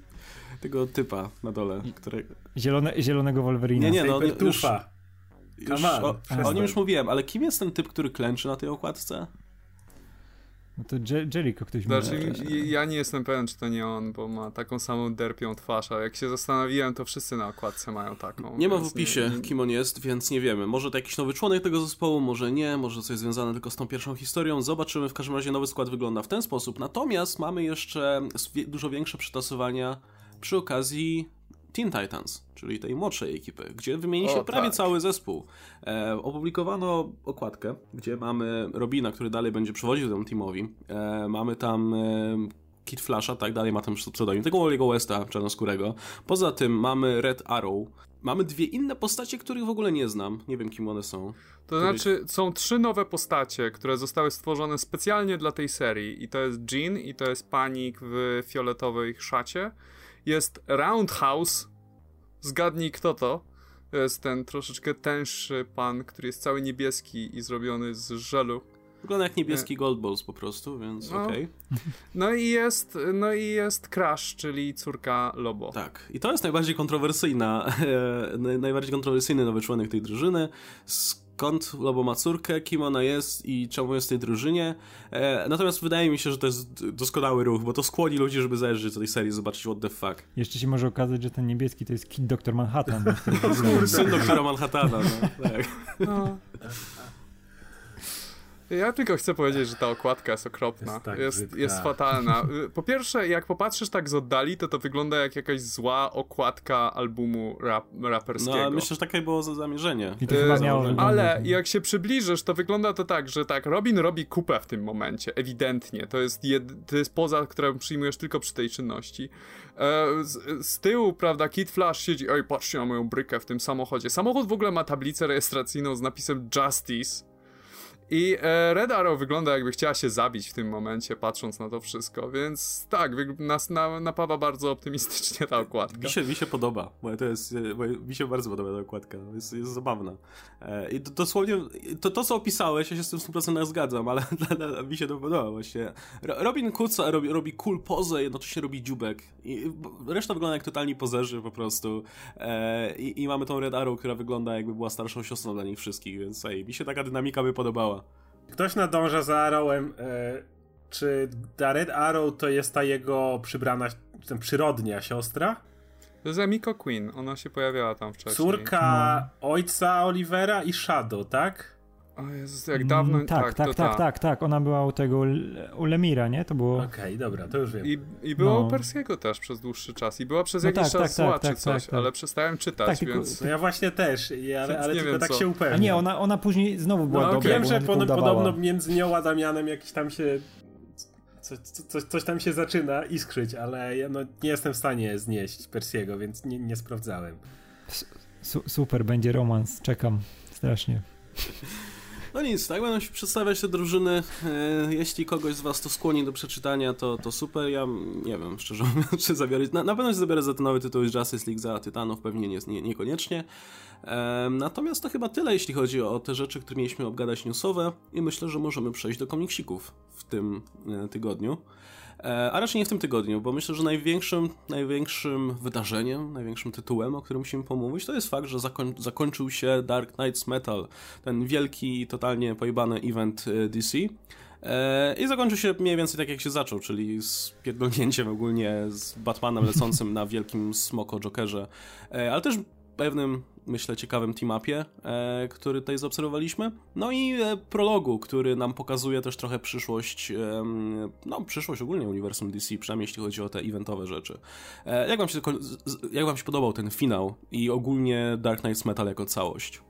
tego typa na dole, którego. Zielone, zielonego Wolverina. Nie, nie, no już, już o, o nim już mówiłem, ale kim jest ten typ, który klęczy na tej okładce? No to Jericho ktoś znaczy, Ja nie jestem pewien, czy to nie on, bo ma taką samą derpią twarz, a jak się zastanowiłem, to wszyscy na okładce mają taką. Nie ma w opisie, nie, nie... kim on jest, więc nie wiemy. Może to jakiś nowy członek tego zespołu, może nie, może coś związane tylko z tą pierwszą historią. Zobaczymy. W każdym razie nowy skład wygląda w ten sposób. Natomiast mamy jeszcze dużo większe przetasowania przy okazji Teen Titans, czyli tej młodszej ekipy, gdzie wymieni się o, prawie tak. cały zespół. E, opublikowano okładkę, gdzie mamy Robina, który dalej będzie przewodził temu teamowi. E, mamy tam e, Kid Flasha, tak dalej ma tam pseudonim, tego Wally'ego Westa, czarnoskórego. Poza tym mamy Red Arrow. Mamy dwie inne postacie, których w ogóle nie znam. Nie wiem, kim one są. To znaczy, są trzy nowe postacie, które zostały stworzone specjalnie dla tej serii. I to jest Jean, i to jest Panik w fioletowej szacie jest Roundhouse. Zgadnij kto to. To jest ten troszeczkę tęższy pan, który jest cały niebieski i zrobiony z żelu. Wygląda jak niebieski Gold Balls po prostu, więc no. okej. Okay. No i jest, no i jest Crash, czyli córka Lobo. Tak. I to jest najbardziej kontrowersyjna, najbardziej kontrowersyjny nowy członek tej drużyny. Z skąd Lobo ma córkę, kim ona jest i czemu jest w tej drużynie. E, natomiast wydaje mi się, że to jest doskonały ruch, bo to skłoni ludzi, żeby zajrzeć do tej serii, zobaczyć what the fuck. Jeszcze się może okazać, że ten niebieski to jest Kid Dr. Manhattan. Syn doktora Manhattana, no, tak. No. Ja tylko chcę powiedzieć, że ta okładka jest okropna. Jest, tak jest, jest, fatalna. Po pierwsze, jak popatrzysz tak z oddali, to to wygląda jak jakaś zła okładka albumu rap, raperskiego. No, myślę, że takie było zamierzenie. I to chyba miało Ale jak się przybliżysz, to wygląda to tak, że tak, Robin robi kupę w tym momencie, ewidentnie. To jest, jed, to jest poza, którą przyjmujesz tylko przy tej czynności. E, z, z, tyłu, prawda, Kid Flash siedzi, oj, patrzcie na moją brykę w tym samochodzie. Samochód w ogóle ma tablicę rejestracyjną z napisem Justice i e, Red Arrow wygląda jakby chciała się zabić w tym momencie, patrząc na to wszystko, więc tak, nas na, napawa bardzo optymistycznie ta okładka. Mi się, mi się podoba, to jest, bo mi się bardzo podoba ta okładka, jest, jest zabawna. E, I dosłownie, to, to co opisałeś, ja się z tym 100% zgadzam, ale mi się to podoba właśnie. Robin Kuca robi, robi cool pozę, jednocześnie robi dziubek. I reszta wygląda jak totalni pozerzy po prostu. E, i, I mamy tą Red Arrow, która wygląda jakby była starszą siostrą dla nich wszystkich, więc ej, mi się taka dynamika by podobała. Ktoś nadąża za Arrowem. E, czy ta Red Arrow to jest ta jego przybrana, ten przyrodnia siostra? To jest Emiko Queen, ona się pojawiała tam wcześniej. Córka no. ojca Olivera i Shadow, tak? O Jezus, jak dawno... Mm, tak, tak, tak, tak, tak, tak, ona była u tego, u Lemira, nie? To było... Okej, okay, dobra, to już wiem. I, i była no. u Persiego też przez dłuższy czas i była przez no jakiś tak, czas tak, zła tak, czy tak, coś, tak, ale przestałem czytać, tak, więc... No ja właśnie też, ale, ale tylko tak co. się upewniam. A nie, ona, ona później znowu była no, dobra, Wiem, że podobno między nią a Damianem jakiś tam się... Coś, coś, coś tam się zaczyna iskrzyć, ale ja no, nie jestem w stanie znieść Persiego, więc nie, nie sprawdzałem. S super, będzie romans, czekam strasznie. No nic, tak będą się przedstawiać te drużyny. E, jeśli kogoś z was to skłoni do przeczytania, to, to super. Ja nie wiem, szczerze mówiąc, czy zabiorę. Na, na pewno się zabiorę za ten nowy tytuł Justice League za Tytanów, pewnie nie, nie, niekoniecznie. E, natomiast to chyba tyle, jeśli chodzi o te rzeczy, które mieliśmy obgadać newsowe i myślę, że możemy przejść do komiksików w tym e, tygodniu. E, a raczej nie w tym tygodniu, bo myślę, że największym, największym wydarzeniem, największym tytułem, o którym musimy pomówić, to jest fakt, że zakoń, zakończył się Dark Knights Metal, ten wielki, totalnie pojebany event e, DC. E, I zakończył się mniej więcej tak, jak się zaczął, czyli z pierdolnięciem ogólnie z Batmanem lecącym na wielkim smoko Jokerze, ale też pewnym myślę, ciekawym team-upie, e, który tutaj zaobserwowaliśmy. No i e, prologu, który nam pokazuje też trochę przyszłość, e, no przyszłość ogólnie uniwersum DC, przynajmniej jeśli chodzi o te eventowe rzeczy. Jak, wam się, jak wam się podobał ten finał i ogólnie Dark Knights Metal jako całość?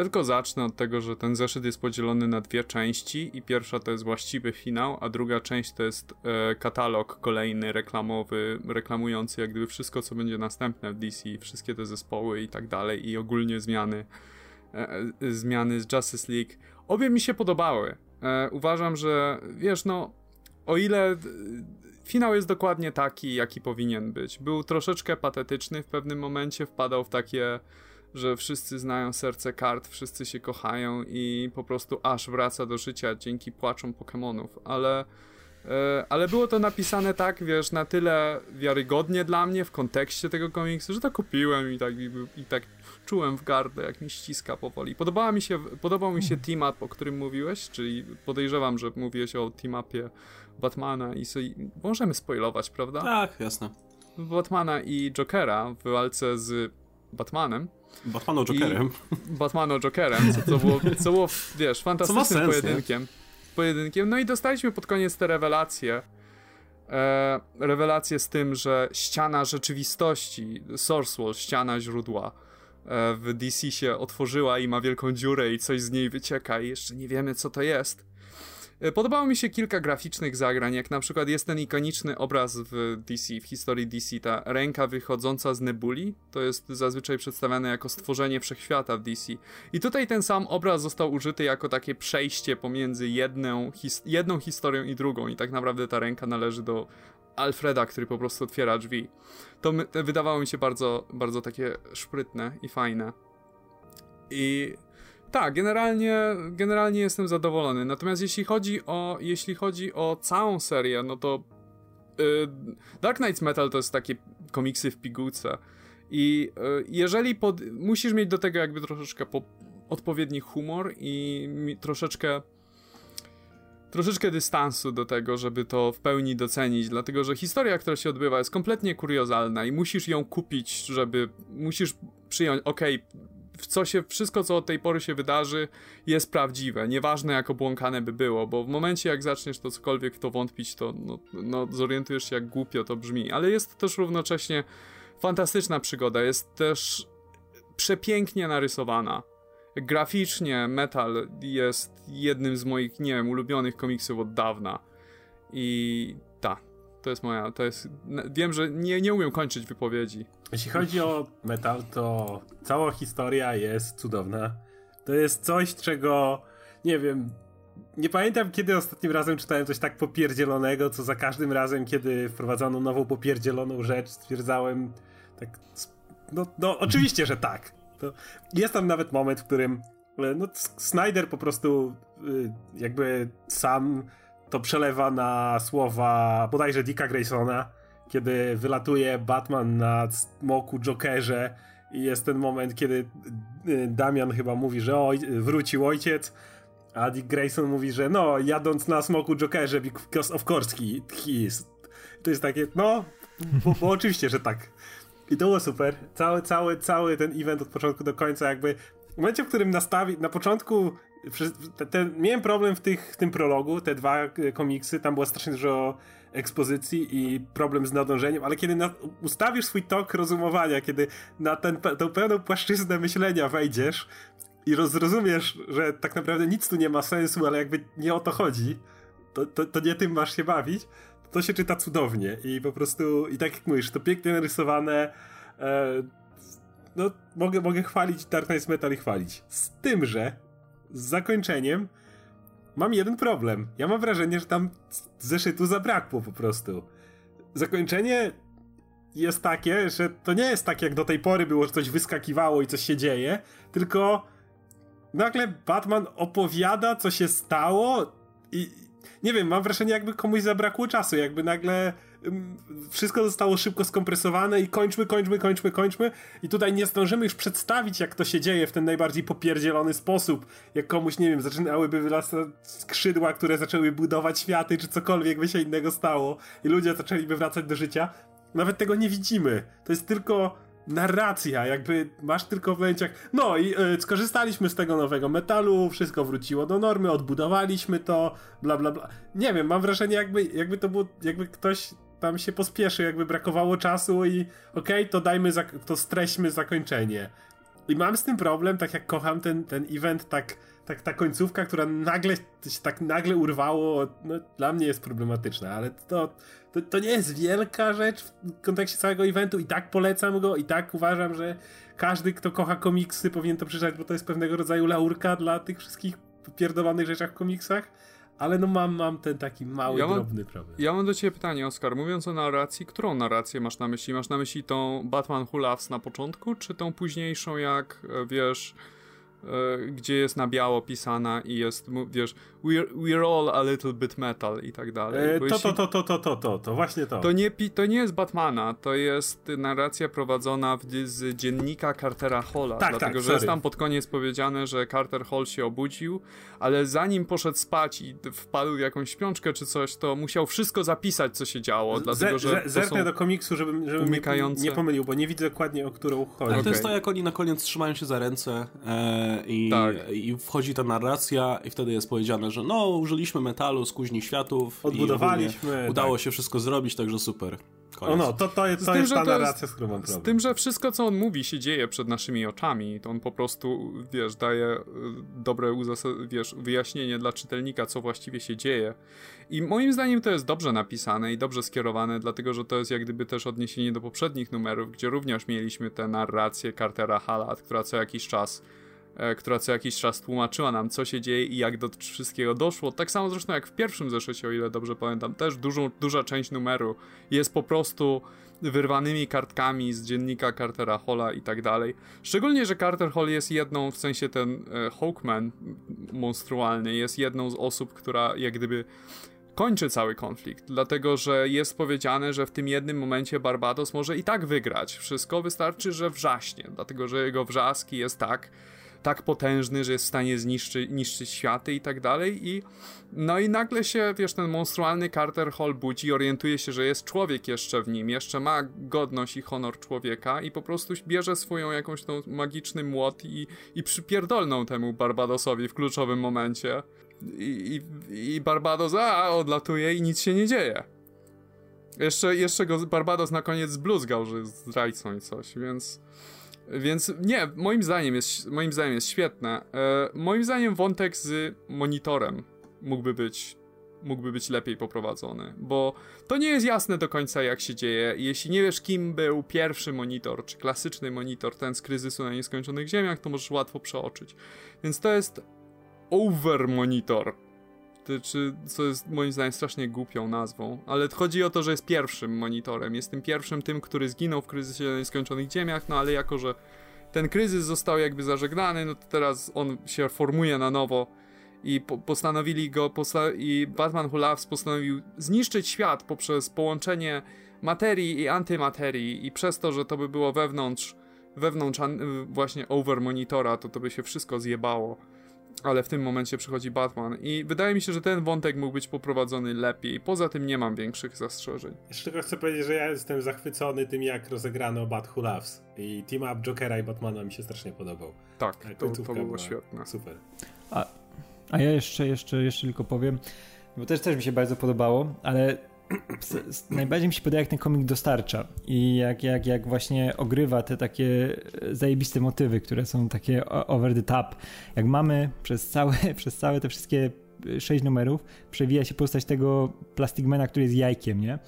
Ja tylko zacznę od tego, że ten zeszyt jest podzielony na dwie części i pierwsza to jest właściwy finał, a druga część to jest e, katalog kolejny reklamowy, reklamujący jak gdyby wszystko, co będzie następne w DC, wszystkie te zespoły i tak dalej i ogólnie zmiany, e, e, zmiany z Justice League. Obie mi się podobały. E, uważam, że wiesz, no o ile finał jest dokładnie taki, jaki powinien być. Był troszeczkę patetyczny w pewnym momencie, wpadał w takie że wszyscy znają serce kart, wszyscy się kochają i po prostu aż wraca do życia dzięki płaczom Pokémonów, ale e, ale było to napisane tak, wiesz, na tyle wiarygodnie dla mnie w kontekście tego komiksu, że to kupiłem i tak, i, i tak czułem w gardę, jak mi ściska powoli. Podobała mi się, podobał mi się mhm. team up, o którym mówiłeś, czyli podejrzewam, że mówiłeś o team upie Batmana i sobie, możemy spoilować, prawda? Tak, jasne. Batmana i Jokera w walce z Batmanem. Batmano Jokerem. Batmano Jokerem, co, co, było, co było, wiesz, fantastycznym sens, pojedynkiem. Nie? Pojedynkiem. No i dostaliśmy pod koniec te rewelacje. E, rewelacje z tym, że ściana rzeczywistości, Source Wall, ściana źródła e, w DC się otworzyła i ma wielką dziurę i coś z niej wycieka i jeszcze nie wiemy co to jest. E, podobało mi się kilka graficznych zagrań, jak na przykład jest ten ikoniczny obraz w DC, w historii DC, ta ręka wychodząca z nebuli, to jest zazwyczaj przedstawiane jako stworzenie wszechświata w DC. I tutaj ten sam obraz został użyty jako takie przejście pomiędzy jedną, his jedną historią i drugą i tak naprawdę ta ręka należy do Alfreda, który po prostu otwiera drzwi. To, wydawało mi się bardzo, bardzo takie szprytne i fajne. I tak, generalnie, generalnie jestem zadowolony. Natomiast jeśli chodzi o, jeśli chodzi o całą serię, no to yy, Dark Knights Metal to jest takie komiksy w pigułce. I yy, jeżeli pod, musisz mieć do tego jakby troszeczkę po, odpowiedni humor i troszeczkę troszeczkę dystansu do tego, żeby to w pełni docenić, dlatego że historia, która się odbywa, jest kompletnie kuriozalna i musisz ją kupić, żeby musisz przyjąć, okej, okay, w co się, wszystko co od tej pory się wydarzy jest prawdziwe, nieważne jak obłąkane by było, bo w momencie jak zaczniesz to cokolwiek to wątpić, to no, no, zorientujesz się jak głupio to brzmi, ale jest też równocześnie fantastyczna przygoda, jest też przepięknie narysowana. Graficznie Metal jest jednym z moich, nie wiem, ulubionych komiksów od dawna. I ta, to jest moja, to jest, wiem, że nie, nie umiem kończyć wypowiedzi. Jeśli chodzi o Metal, to cała historia jest cudowna. To jest coś, czego, nie wiem, nie pamiętam kiedy ostatnim razem czytałem coś tak popierdzielonego, co za każdym razem, kiedy wprowadzano nową popierdzieloną rzecz, stwierdzałem tak, no, no oczywiście, że tak. To jest tam nawet moment, w którym e, no, Snyder po prostu y, jakby sam to przelewa na słowa bodajże Dicka Graysona, kiedy wylatuje Batman na smoku Jokerze i jest ten moment, kiedy y, Damian chyba mówi, że oj, wrócił ojciec, a Dick Grayson mówi, że no, jadąc na smoku Jokerze, because of course he, is. To jest takie, no, bo, bo oczywiście, że tak. I to było super. Cały, cały, cały ten event od początku do końca jakby w momencie, w którym nastawi, na początku ten, miałem problem w, tych, w tym prologu, te dwa e, komiksy, tam było strasznie dużo ekspozycji i problem z nadążeniem, ale kiedy na, ustawisz swój tok rozumowania, kiedy na ten, tę pełną płaszczyznę myślenia wejdziesz i zrozumiesz, że tak naprawdę nic tu nie ma sensu, ale jakby nie o to chodzi, to, to, to nie tym masz się bawić, to się czyta cudownie i po prostu, i tak jak mówisz, to pięknie narysowane, e, no mogę, mogę chwalić Dark Knight Metal i chwalić. Z tym, że z zakończeniem mam jeden problem. Ja mam wrażenie, że tam zeszytu zabrakło po prostu. Zakończenie jest takie, że to nie jest tak jak do tej pory było, że coś wyskakiwało i coś się dzieje, tylko nagle Batman opowiada, co się stało i nie wiem, mam wrażenie, jakby komuś zabrakło czasu, jakby nagle wszystko zostało szybko skompresowane i kończmy, kończmy, kończmy, kończmy. I tutaj nie zdążymy już przedstawić, jak to się dzieje w ten najbardziej popierdzielony sposób. Jak komuś, nie wiem, zaczynałyby wyrastać skrzydła, które zaczęły budować światy, czy cokolwiek by się innego stało, i ludzie zaczęliby wracać do życia. Nawet tego nie widzimy. To jest tylko narracja, jakby masz tylko w momenciach, no i y, skorzystaliśmy z tego nowego metalu, wszystko wróciło do normy, odbudowaliśmy to, bla bla bla. Nie wiem, mam wrażenie jakby, jakby to było, jakby ktoś tam się pospieszy, jakby brakowało czasu i okej, okay, to dajmy, to streśmy zakończenie. I mam z tym problem, tak jak kocham ten, ten event, tak, tak ta końcówka, która nagle się tak nagle urwało, no, dla mnie jest problematyczna, ale to, to, to nie jest wielka rzecz w kontekście całego eventu i tak polecam go i tak uważam, że każdy, kto kocha komiksy powinien to przeczytać, bo to jest pewnego rodzaju laurka dla tych wszystkich pierdolonych rzeczach w komiksach. Ale no mam, mam ten taki mały, ja mam, drobny problem. Ja mam do ciebie pytanie, Oskar. Mówiąc o narracji, którą narrację masz na myśli? Masz na myśli tą Batman Who Laughs na początku, czy tą późniejszą, jak e, wiesz E, gdzie jest na biało pisana i jest, wiesz, we're, we're all a little bit metal i tak dalej. E, to, jeśli... to, to, to, to, to, to, to, właśnie to. To nie, to nie jest Batmana, to jest narracja prowadzona w, z dziennika Cartera Halla, tak, dlatego, tak, że jest tam pod koniec powiedziane, że Carter Hall się obudził, ale zanim poszedł spać i wpadł w jakąś śpiączkę czy coś, to musiał wszystko zapisać, co się działo, dlatego, że Zerknę do komiksu, żebym, żebym umykające... nie, nie pomylił, bo nie widzę dokładnie, o którą chodzi. Ale to jest to, jak oni na koniec trzymają się za ręce e, i, tak. i wchodzi ta narracja i wtedy jest powiedziane, że no, użyliśmy metalu z kuźni światów odbudowaliśmy. udało tak. się wszystko zrobić, także super. Koniec. O no, to, to, jest, to tym, jest ta narracja, z którą mam problem. Z tym, że wszystko, co on mówi, się dzieje przed naszymi oczami. To on po prostu, wiesz, daje y, dobre wiesz, wyjaśnienie dla czytelnika, co właściwie się dzieje. I moim zdaniem to jest dobrze napisane i dobrze skierowane, dlatego, że to jest jak gdyby też odniesienie do poprzednich numerów, gdzie również mieliśmy tę narrację Cartera Halat, która co jakiś czas która co jakiś czas tłumaczyła nam, co się dzieje i jak do wszystkiego doszło. Tak samo zresztą jak w pierwszym zeszycie, o ile dobrze pamiętam, też dużą, duża część numeru jest po prostu wyrwanymi kartkami z dziennika Cartera Halla i tak dalej. Szczególnie, że Carter Hall jest jedną, w sensie ten e, Hawkman monstrualny, jest jedną z osób, która jak gdyby kończy cały konflikt, dlatego że jest powiedziane, że w tym jednym momencie Barbados może i tak wygrać. Wszystko wystarczy, że wrzaśnie, dlatego że jego wrzaski jest tak tak potężny, że jest w stanie zniszczyć niszczyć światy i tak dalej i no i nagle się, wiesz, ten monstrualny Carter Hall budzi, orientuje się, że jest człowiek jeszcze w nim, jeszcze ma godność i honor człowieka i po prostu bierze swoją jakąś tą magiczny młot i, i przypierdolną temu Barbadosowi w kluczowym momencie. I, i, i Barbados a, odlatuje i nic się nie dzieje. Jeszcze, jeszcze go Barbados na koniec zbluzgał, że jest zdrajcą i coś, więc... Więc nie, moim zdaniem jest, moim zdaniem jest świetne. E, moim zdaniem wątek z monitorem mógłby być, mógłby być lepiej poprowadzony, bo to nie jest jasne do końca jak się dzieje. Jeśli nie wiesz kim był pierwszy monitor, czy klasyczny monitor, ten z kryzysu na nieskończonych ziemiach, to możesz łatwo przeoczyć. Więc to jest over monitor. Czy, co jest moim zdaniem strasznie głupią nazwą, ale chodzi o to, że jest pierwszym monitorem. Jest tym pierwszym tym, który zginął w kryzysie na nieskończonych ziemiach, no ale jako, że ten kryzys został jakby zażegnany, no to teraz on się formuje na nowo i po postanowili go, posta i Batman Who Loves postanowił zniszczyć świat poprzez połączenie materii i antymaterii i przez to, że to by było wewnątrz, wewnątrz właśnie over monitora, to to by się wszystko zjebało. Ale w tym momencie przychodzi Batman i wydaje mi się, że ten wątek mógł być poprowadzony lepiej. Poza tym nie mam większych zastrzeżeń. Jeszcze tylko chcę powiedzieć, że ja jestem zachwycony tym, jak rozegrano Bat Who Loves. I team up Jokera i Batmana mi się strasznie podobał. Tak, to, to było świetne. Super. A a ja jeszcze, jeszcze, jeszcze tylko powiem, bo też, też mi się bardzo podobało, ale najbardziej mi się podoba, jak ten komik dostarcza i jak, jak, jak właśnie ogrywa te takie zajebiste motywy, które są takie over the top. Jak mamy przez całe, przez całe te wszystkie sześć numerów przewija się postać tego plastigmana, który jest jajkiem, nie?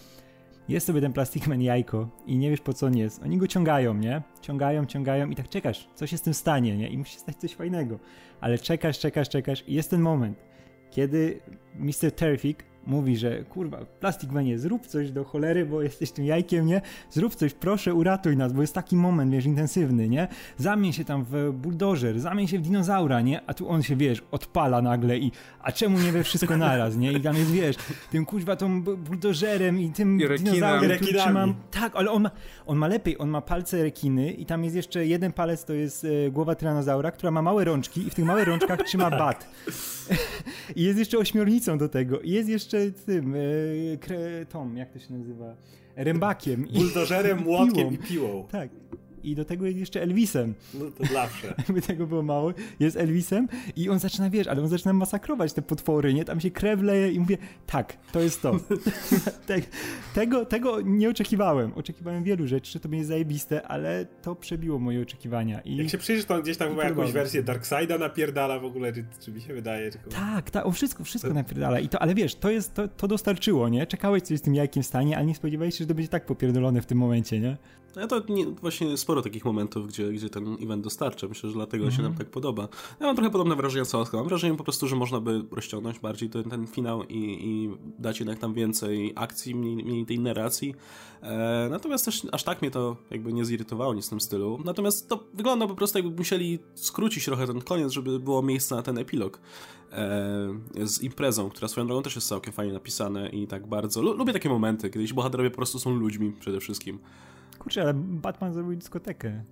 Jest sobie ten plastikman jajko i nie wiesz po co on jest. Oni go ciągają, nie? Ciągają, ciągają i tak czekasz, co się z tym stanie, nie? I musi się stać coś fajnego ale czekasz, czekasz, czekasz i jest ten moment, kiedy Mr. Terrific mówi, że kurwa, Plastic Manie, zrób coś do cholery, bo jesteś tym jajkiem, nie? Zrób coś, proszę, uratuj nas, bo jest taki moment, wiesz, intensywny, nie? Zamień się tam w buldożer, zamień się w dinozaura, nie? A tu on się, wiesz, odpala nagle i a czemu nie wie wszystko naraz, nie? I tam jest, wiesz, tym kuźwa tą buldożerem i tym I dinozaurem, który trzymam. Tak, ale on ma, on ma lepiej, on ma palce rekiny i tam jest jeszcze jeden palec, to jest e, głowa tyranozaura, która ma małe rączki i w tych małych rączkach trzyma bat. I jest jeszcze ośmiornicą do tego. I jest jeszcze tym, e, kre, Tom, jak to się nazywa? Rębakiem. Buldożerem, młotkiem i piłą. Tak i do tego jest jeszcze Elvisem. No to zawsze. Jakby tego było mało. Jest Elvisem i on zaczyna, wiesz, ale on zaczyna masakrować te potwory, nie? Tam się krew leje i mówię, tak, to jest to. Te, tego, tego nie oczekiwałem. Oczekiwałem wielu rzeczy, to będzie zajebiste, ale to przebiło moje oczekiwania. I Jak się przyjrzysz, to on gdzieś tam chyba jakąś wersję Darkseida napierdala w ogóle, czy, czy mi się wydaje. Tylko... Tak, tak, on wszystko, wszystko to... napierdala. I to, ale wiesz, to jest, to, to dostarczyło, nie? Czekałeś, co jest z tym jajkiem w stanie, ale nie spodziewałeś się, że to będzie tak popierdolone w tym momencie, nie? Ja to nie, właśnie sporo takich momentów, gdzie, gdzie ten event dostarcza. Myślę, że dlatego mm -hmm. się nam mhm. tak podoba. Ja mam trochę podobne wrażenie co Oscar. Mam wrażenie po prostu, że można by rozciągnąć bardziej ten, ten finał i, i dać jednak tam więcej akcji, mniej, mniej tej narracji. E, natomiast też aż tak mnie to jakby nie zirytowało nic w tym stylu. Natomiast to wygląda po prostu jakby musieli skrócić trochę ten koniec, żeby było miejsce na ten epilog e, z imprezą, która swoją drogą też jest całkiem fajnie napisane i tak bardzo... Lubię takie momenty, kiedy bohaterowie po prostu są ludźmi przede wszystkim. Kurczę, ale Batman zrobił dyskotekę.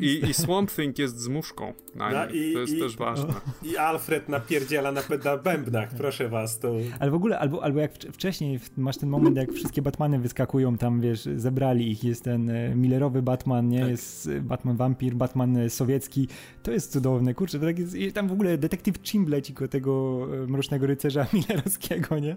I, I Swamp Thing jest z muszką na no, i, to jest i, też ważne. I Alfred napierdziela na, na bębnach, proszę was. To... Ale w ogóle, albo, albo jak wcześniej masz ten moment, jak wszystkie Batmany wyskakują tam, wiesz, zebrali ich, jest ten e, Millerowy Batman, nie? Tak. Jest e, Batman Vampir, Batman e, sowiecki. To jest cudowne, kurczę, to tak jest, tam w ogóle detektyw Chimbleci tego Mrocznego Rycerza Millerowskiego, nie?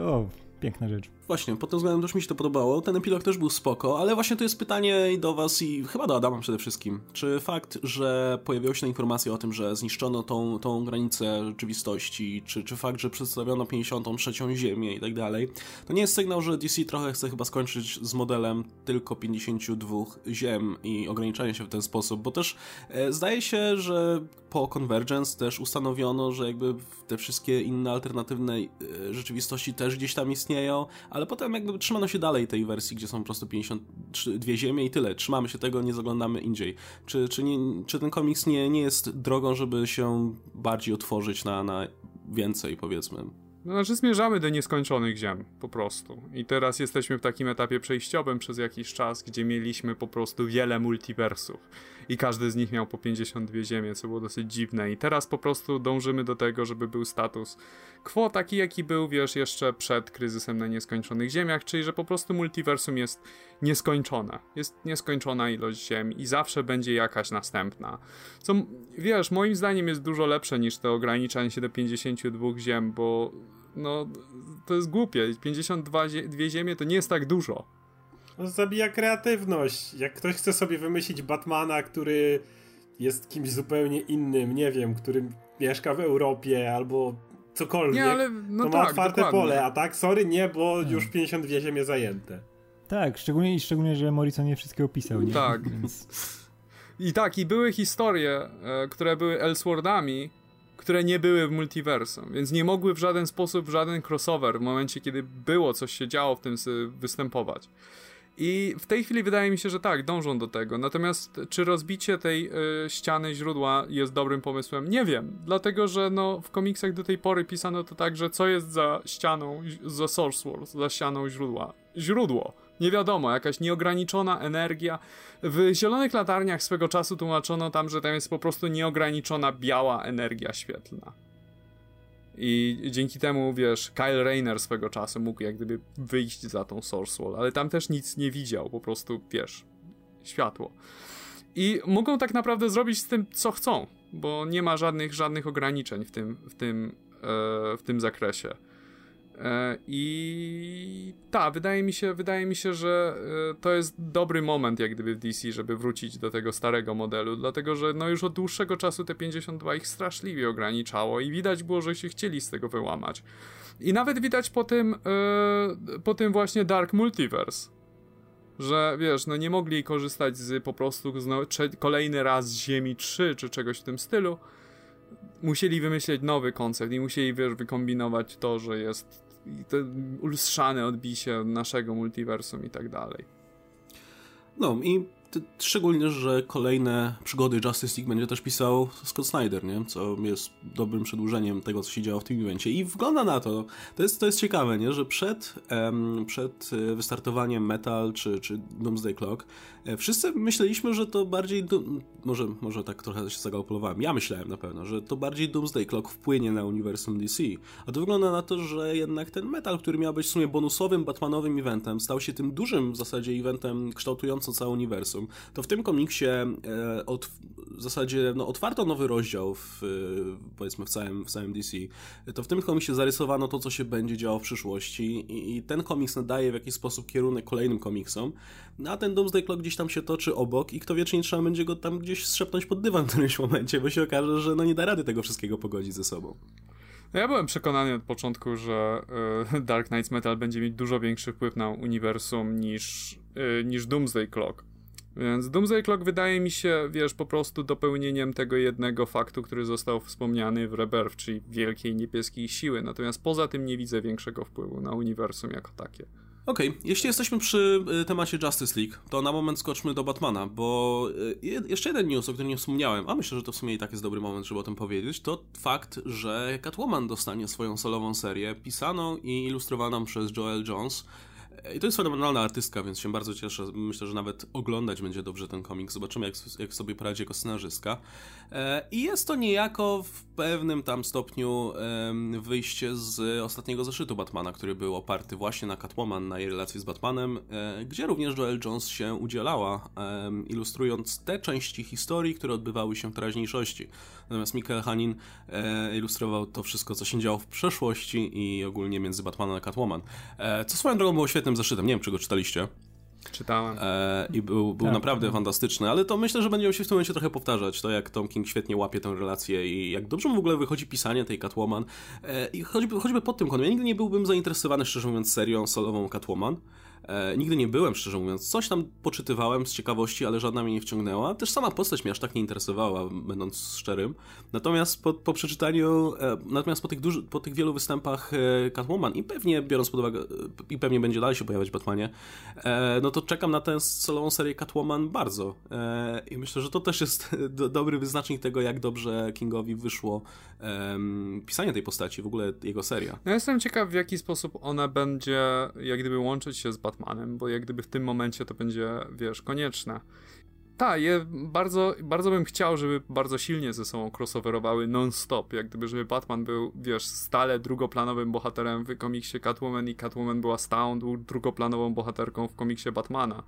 o, piękna rzecz. Właśnie, pod tym względem też mi się to podobało. Ten epilog też był spoko, ale właśnie to jest pytanie do was i chyba do Adama przede wszystkim. Czy fakt, że pojawiła się informacja o tym, że zniszczono tą, tą granicę rzeczywistości, czy, czy fakt, że przedstawiono 53. Ziemię i tak dalej, to nie jest sygnał, że DC trochę chce chyba skończyć z modelem tylko 52 ziem i ograniczania się w ten sposób, bo też e, zdaje się, że po Convergence też ustanowiono, że jakby te wszystkie inne alternatywne e, rzeczywistości też gdzieś tam istnieją, ale potem jakby trzymano się dalej tej wersji, gdzie są po prostu 52 ziemie i tyle. Trzymamy się tego, nie zaglądamy indziej. Czy, czy, nie, czy ten komiks nie, nie jest drogą, żeby się bardziej otworzyć na, na więcej, powiedzmy? No, znaczy zmierzamy do nieskończonych ziem, po prostu. I teraz jesteśmy w takim etapie przejściowym przez jakiś czas, gdzie mieliśmy po prostu wiele multiversów. I każdy z nich miał po 52 ziemie, co było dosyć dziwne. I teraz po prostu dążymy do tego, żeby był status quo taki, jaki był, wiesz, jeszcze przed kryzysem na nieskończonych ziemiach, czyli że po prostu multiversum jest nieskończone. Jest nieskończona ilość ziem i zawsze będzie jakaś następna. Co, wiesz, moim zdaniem jest dużo lepsze niż to ograniczanie się do 52 ziem, bo no, to jest głupie. 52 dwie ziemie to nie jest tak dużo. No, zabija kreatywność. Jak ktoś chce sobie wymyślić Batmana, który jest kimś zupełnie innym, nie wiem, który mieszka w Europie albo cokolwiek, nie, ale, no to tak, ma otwarte dokładnie. pole, a tak, sorry, nie, bo hmm. już 52 ziemie zajęte. Tak, szczególnie, szczególnie, że Morrison nie wszystkie opisał, nie? Tak. Więc... I tak, i były historie, e, które były Elseworldami, które nie były w multiversum, więc nie mogły w żaden sposób, w żaden crossover w momencie, kiedy było coś się działo w tym występować. I w tej chwili wydaje mi się, że tak, dążą do tego. Natomiast czy rozbicie tej y, ściany źródła jest dobrym pomysłem? Nie wiem. Dlatego, że no, w komiksach do tej pory pisano to tak, że co jest za ścianą, za Source Wars, za ścianą źródła? Źródło. Nie wiadomo, jakaś nieograniczona energia. W Zielonych Latarniach swego czasu tłumaczono tam, że tam jest po prostu nieograniczona biała energia świetlna. I dzięki temu, wiesz, Kyle Rayner swego czasu mógł jak gdyby wyjść za tą Source Wall, ale tam też nic nie widział, po prostu, wiesz, światło. I mogą tak naprawdę zrobić z tym, co chcą, bo nie ma żadnych, żadnych ograniczeń w tym, w tym, e, w tym zakresie. E, I tak, wydaje mi się, wydaje mi się, że e, to jest dobry moment jak gdyby w DC, żeby wrócić do tego starego modelu, dlatego że no już od dłuższego czasu te 52 ich straszliwie ograniczało i widać było, że się chcieli z tego wyłamać. I nawet widać po tym, yy, po tym właśnie Dark Multiverse, że wiesz, no nie mogli korzystać z po prostu z, no, kolejny raz z Ziemi 3 czy czegoś w tym stylu. Musieli wymyśleć nowy koncept i musieli, wiesz, wykombinować to, że jest i to ulustrzane odbicie naszego multiversum i tak dalej. No i Szczególnie, że kolejne przygody Justice League będzie też pisał Scott Snyder, nie? co jest dobrym przedłużeniem tego, co się działo w tym evencie. I wygląda na to, to jest, to jest ciekawe, nie? że przed, um, przed e, wystartowaniem Metal czy, czy Doomsday Clock e, wszyscy myśleliśmy, że to bardziej, może, może tak trochę się zagalopowałem, ja myślałem na pewno, że to bardziej Doomsday Clock wpłynie na uniwersum DC. A to wygląda na to, że jednak ten Metal, który miał być w sumie bonusowym, Batmanowym eventem, stał się tym dużym w zasadzie eventem kształtującym całe uniwersum uniwersum, to w tym komiksie e, od, w zasadzie no, otwarto nowy rozdział w, powiedzmy w całym, w całym DC. To w tym komiksie zarysowano to, co się będzie działo w przyszłości i, i ten komiks nadaje w jakiś sposób kierunek kolejnym komiksom, no, a ten Doomsday Clock gdzieś tam się toczy obok i kto wie, czy nie trzeba będzie go tam gdzieś strzepnąć pod dywan w którymś momencie, bo się okaże, że no nie da rady tego wszystkiego pogodzić ze sobą. Ja byłem przekonany od początku, że y, Dark Knights Metal będzie mieć dużo większy wpływ na uniwersum niż, niż Doomsday Clock. Więc Doomsday Clock wydaje mi się, wiesz, po prostu dopełnieniem tego jednego faktu, który został wspomniany w Rebirth, czyli wielkiej niebieskiej siły. Natomiast poza tym nie widzę większego wpływu na uniwersum jako takie. Okej, okay. jeśli jesteśmy przy y, temacie Justice League, to na moment skoczmy do Batmana, bo y, jeszcze jeden news, o którym nie wspomniałem, a myślę, że to w sumie i tak jest dobry moment, żeby o tym powiedzieć, to fakt, że Catwoman dostanie swoją solową serię, pisaną i ilustrowaną przez Joel Jones. I to jest fenomenalna artystka, więc się bardzo cieszę. Myślę, że nawet oglądać będzie dobrze ten komik. Zobaczymy, jak, jak sobie poradzi jako scenarzystka. E, I jest to niejako w pewnym tam stopniu wyjście z ostatniego zeszytu Batmana, który był oparty właśnie na Catwoman, na jej relacji z Batmanem, e, gdzie również Joel Jones się udzielała, ilustrując te części historii, które odbywały się w teraźniejszości. Natomiast Michael Hanin e, ilustrował to wszystko, co się działo w przeszłości i ogólnie między Batmanem a Catwoman. Co swoją drogą było świetnym zeszytem. Nie wiem, czy go czytaliście. Czytałem. E, I był, był tak, naprawdę tak. fantastyczny, ale to myślę, że będziemy się w tym momencie trochę powtarzać, to jak Tom King świetnie łapie tę relację i jak dobrze mu w ogóle wychodzi pisanie tej Catwoman. E, I choćby, choćby pod tym kątem, ja nigdy nie byłbym zainteresowany, szczerze mówiąc, serią solową Catwoman, E, nigdy nie byłem, szczerze mówiąc. Coś tam poczytywałem z ciekawości, ale żadna mnie nie wciągnęła. Też sama postać mnie aż tak nie interesowała, będąc szczerym. Natomiast po, po przeczytaniu, e, natomiast po tych, duży, po tych wielu występach e, Catwoman i pewnie biorąc pod uwagę, e, i pewnie będzie dalej się pojawiać w Batmanie, e, no to czekam na tę solową serię Catwoman bardzo. E, I myślę, że to też jest do, dobry wyznacznik tego, jak dobrze Kingowi wyszło pisanie tej postaci, w ogóle jego seria. No jestem ciekaw, w jaki sposób ona będzie, jak gdyby łączyć się z Batmanem Bo jak gdyby w tym momencie to będzie, wiesz, konieczne. Tak, je bardzo, bardzo bym chciał, żeby bardzo silnie ze sobą crossoverowały non-stop, jak gdyby, żeby Batman był, wiesz, stale drugoplanowym bohaterem w komiksie Catwoman i Catwoman była stałą drugoplanową bohaterką w komiksie Batmana.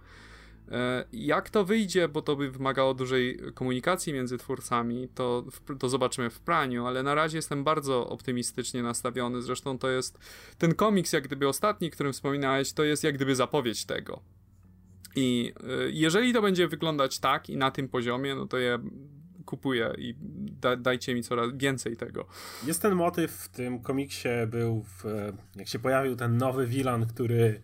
E, jak to wyjdzie, bo to by wymagało dużej komunikacji między twórcami, to, to zobaczymy w praniu, ale na razie jestem bardzo optymistycznie nastawiony. Zresztą to jest ten komiks, jak gdyby ostatni, którym wspominałeś, to jest jak gdyby zapowiedź tego. I e, jeżeli to będzie wyglądać tak i na tym poziomie, no to ja kupuję i da, dajcie mi coraz więcej tego. Jest ten motyw w tym komiksie, był w, jak się pojawił ten nowy villain, który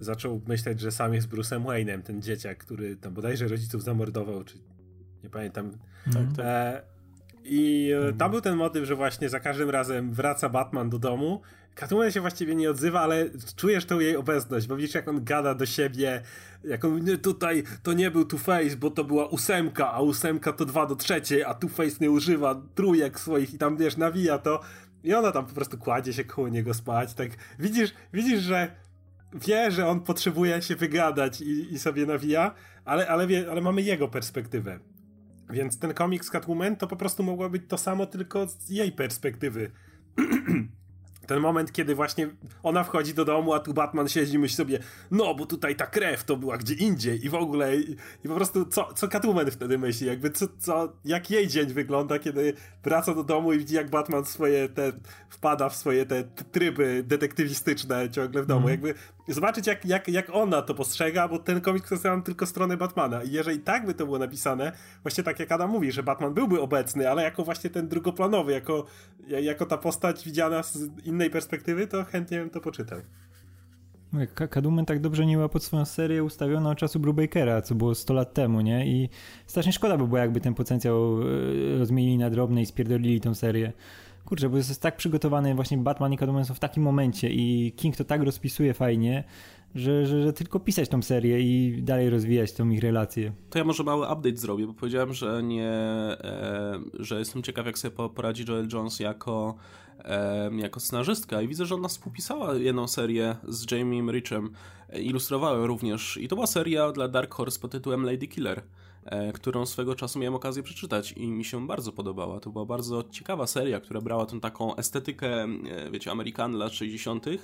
zaczął myśleć, że sam jest Bruce'em Wayne'em, ten dzieciak, który tam bodajże rodziców zamordował, czy nie pamiętam. Tak, tak. E, I e, tam był ten motyw, że właśnie za każdym razem wraca Batman do domu. Catwoman się właściwie nie odzywa, ale czujesz tą jej obecność, bo widzisz jak on gada do siebie, jak on tutaj to nie był Two-Face, bo to była ósemka, a ósemka to dwa do trzeciej, a Two-Face nie używa trójek swoich i tam wiesz, nawija to. I ona tam po prostu kładzie się koło niego spać, tak widzisz, widzisz, że wie, że on potrzebuje się wygadać i, i sobie nawija, ale, ale, wie, ale mamy jego perspektywę. Więc ten komik z Catwoman to po prostu mogło być to samo, tylko z jej perspektywy. Ten moment, kiedy właśnie ona wchodzi do domu, a tu Batman siedzi i myśli sobie, no bo tutaj ta krew to była gdzie indziej i w ogóle i, i po prostu co, co Catwoman wtedy myśli, jakby co, co, jak jej dzień wygląda, kiedy wraca do domu i widzi jak Batman swoje te, wpada w swoje te tryby detektywistyczne ciągle w domu, mm. jakby zobaczyć jak, jak, jak ona to postrzega, bo ten komiks przedstawia tylko stronę Batmana i jeżeli tak by to było napisane, właśnie tak jak Adam mówi, że Batman byłby obecny, ale jako właśnie ten drugoplanowy, jako, jako ta postać widziana z innej perspektywy, to chętnie bym to poczytał. Catwoman tak dobrze nie była pod swoją serię ustawioną od czasu Brubakera, co było 100 lat temu, nie? I strasznie szkoda by było, jakby ten potencjał e, rozmienili na drobne i spierdolili tą serię. Kurczę, bo jest tak przygotowany właśnie Batman i Catwoman są w takim momencie i King to tak rozpisuje fajnie, że, że, że, tylko pisać tą serię i dalej rozwijać tą ich relację. To ja może mały update zrobię, bo powiedziałem, że nie, e, że jestem ciekaw jak sobie poradzi Joel Jones jako jako scenarzystka. I widzę, że ona współpisała jedną serię z Jamie Richem, ilustrowała również. I to była seria dla Dark Horse pod tytułem Lady Killer. e, którą swego czasu miałem okazję przeczytać i mi się bardzo podobała. To była bardzo ciekawa seria, która brała tę taką estetykę, e, wiecie, Amerykan lat 60., E,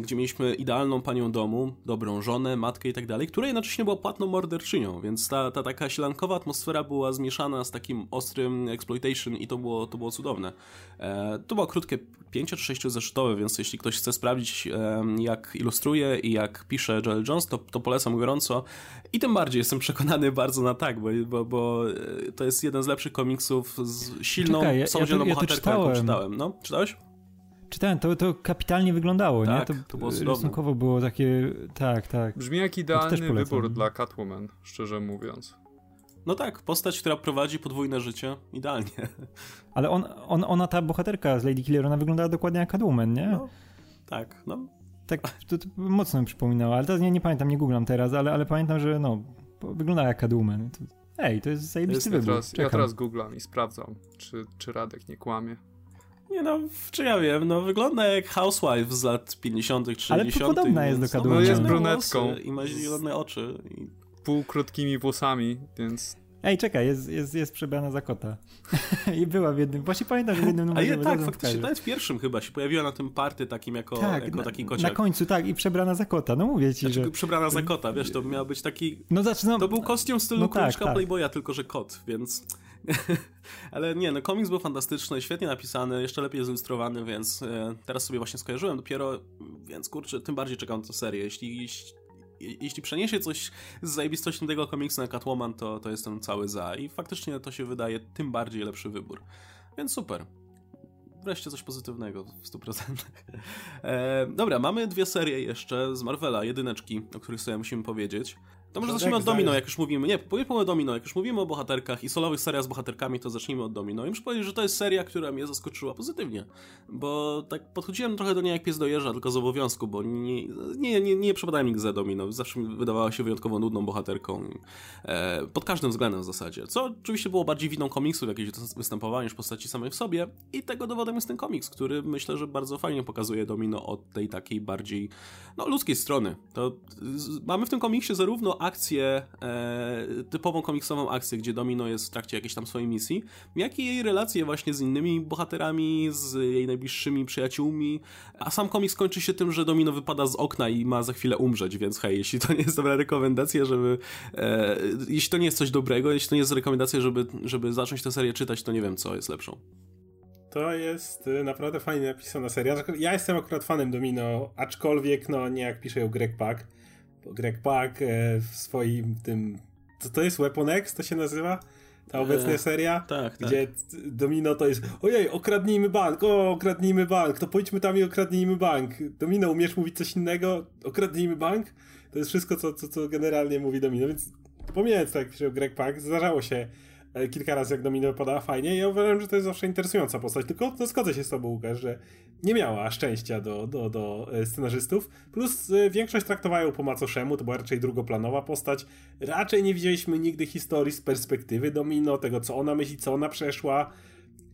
gdzie mieliśmy idealną panią domu, dobrą żonę, matkę i tak dalej, która jednocześnie była płatną morderczynią, więc ta, ta taka sielankowa atmosfera była zmieszana z takim ostrym exploitation i to było, to było cudowne. E, to było krótkie 5 czy 6 zeszytowe, więc jeśli ktoś chce sprawdzić e, jak ilustruje i jak pisze Joel Jones, to, to polecam gorąco i tym bardziej jestem przekonany bardzo na tak, bo, bo, bo to jest jeden z lepszych komiksów z silną, Czekaj, ja, samodzielną ja to, ja bohaterką, jaką czytałem. No, czytałeś? Czytałem, to, to kapitalnie wyglądało, tak, nie? To, to było rysunkowo było takie, tak, tak. Brzmi jak idealny wybór dla Catwoman, szczerze mówiąc. No tak, postać, która prowadzi podwójne życie, idealnie. Ale on, on, ona, ta bohaterka z Lady Killer, ona wyglądała dokładnie jak Catwoman, nie? No, tak, no. Tak, to, to mocno mi przypominało, ale teraz nie, nie pamiętam, nie googlam teraz, ale, ale pamiętam, że no, wyglądała jak Catwoman. To, ej, to jest zajebisty wybór. Ja teraz, ja teraz googlam i sprawdzam, czy, czy Radek nie kłamie. Nie no, czy ja wiem, no wygląda jak housewife z lat 50 -tych, 60 Ale podobna jest do Kadłubia. No jest brunetką. I ma zielone oczy. I... Półkrótkimi włosami, więc... Ej, czekaj, jest, jest, jest przebrana za kota. I była w jednym, właśnie pamiętam, że w jednym numerze. A je, tak, faktycznie, nawet w pierwszym chyba się pojawiła na tym party takim jako, tak, jako taki kociak. Na końcu, tak, i przebrana za kota, no mówię ci, znaczy, że... Przebrana za kota, wiesz, to miał być taki... No zaczynam... To był kostium w stylu no, tak, tak. Playboya, tylko że kot, więc... Ale nie, no komiks był fantastyczny, świetnie napisany, jeszcze lepiej zilustrowany, więc e, teraz sobie właśnie skojarzyłem dopiero, więc kurczę, tym bardziej czekam na tę serię. Jeśli, jeśli, jeśli przeniesie coś z zajebistością tego komiksu na Catwoman, to, to jestem cały za i faktycznie to się wydaje tym bardziej lepszy wybór. Więc super. wreszcie coś pozytywnego w 100%. E, dobra, mamy dwie serie jeszcze z Marvela, jedyneczki, o których sobie musimy powiedzieć. To może zacznijmy od Domino, jak już mówimy. Nie, powiedzmy o Domino, jak już mówimy o bohaterkach i solowych seriach z bohaterkami, to zacznijmy od Domino. I muszę powiedzieć, że to jest seria, która mnie zaskoczyła pozytywnie, bo tak podchodziłem trochę do niej jak pies dojeżdża, tylko z obowiązku, bo nie, nie, nie, nie przepadałem nigdy za Domino. Zawsze mi wydawała się wyjątkowo nudną bohaterką. E, pod każdym względem w zasadzie. Co oczywiście było bardziej winą komiksu, w jakiejś występowała niż postaci samej w sobie. I tego dowodem jest ten komiks, który myślę, że bardzo fajnie pokazuje Domino od tej takiej bardziej no, ludzkiej strony. To z, mamy w tym komiksie zarówno akcję, e, typową komiksową akcję, gdzie Domino jest w trakcie jakiejś tam swojej misji, jak i jej relacje właśnie z innymi bohaterami, z jej najbliższymi przyjaciółmi, a sam komiks kończy się tym, że Domino wypada z okna i ma za chwilę umrzeć, więc hej, jeśli to nie jest dobra rekomendacja, żeby e, jeśli to nie jest coś dobrego, jeśli to nie jest rekomendacja, żeby, żeby zacząć tę serię czytać, to nie wiem, co jest lepszą. To jest y, naprawdę fajnie napisana seria. Ja jestem akurat fanem Domino, aczkolwiek no nie jak pisze ją Greg Pak. Greg Pak e, w swoim tym. Co to jest? Weapon X to się nazywa? Ta obecna e, seria? Tak, Gdzie tak. Domino to jest ojej, okradnijmy bank, o, okradnijmy bank, to pójdźmy tam i okradnijmy bank. Domino, umiesz mówić coś innego? Okradnijmy bank? To jest wszystko, co, co, co generalnie mówi Domino, więc pomijając tak, że Greg Pak, zdarzało się E, kilka razy jak Domino podała fajnie. Ja uważam, że to jest zawsze interesująca postać, tylko no, zgodzę się z tobą, Łukasz, że nie miała szczęścia do, do, do e, scenarzystów. Plus e, większość traktowała ją po macoszemu, to była raczej drugoplanowa postać. Raczej nie widzieliśmy nigdy historii z perspektywy Domino, tego co ona myśli, co ona przeszła.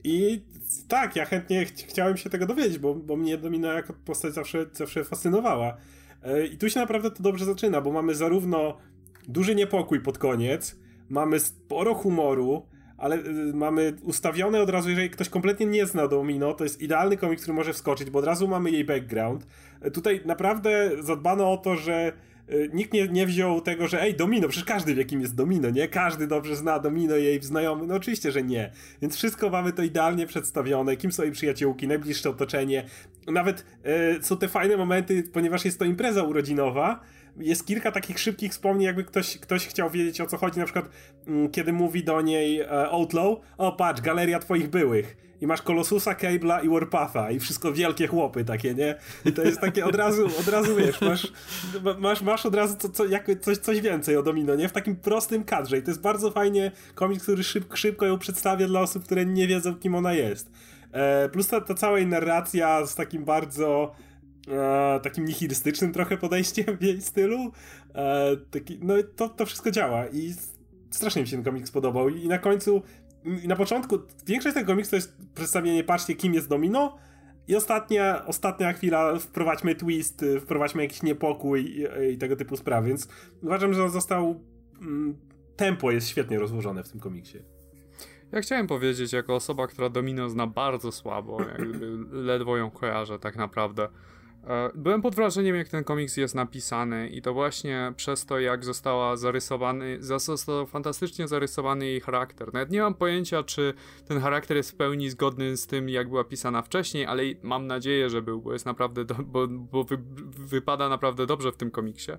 I tak, ja chętnie ch chciałem się tego dowiedzieć, bo, bo mnie Domino jako postać zawsze, zawsze fascynowała. I tu się naprawdę to dobrze zaczyna, bo mamy zarówno duży niepokój pod koniec, mamy sporo humoru, ale y, mamy ustawione od razu, jeżeli ktoś kompletnie nie zna Domino, to jest idealny komik, który może wskoczyć, bo od razu mamy jej background. Y, tutaj naprawdę zadbano o to, że y, nikt nie, nie wziął tego, że ej, Domino, przecież każdy wie, kim jest Domino, nie? Każdy dobrze zna Domino, jej znajomy. No oczywiście, że nie. Więc wszystko mamy to idealnie przedstawione, kim są jej przyjaciółki, najbliższe otoczenie. Nawet e, są te fajne momenty, ponieważ jest to impreza urodzinowa, jest kilka takich szybkich wspomnień, jakby ktoś, ktoś chciał wiedzieć o co chodzi, na przykład mm, kiedy mówi do niej e, Outlaw, o patrz, galeria twoich byłych i masz Kolosusa, Cable'a i Warpatha i wszystko wielkie chłopy takie, nie? I to jest takie od razu, od razu wiesz, masz, masz, masz od razu co, co, coś, coś więcej o Domino, nie? W takim prostym kadrze i to jest bardzo fajnie komiks, który szyb, szybko ją przedstawia dla osób, które nie wiedzą, kim ona jest. E, plus ta, ta cała narracja z takim bardzo e, takim nihilistycznym trochę podejściem w jej stylu. E, taki, no to, to wszystko działa i strasznie mi się ten komiks podobał. I na końcu, i na początku, większość tego komiksu to jest przedstawienie, patrzcie, kim jest Domino. I ostatnia, ostatnia chwila, wprowadźmy twist, wprowadźmy jakiś niepokój i, i tego typu sprawy, więc uważam, że on został. Mm, tempo jest świetnie rozłożone w tym komiksie. Ja chciałem powiedzieć, jako osoba, która Domino zna bardzo słabo, jakby ledwo ją kojarzę tak naprawdę. E, byłem pod wrażeniem, jak ten komiks jest napisany, i to właśnie przez to, jak została zarysowany, został fantastycznie zarysowany jej charakter. Nawet nie mam pojęcia, czy ten charakter jest w pełni zgodny z tym, jak była pisana wcześniej, ale mam nadzieję, że był, bo jest naprawdę, do, bo, bo wy, wypada naprawdę dobrze w tym komiksie.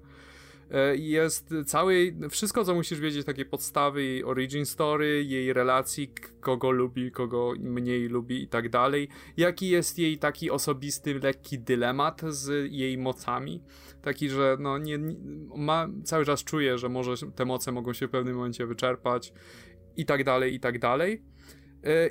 E, jest całej, wszystko co musisz wiedzieć, takie podstawy jej origin story, jej relacji, kogo lubi, kogo mniej lubi i tak dalej. Jaki jest jej taki osobisty, lekki dylemat z jej mocami. Taki, że no nie, nie ma, cały czas czuje, że może te moce mogą się w pewnym momencie wyczerpać i tak dalej, i tak dalej.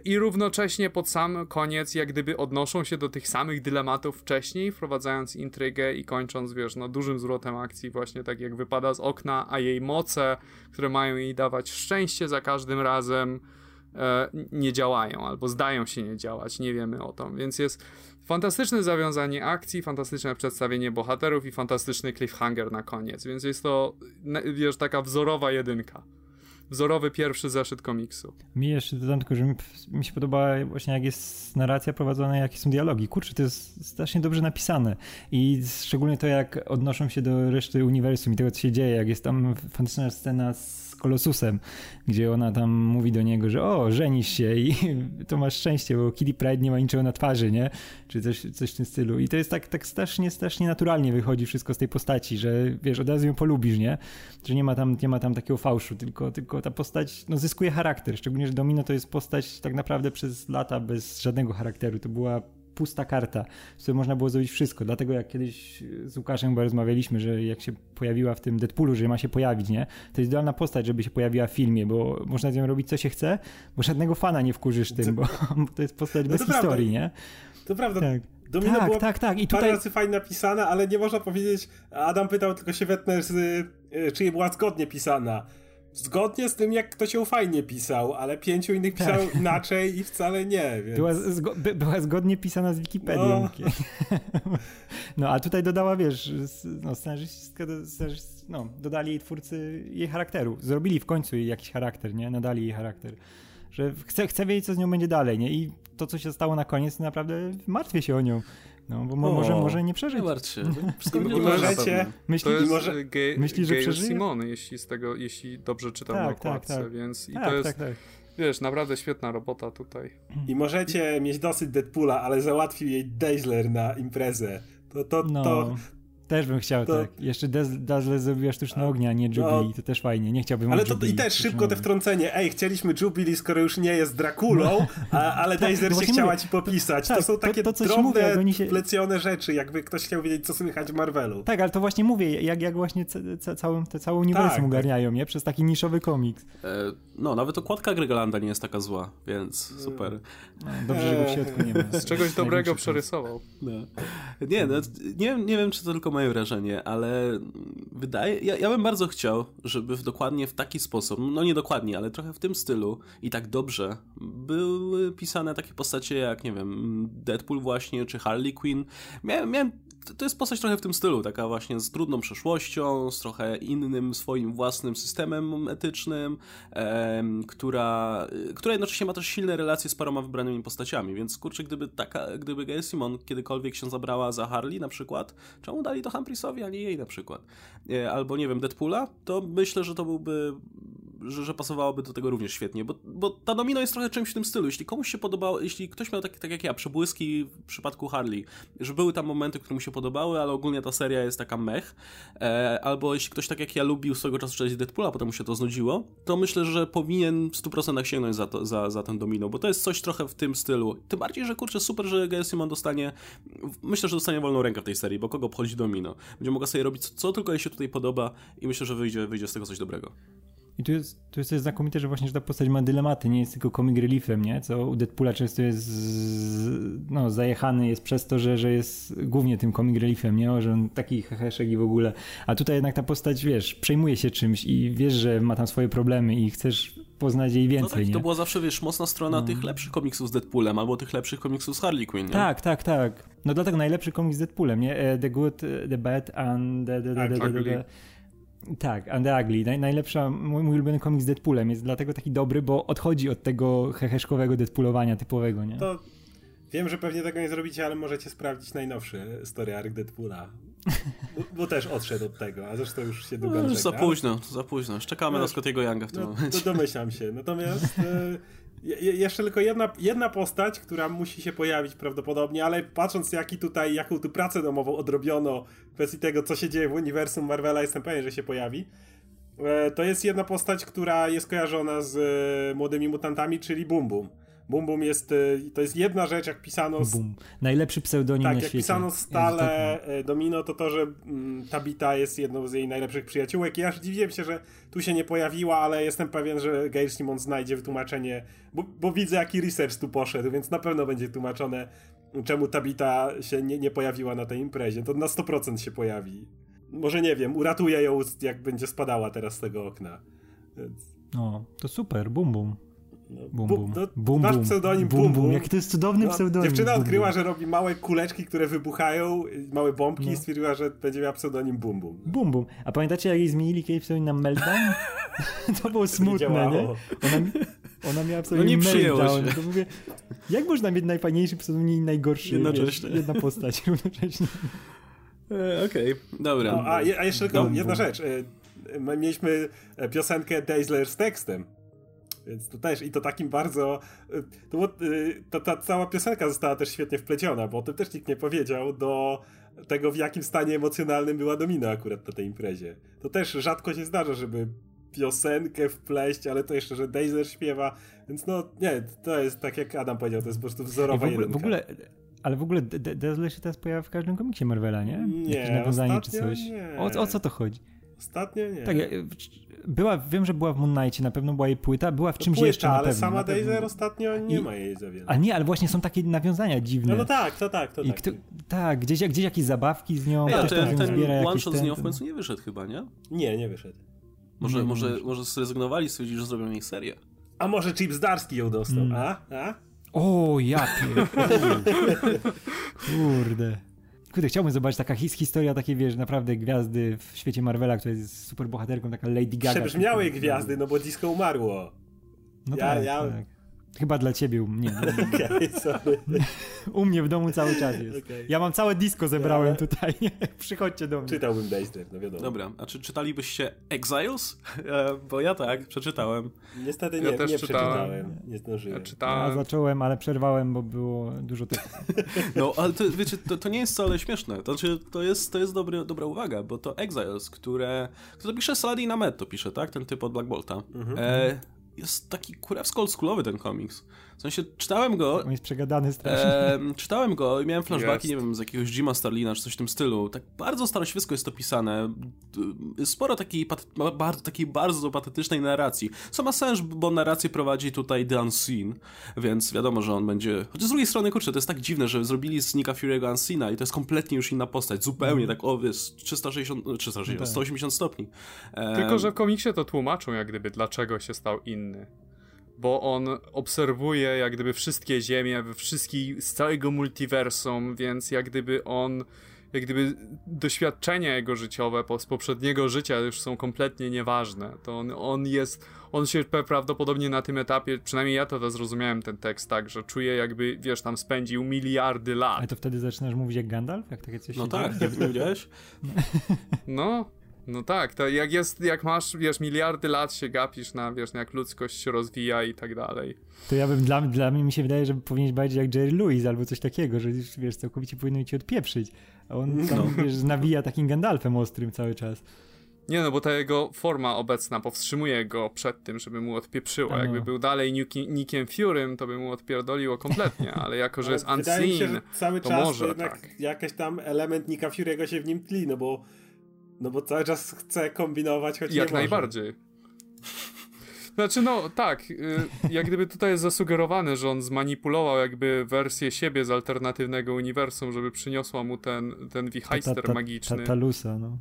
I równocześnie pod sam koniec, jak gdyby odnoszą się do tych samych dylematów wcześniej, wprowadzając intrygę i kończąc, wiesz, no dużym zwrotem akcji, właśnie tak jak wypada z okna, a jej moce, które mają jej dawać szczęście za każdym razem, e, nie działają, albo zdają się nie działać, nie wiemy o tym, więc jest fantastyczne zawiązanie akcji, fantastyczne przedstawienie bohaterów i fantastyczny cliffhanger na koniec, więc jest to, wiesz, taka wzorowa jedynka wzorowy pierwszy zeszyt komiksu. Mi jeszcze dodam tylko, że mi, mi, się podoba właśnie jak jest narracja prowadzona, jakie są dialogi. Kurczę, to jest strasznie dobrze napisane i szczególnie to, jak odnoszą się do reszty uniwersum i tego, co się dzieje, jak jest tam fantastyczna scena z Kolosusem, gdzie ona tam mówi do niego, że o, żenisz się i to masz szczęście, bo Kitty Pride nie ma niczego na twarzy, nie? Czy coś, coś w tym stylu. I to jest tak, tak strasznie, strasznie naturalnie wychodzi wszystko z tej postaci, że wiesz, od razu ją polubisz, nie? Że nie ma tam, nie ma tam takiego fałszu, tylko, tylko ta postać no, zyskuje charakter, szczególnie, że Domino to jest postać tak naprawdę przez lata bez żadnego charakteru. To była pusta karta, z której można było zrobić wszystko. Dlatego jak kiedyś z Łukaszem chyba rozmawialiśmy, że jak się pojawiła w tym Deadpoolu, że ma się pojawić, nie? To jest idealna postać, żeby się pojawiła w filmie, bo można z nią robić co się chce, bo żadnego fana nie wkurzysz tym, bo to jest postać no bez historii, nie? To prawda. Tak. Domino tak, było tak, tak. I tutaj... parę razy fajnie napisana, ale nie można powiedzieć, Adam pytał, tylko się wetnę, czy była zgodnie pisana. Zgodnie z tym, jak ktoś ją fajnie pisał, ale pięciu innych tak. pisało inaczej i wcale nie. Więc... Była, zgo by, była zgodnie pisana z Wikipedią. No. no, a tutaj dodała, wiesz, no, scenarzystka, no, dodali jej twórcy jej charakteru. Zrobili w końcu jej jakiś charakter, nie? Nadali jej charakter. Że chcę, chcę wiedzieć, co z nią będzie dalej, nie? I to, co się stało na koniec, naprawdę martwię się o nią. No, bo o, może, może nie przeżyć. Nie martw się. Wszystko będzie możecie. Myśli, to jest może... myśli, że przeżyje? Simon, jeśli, z tego, jeśli dobrze czytam tak, na tak, okładce, tak, tak. więc i tak, to jest... Tak, tak. Wiesz, naprawdę świetna robota tutaj. I możecie mieć dosyć Deadpoola, ale załatwił jej Dazzler na imprezę. To, to, no. to, też bym chciał, to... tak. Jeszcze Dazzle zrobiła sztuczne ognia, nie Jubilee, no. to też fajnie. Nie chciałbym Ale to Jubilee, i też szybko te wtrącenie. Ej, chcieliśmy Jubilee, skoro już nie jest Drakulą, a, ale tak, no się chciała mówię. ci popisać. Tak, to są takie to, to drobne, mówię, się... plecione rzeczy, jakby ktoś chciał wiedzieć, co słychać w Marvelu. Tak, ale to właśnie mówię, jak, jak właśnie ca, całą, te całe uniwersum tak, ogarniają, nie? Przez taki niszowy komiks. E, no, nawet okładka Gregalanda nie jest taka zła, więc super. No, dobrze, że go w środku nie ma. Z czegoś dobrego przerysował. No. Nie, no, nie, nie wiem, czy to tylko moje wrażenie, ale wydaje, ja, ja bym bardzo chciał, żeby w dokładnie w taki sposób, no nie dokładnie, ale trochę w tym stylu i tak dobrze były pisane takie postacie jak, nie wiem, Deadpool właśnie, czy Harley Quinn. Miałem, miałem to jest postać trochę w tym stylu, taka właśnie z trudną przeszłością, z trochę innym swoim własnym systemem etycznym, e, która, która jednocześnie ma też silne relacje z paroma wybranymi postaciami, więc kurczę, gdyby taka, gdyby Gail Simon kiedykolwiek się zabrała za Harley na przykład, czemu dali to Humphreyowi, a nie jej na przykład? E, albo nie wiem, Deadpoola, to myślę, że to byłby że, że pasowałoby do tego również świetnie, bo, bo ta domino jest trochę czymś w tym stylu. Jeśli komuś się podobało, jeśli ktoś miał tak, tak jak ja, przebłyski w przypadku Harley, że były tam momenty, które mu się podobały, ale ogólnie ta seria jest taka mech, e, albo jeśli ktoś tak jak ja lubił swego czasu czytać Deadpoola, potem mu się to znudziło, to myślę, że powinien w 100% sięgnąć za, to, za, za ten domino, bo to jest coś trochę w tym stylu. Tym bardziej, że kurczę, super, że Gail Simon dostanie, myślę, że dostanie wolną rękę w tej serii, bo kogo obchodzi domino? Będzie mogła sobie robić co, co tylko jej się tutaj podoba i myślę, że wyjdzie, wyjdzie z tego coś dobrego. I tu jest, tu jest znakomite, że właśnie że ta postać ma dylematy, nie jest tylko comic reliefem, nie? Co u Deadpoola często jest no, zajechany jest przez to, że, że jest głównie tym comic reliefem, nie? Że on taki heheszek i w ogóle. A tutaj jednak ta postać, wiesz, przejmuje się czymś i wiesz, że ma tam swoje problemy i chcesz poznać jej więcej, no tak, nie? to była zawsze, wiesz, mocna strona no. tych lepszych komiksów z Deadpoolem albo tych lepszych komiksów z Harley Quinn, nie? Tak, tak, tak. No dlatego najlepszy komiks z Deadpoolem, nie? E, the Good, The Bad and the... the, the, the, the, the tak, And the Ugly. Naj, najlepsza, mój, mój ulubiony komiks z Deadpoolem jest dlatego taki dobry, bo odchodzi od tego heheszkowego Deadpoolowania typowego, nie? To wiem, że pewnie tego nie zrobicie, ale możecie sprawdzić najnowszy story arc Deadpoola. Bo, bo, też odszedł od tego, a zresztą już się długo no, Już za późno, za późno. Czekamy no, na Scottiego Younga w tym no, momencie. To domyślam się. Natomiast je, jeszcze tylko jedna, jedna postać, która musi się pojawić prawdopodobnie, ale patrząc jaki tutaj, jaką tu pracę domową odrobiono w kwestii tego, co się dzieje w uniwersum Marvela, jestem pewien, że się pojawi. E, to jest jedna postać, która jest kojarzona z e, młodymi mutantami, czyli Boom Boom. Bum Bum jest, y, to jest jedna rzecz, jak pisano... Bum. Najlepszy pseudonim tak, na świecie. Tak, jak pisano stale y, Domino, to to, że mm, Tabita jest jedną z jej najlepszych przyjaciółek i aż dziwiłem się, że tu się nie pojawiła, ale jestem pewien, że Gail Simon znajdzie wytłumaczenie, bo, bo widzę jaki research tu poszedł, więc na pewno będzie tłumaczone, czemu Tabita się nie, nie pojawiła na tej imprezie. To na 100% się pojawi. Może nie wiem, uratuje ją, jak będzie spadała teraz z tego okna. Więc... No, to super, bum bum. No, bum, bum. No, bum, nasz pseudonim bum, bum, bum. Jaki to jest cudowny no, pseudonim. Dziewczyna odkryła, że robi małe kuleczki, które wybuchają, małe bombki no. i stwierdziła, że będzie miała pseudonim Bum Bum. Bum Bum. A pamiętacie, jak jej zmienili kiedyś pseudonim na Meltdown? to było smutne, nie? nie? Ona, ona miała pseudonim no Meltdown. To mówię, jak można mieć najfajniejszy pseudonim i najgorszy? Jednocześnie. Wiesz, jedna postać równocześnie. E, Okej, okay. dobra. No, a, a, jeszcze tylko jedna rzecz. E, mieliśmy piosenkę Dazzler z tekstem. Więc to też, i to takim bardzo. Y, to, y, to, ta cała piosenka została też świetnie wpleciona, bo o tym też nikt nie powiedział, do tego, w jakim stanie emocjonalnym była Domino akurat na tej imprezie. To też rzadko się zdarza, żeby piosenkę wpleść, ale to jeszcze, że Dazer śpiewa, więc no nie, to jest tak jak Adam powiedział, to jest po prostu wzorowa w ogóle, w ogóle ale w ogóle Dazzler się teraz pojawia w każdym komiksie Marvela, nie? Nie, Jakieś nawiązanie czy coś. Nie. O, o co to chodzi? Ostatnio nie. Tak, była, wiem, że była w Moon Knightie, na pewno była jej płyta, była w czymś płyta, jeszcze na ale pewno. sama Dazer ostatnio nie I, ma jej za wiele. A nie, ale właśnie są takie nawiązania dziwne. No, no tak, to tak, to I tak. Kto, tak, gdzieś, gdzieś jakieś zabawki z nią, Ej, ktoś ten, ten, ten zbiera one shot ten, z nią w końcu nie wyszedł chyba, nie? Nie, nie wyszedł. Może, nie, może, nie może zrezygnowali, stwierdzili, że zrobią jej serię. A może Chips Darski ją dostał, mm. a? a? O, ja Kurde. Kurde, chciałbym zobaczyć taka his, historia takiej, wiesz, naprawdę gwiazdy w świecie Marvela, która jest super bohaterką, taka Lady Gaga. Przebrzmiałej gwiazdy, no bo disco umarło. No ja, tak, ja... tak. Chyba dla ciebie, nie. okay, sorry. U mnie w domu cały czas jest. Okay. Ja mam całe disco zebrałem ja... tutaj. Przychodźcie do mnie. Czytałbym Dexter, no wiadomo. Dobra, a czy czytalibyście Exiles? E, bo ja tak, przeczytałem. Niestety nie, ja też nie czytałem. przeczytałem. Nie zdążyłem. Ja, czytałem. ja zacząłem, ale przerwałem, bo było dużo tych... No, ale to, wiecie, to, to nie jest wcale śmieszne. To, znaczy, to jest, to jest dobry, dobra uwaga, bo to Exiles, które... Kto to pisze? Saladin Ahmed to pisze, tak? Ten typ od Black Bolta. Mhm. E, jest taki kurewsko oldschoolowy ten komiks. W sensie, czytałem go... On jest przegadany strasznie. E, czytałem go i miałem flashbacki, nie wiem, z jakiegoś Jima Starlina czy coś w tym stylu. Tak bardzo staroświecko jest to pisane. Sporo takiej, bardzo, takiej bardzo patetycznej narracji. Sama sens, bo narrację prowadzi tutaj The Unseen, więc wiadomo, że on będzie... Chociaż z drugiej strony, kurczę, to jest tak dziwne, że zrobili z Nika Fury'ego Unseena i to jest kompletnie już inna postać. Zupełnie mm. tak, o, jest 360, 360 no 180 stopni. E, Tylko, że w komiksie to tłumaczą jak gdyby, dlaczego się stał inny bo on obserwuje jak gdyby wszystkie ziemie, wszystkich, z całego multiversum, więc jak gdyby on, jak gdyby doświadczenia jego życiowe z poprzedniego życia już są kompletnie nieważne. To on, on jest, on się prawdopodobnie na tym etapie, przynajmniej ja to, zrozumiałem ten tekst tak, że czuje jakby, wiesz, tam spędził miliardy lat. Ale to wtedy zaczynasz mówić jak Gandalf? Jak takie coś No tak, jak powiedziałeś? No, no tak, to jak jest, jak masz, wiesz, miliardy lat się gapisz na, wiesz, jak ludzkość się rozwija i tak dalej. To ja bym, dla, dla mnie mi się wydaje, że powinieneś bardziej jak Jerry Lewis albo coś takiego, że wiesz, całkowicie powinno ci odpieprzyć. A on tam, no. wiesz, nawija takim Gandalfem ostrym cały czas. Nie no, bo ta jego forma obecna powstrzymuje go przed tym, żeby mu odpieprzyło. No. Jakby był dalej Nickiem Furym, to by mu odpierdoliło kompletnie, ale jako, że jest unseen, się, że cały to czas może jednak tak. jakiś tam element Nicka Fury'ego się w nim tli, no bo no bo cały czas chce kombinować, choć Jak nie najbardziej. Znaczy, no tak, y, jak gdyby tutaj jest zasugerowane, że on zmanipulował jakby wersję siebie z alternatywnego uniwersum, żeby przyniosła mu ten, ten wichajster magiczny. Ta, ta, Talusa, no.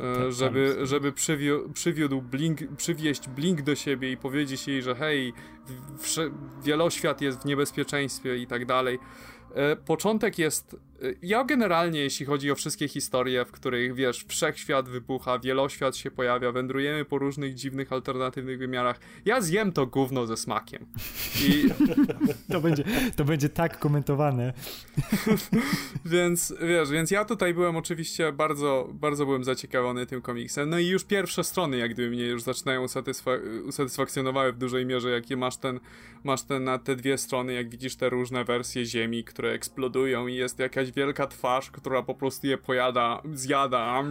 E, żeby, żeby przywiódł, przywiódł blink, przywieźć Blink do siebie i powiedzieć jej, że hej, wieloświat jest w niebezpieczeństwie i tak dalej. E, początek jest. Ja generalnie, jeśli chodzi o wszystkie historie, w których wiesz, wszechświat wybucha, wieloświat się pojawia, wędrujemy po różnych dziwnych, alternatywnych wymiarach. Ja zjem to gówno ze smakiem. I... to, będzie, to będzie tak komentowane. więc wiesz, więc ja tutaj byłem oczywiście bardzo, bardzo byłem zaciekawiony tym komiksem. No i już pierwsze strony, jak gdyby mnie już zaczynają usatysfa- usatysfakcjonowały w dużej mierze, jakie masz ten, masz ten na te dwie strony, jak widzisz te różne wersje Ziemi, które eksplodują i jest jakaś wielka twarz, która po prostu je pojada, zjada.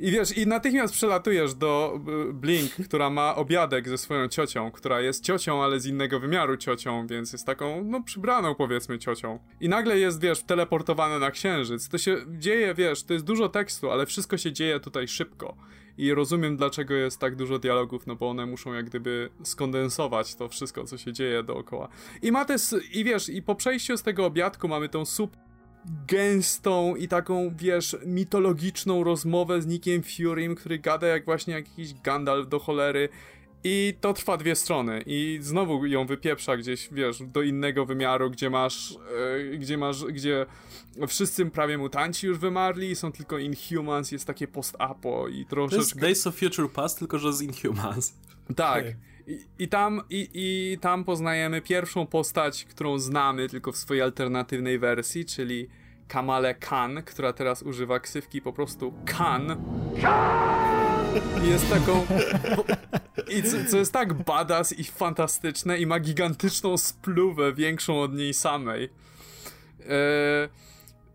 I wiesz, i natychmiast przelatujesz do y, Blink, która ma obiadek ze swoją ciocią, która jest ciocią, ale z innego wymiaru ciocią, więc jest taką, no, przybraną powiedzmy ciocią. I nagle jest, wiesz, teleportowane na księżyc. To się dzieje, wiesz, to jest dużo tekstu, ale wszystko się dzieje tutaj szybko i rozumiem dlaczego jest tak dużo dialogów, no bo one muszą jak gdyby skondensować to wszystko, co się dzieje dookoła. I ma też, i wiesz, i po przejściu z tego obiadku mamy tą sup gęstą i taką, wiesz, mitologiczną rozmowę z Nickiem Furym, który gada jak właśnie jakiś Gandalf do cholery i to trwa dwie strony i znowu ją wypieprza gdzieś, wiesz, do innego wymiaru, gdzie masz, e, gdzie masz, gdzie wszyscy prawie mutanci już wymarli, są tylko Inhumans, jest takie post-apo i troszeczkę... To jest Days of Future Past, tylko że z Inhumans. Tak. I, I, tam, i, I tam poznajemy pierwszą postać, którą znamy tylko w swojej alternatywnej wersji, czyli Kamale Khan, która teraz używa ksywki po prostu Khan. I jest taką. I co, co, jest tak badass i fantastyczne, i ma gigantyczną spluwę, większą od niej samej. Eee,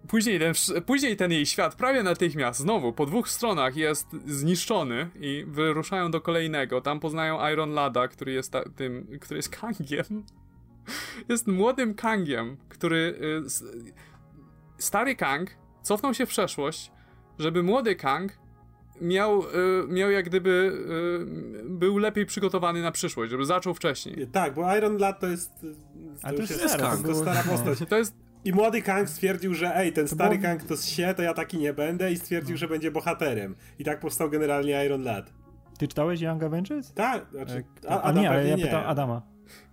później ten, później ten jej świat prawie natychmiast, znowu, po dwóch stronach jest zniszczony i wyruszają do kolejnego. Tam poznają Iron Lada, który jest ta, tym, który jest Kangiem. Jest młodym Kangiem, który... Y, stary Kang cofnął się w przeszłość, żeby młody Kang miał, y, miał jak gdyby y, był lepiej przygotowany na przyszłość, żeby zaczął wcześniej. Tak, bo Iron Lad to jest to, A to, jest, jest Kang. To stara postać. To jest i młody Kang stwierdził, że ej, ten stary bo... Kang to się, to ja taki nie będę i stwierdził, że będzie bohaterem. I tak powstał generalnie Iron Lad. Ty czytałeś Young Avengers? Tak, znaczy, a, a nie, ale ja pytam Adama.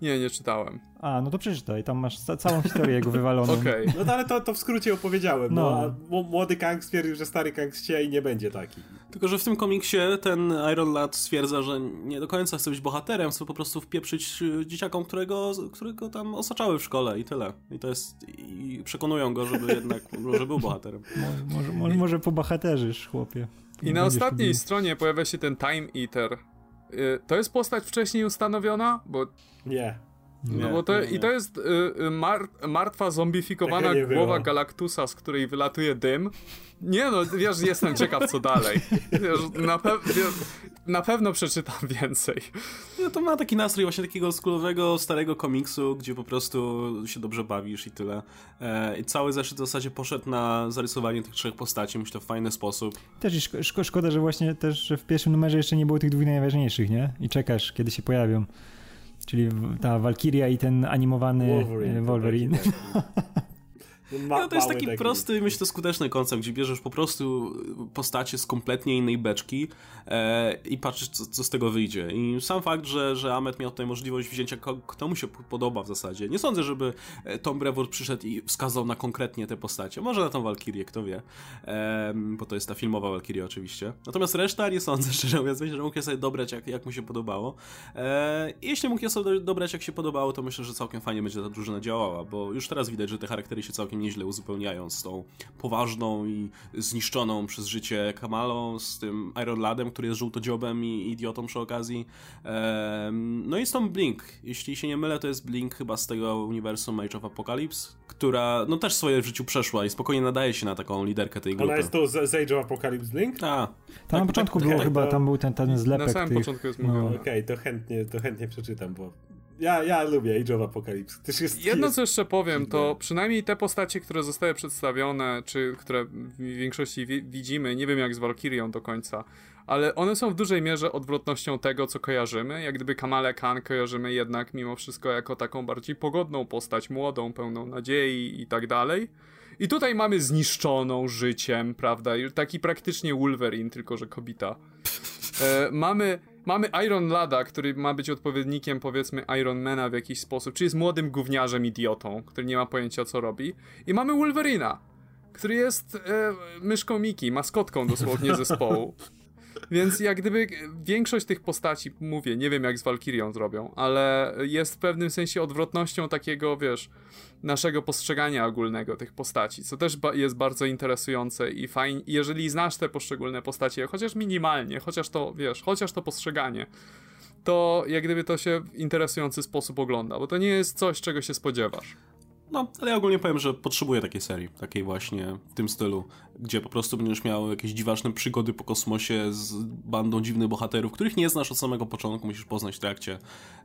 Nie, nie czytałem. A, no to przeczytaj, tam masz całą historię jego wywaloną. Okej. Okay. No ale to, to w skrócie opowiedziałem, no. no młody Kang stwierdził, że stary Kang się i nie będzie taki. Tylko, że w tym komiksie ten Iron Lad stwierdza, że nie do końca chce być bohaterem, chce po prostu wpieprzyć y, dzieciakom, którego, którego tam osaczały w szkole i tyle. I to jest... i przekonują go, żeby jednak, że był bohaterem. Może, może, może pobohaterzysz, chłopie. I na ostatniej stronie pojawia się ten Time Eater. Y, to jest postać wcześniej ustanowiona? Bo nie. No bo to, nie, nie. I to jest y, y, mar, martwa, zombifikowana głowa było. Galaktusa, z której wylatuje dym. Nie no, wiesz, jestem ciekaw co dalej. Wiesz, na, pe wiesz, na pewno przeczytam więcej. No to ma taki nastrój właśnie takiego skulowego, starego komiksu, gdzie po prostu się dobrze bawisz i tyle. E, I cały zeszyt w zasadzie poszedł na zarysowanie tych trzech postaci, myślę, w fajny sposób. Też i szko szkoda, że właśnie też że w pierwszym numerze jeszcze nie było tych dwóch najważniejszych, nie? I czekasz, kiedy się pojawią. Czyli ta Valkyria i ten animowany Wolverine. Wolverine. no, to jest taki, taki, prosty, myślę, skuteczny koncept, gdzie bierzesz po prostu postacie z kompletnie innej beczki e, i patrzysz, co, co, z tego wyjdzie. I sam fakt, że, że Amet miał tutaj możliwość wzięcia kto mu się podoba w zasadzie. Nie sądzę, żeby e, Tom Brevoort przyszedł i wskazał na konkretnie te postacie. Może na tą Valkyrię, kto wie. E, bo to jest ta filmowa Valkyria oczywiście. Natomiast reszta nie sądzę, szczerze mówiąc, myślę, że mógł je sobie dobrać, jak, jak mu się podobało. E, jeśli mógł je sobie dobrać, jak się podobało, to myślę, że całkiem fajnie będzie ta drużyna działała, bo już teraz widać, że te charaktery się całkiem całkiem nieźle uzupełniają z tą poważną i zniszczoną przez życie Kamalą, z tym Iron Ladem, który jest żółtodziobem i idiotą przy okazji. No i z tą Blink. Jeśli się nie mylę, to jest Blink chyba z tego uniwersum Age of Apocalypse, która no też swoje w życiu przeszła i spokojnie nadaje się na taką liderkę tej grupy. Ona jest to z, Age of Apocalypse Blink? A. Tam tak, na początku tak, było tak, chyba, tam był ten, ten zlepek Na samym tych... początku jest no. Okej, okay, to chętnie, to chętnie przeczytam, bo ja, ja lubię Age of Apocalypse. Też jest, Jedno, jest... co jeszcze powiem, to przynajmniej te postacie, które zostały przedstawione, czy które w większości wi widzimy, nie wiem jak z Valkyrią do końca, ale one są w dużej mierze odwrotnością tego, co kojarzymy. Jak gdyby Kamale Khan kojarzymy jednak mimo wszystko jako taką bardziej pogodną postać, młodą, pełną nadziei i tak dalej. I tutaj mamy zniszczoną życiem, prawda? Taki praktycznie Wolverine, tylko że kobita. E, mamy mamy Iron Lada, który ma być odpowiednikiem powiedzmy Iron Mana w jakiś sposób, czyli jest młodym gówniarzem idiotą, który nie ma pojęcia co robi. I mamy Wolverina, który jest e, myszką Miki, maskotką dosłownie zespołu. Więc jak gdyby większość tych postaci, mówię, nie wiem jak z Valkyrią zrobią, ale jest w pewnym sensie odwrotnością takiego, wiesz, naszego postrzegania ogólnego tych postaci, co też ba jest bardzo interesujące i fajnie, jeżeli znasz te poszczególne postacie, chociaż minimalnie, chociaż to, wiesz, chociaż to postrzeganie, to jak gdyby to się w interesujący sposób ogląda, bo to nie jest coś, czego się spodziewasz. No, ale ja ogólnie powiem, że potrzebuję takiej serii, takiej właśnie w tym stylu, gdzie po prostu będziesz miał jakieś dziwaczne przygody po kosmosie z bandą dziwnych bohaterów, których nie znasz od samego początku, musisz poznać w trakcie.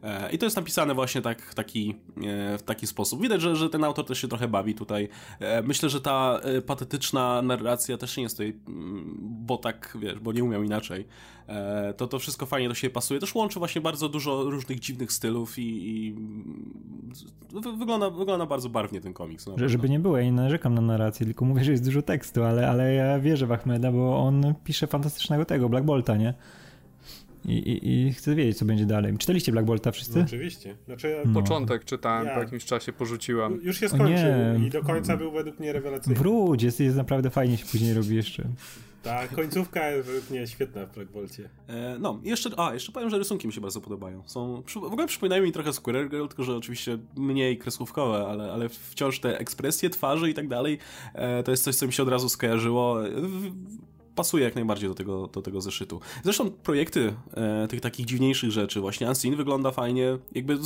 E, I to jest napisane właśnie tak, taki, e, w taki sposób. Widać, że, że ten autor też się trochę bawi tutaj. E, myślę, że ta patetyczna narracja też nie jest tutaj, mm, bo tak, wiesz, bo nie umiał inaczej. E, to to wszystko fajnie do siebie pasuje. Też łączy właśnie bardzo dużo różnych dziwnych stylów i, i wygląda, wygląda bardzo barwnie ten komiks. No, żeby nie było, ja nie narzekam na narrację, tylko mówię, że jest dużo tekstu, ale, ale ja wierzę w Ahmeda, bo on pisze fantastycznego tego, Black Bolta, nie? I, i, I, chcę wiedzieć, co będzie dalej. Czytaliście Black Bolta wszyscy? No, oczywiście. Znaczy, ja... no. Początek czytałem, ja... po jakimś czasie porzuciłem. Już się skończył i do końca był według mnie rewelacyjny. Wróć, jest, jest naprawdę fajnie się później robi jeszcze. Ta końcówka jest mnie świetna w Black Bolcie. E, no, jeszcze, a, jeszcze powiem, że rysunki mi się bardzo podobają. Są, w ogóle przypominają mi trochę Square Girl, tylko że oczywiście mniej kreskówkowe, ale, ale wciąż te ekspresje twarzy i tak dalej, e, to jest coś, co mi się od razu skojarzyło. Pasuje jak najbardziej do tego, do tego zeszytu. Zresztą projekty e, tych takich dziwniejszych rzeczy, właśnie Unseen wygląda fajnie, jakby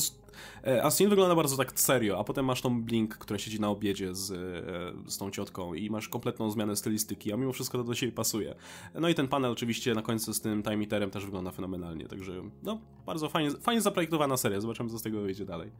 e, Unseen wygląda bardzo tak serio, a potem masz tą Blink, która siedzi na obiedzie z, e, z tą ciotką i masz kompletną zmianę stylistyki, a mimo wszystko to do siebie pasuje. No i ten panel oczywiście na końcu z tym Time Eaterem też wygląda fenomenalnie, także no, bardzo fajnie, fajnie zaprojektowana seria, zobaczymy co z tego wyjdzie dalej.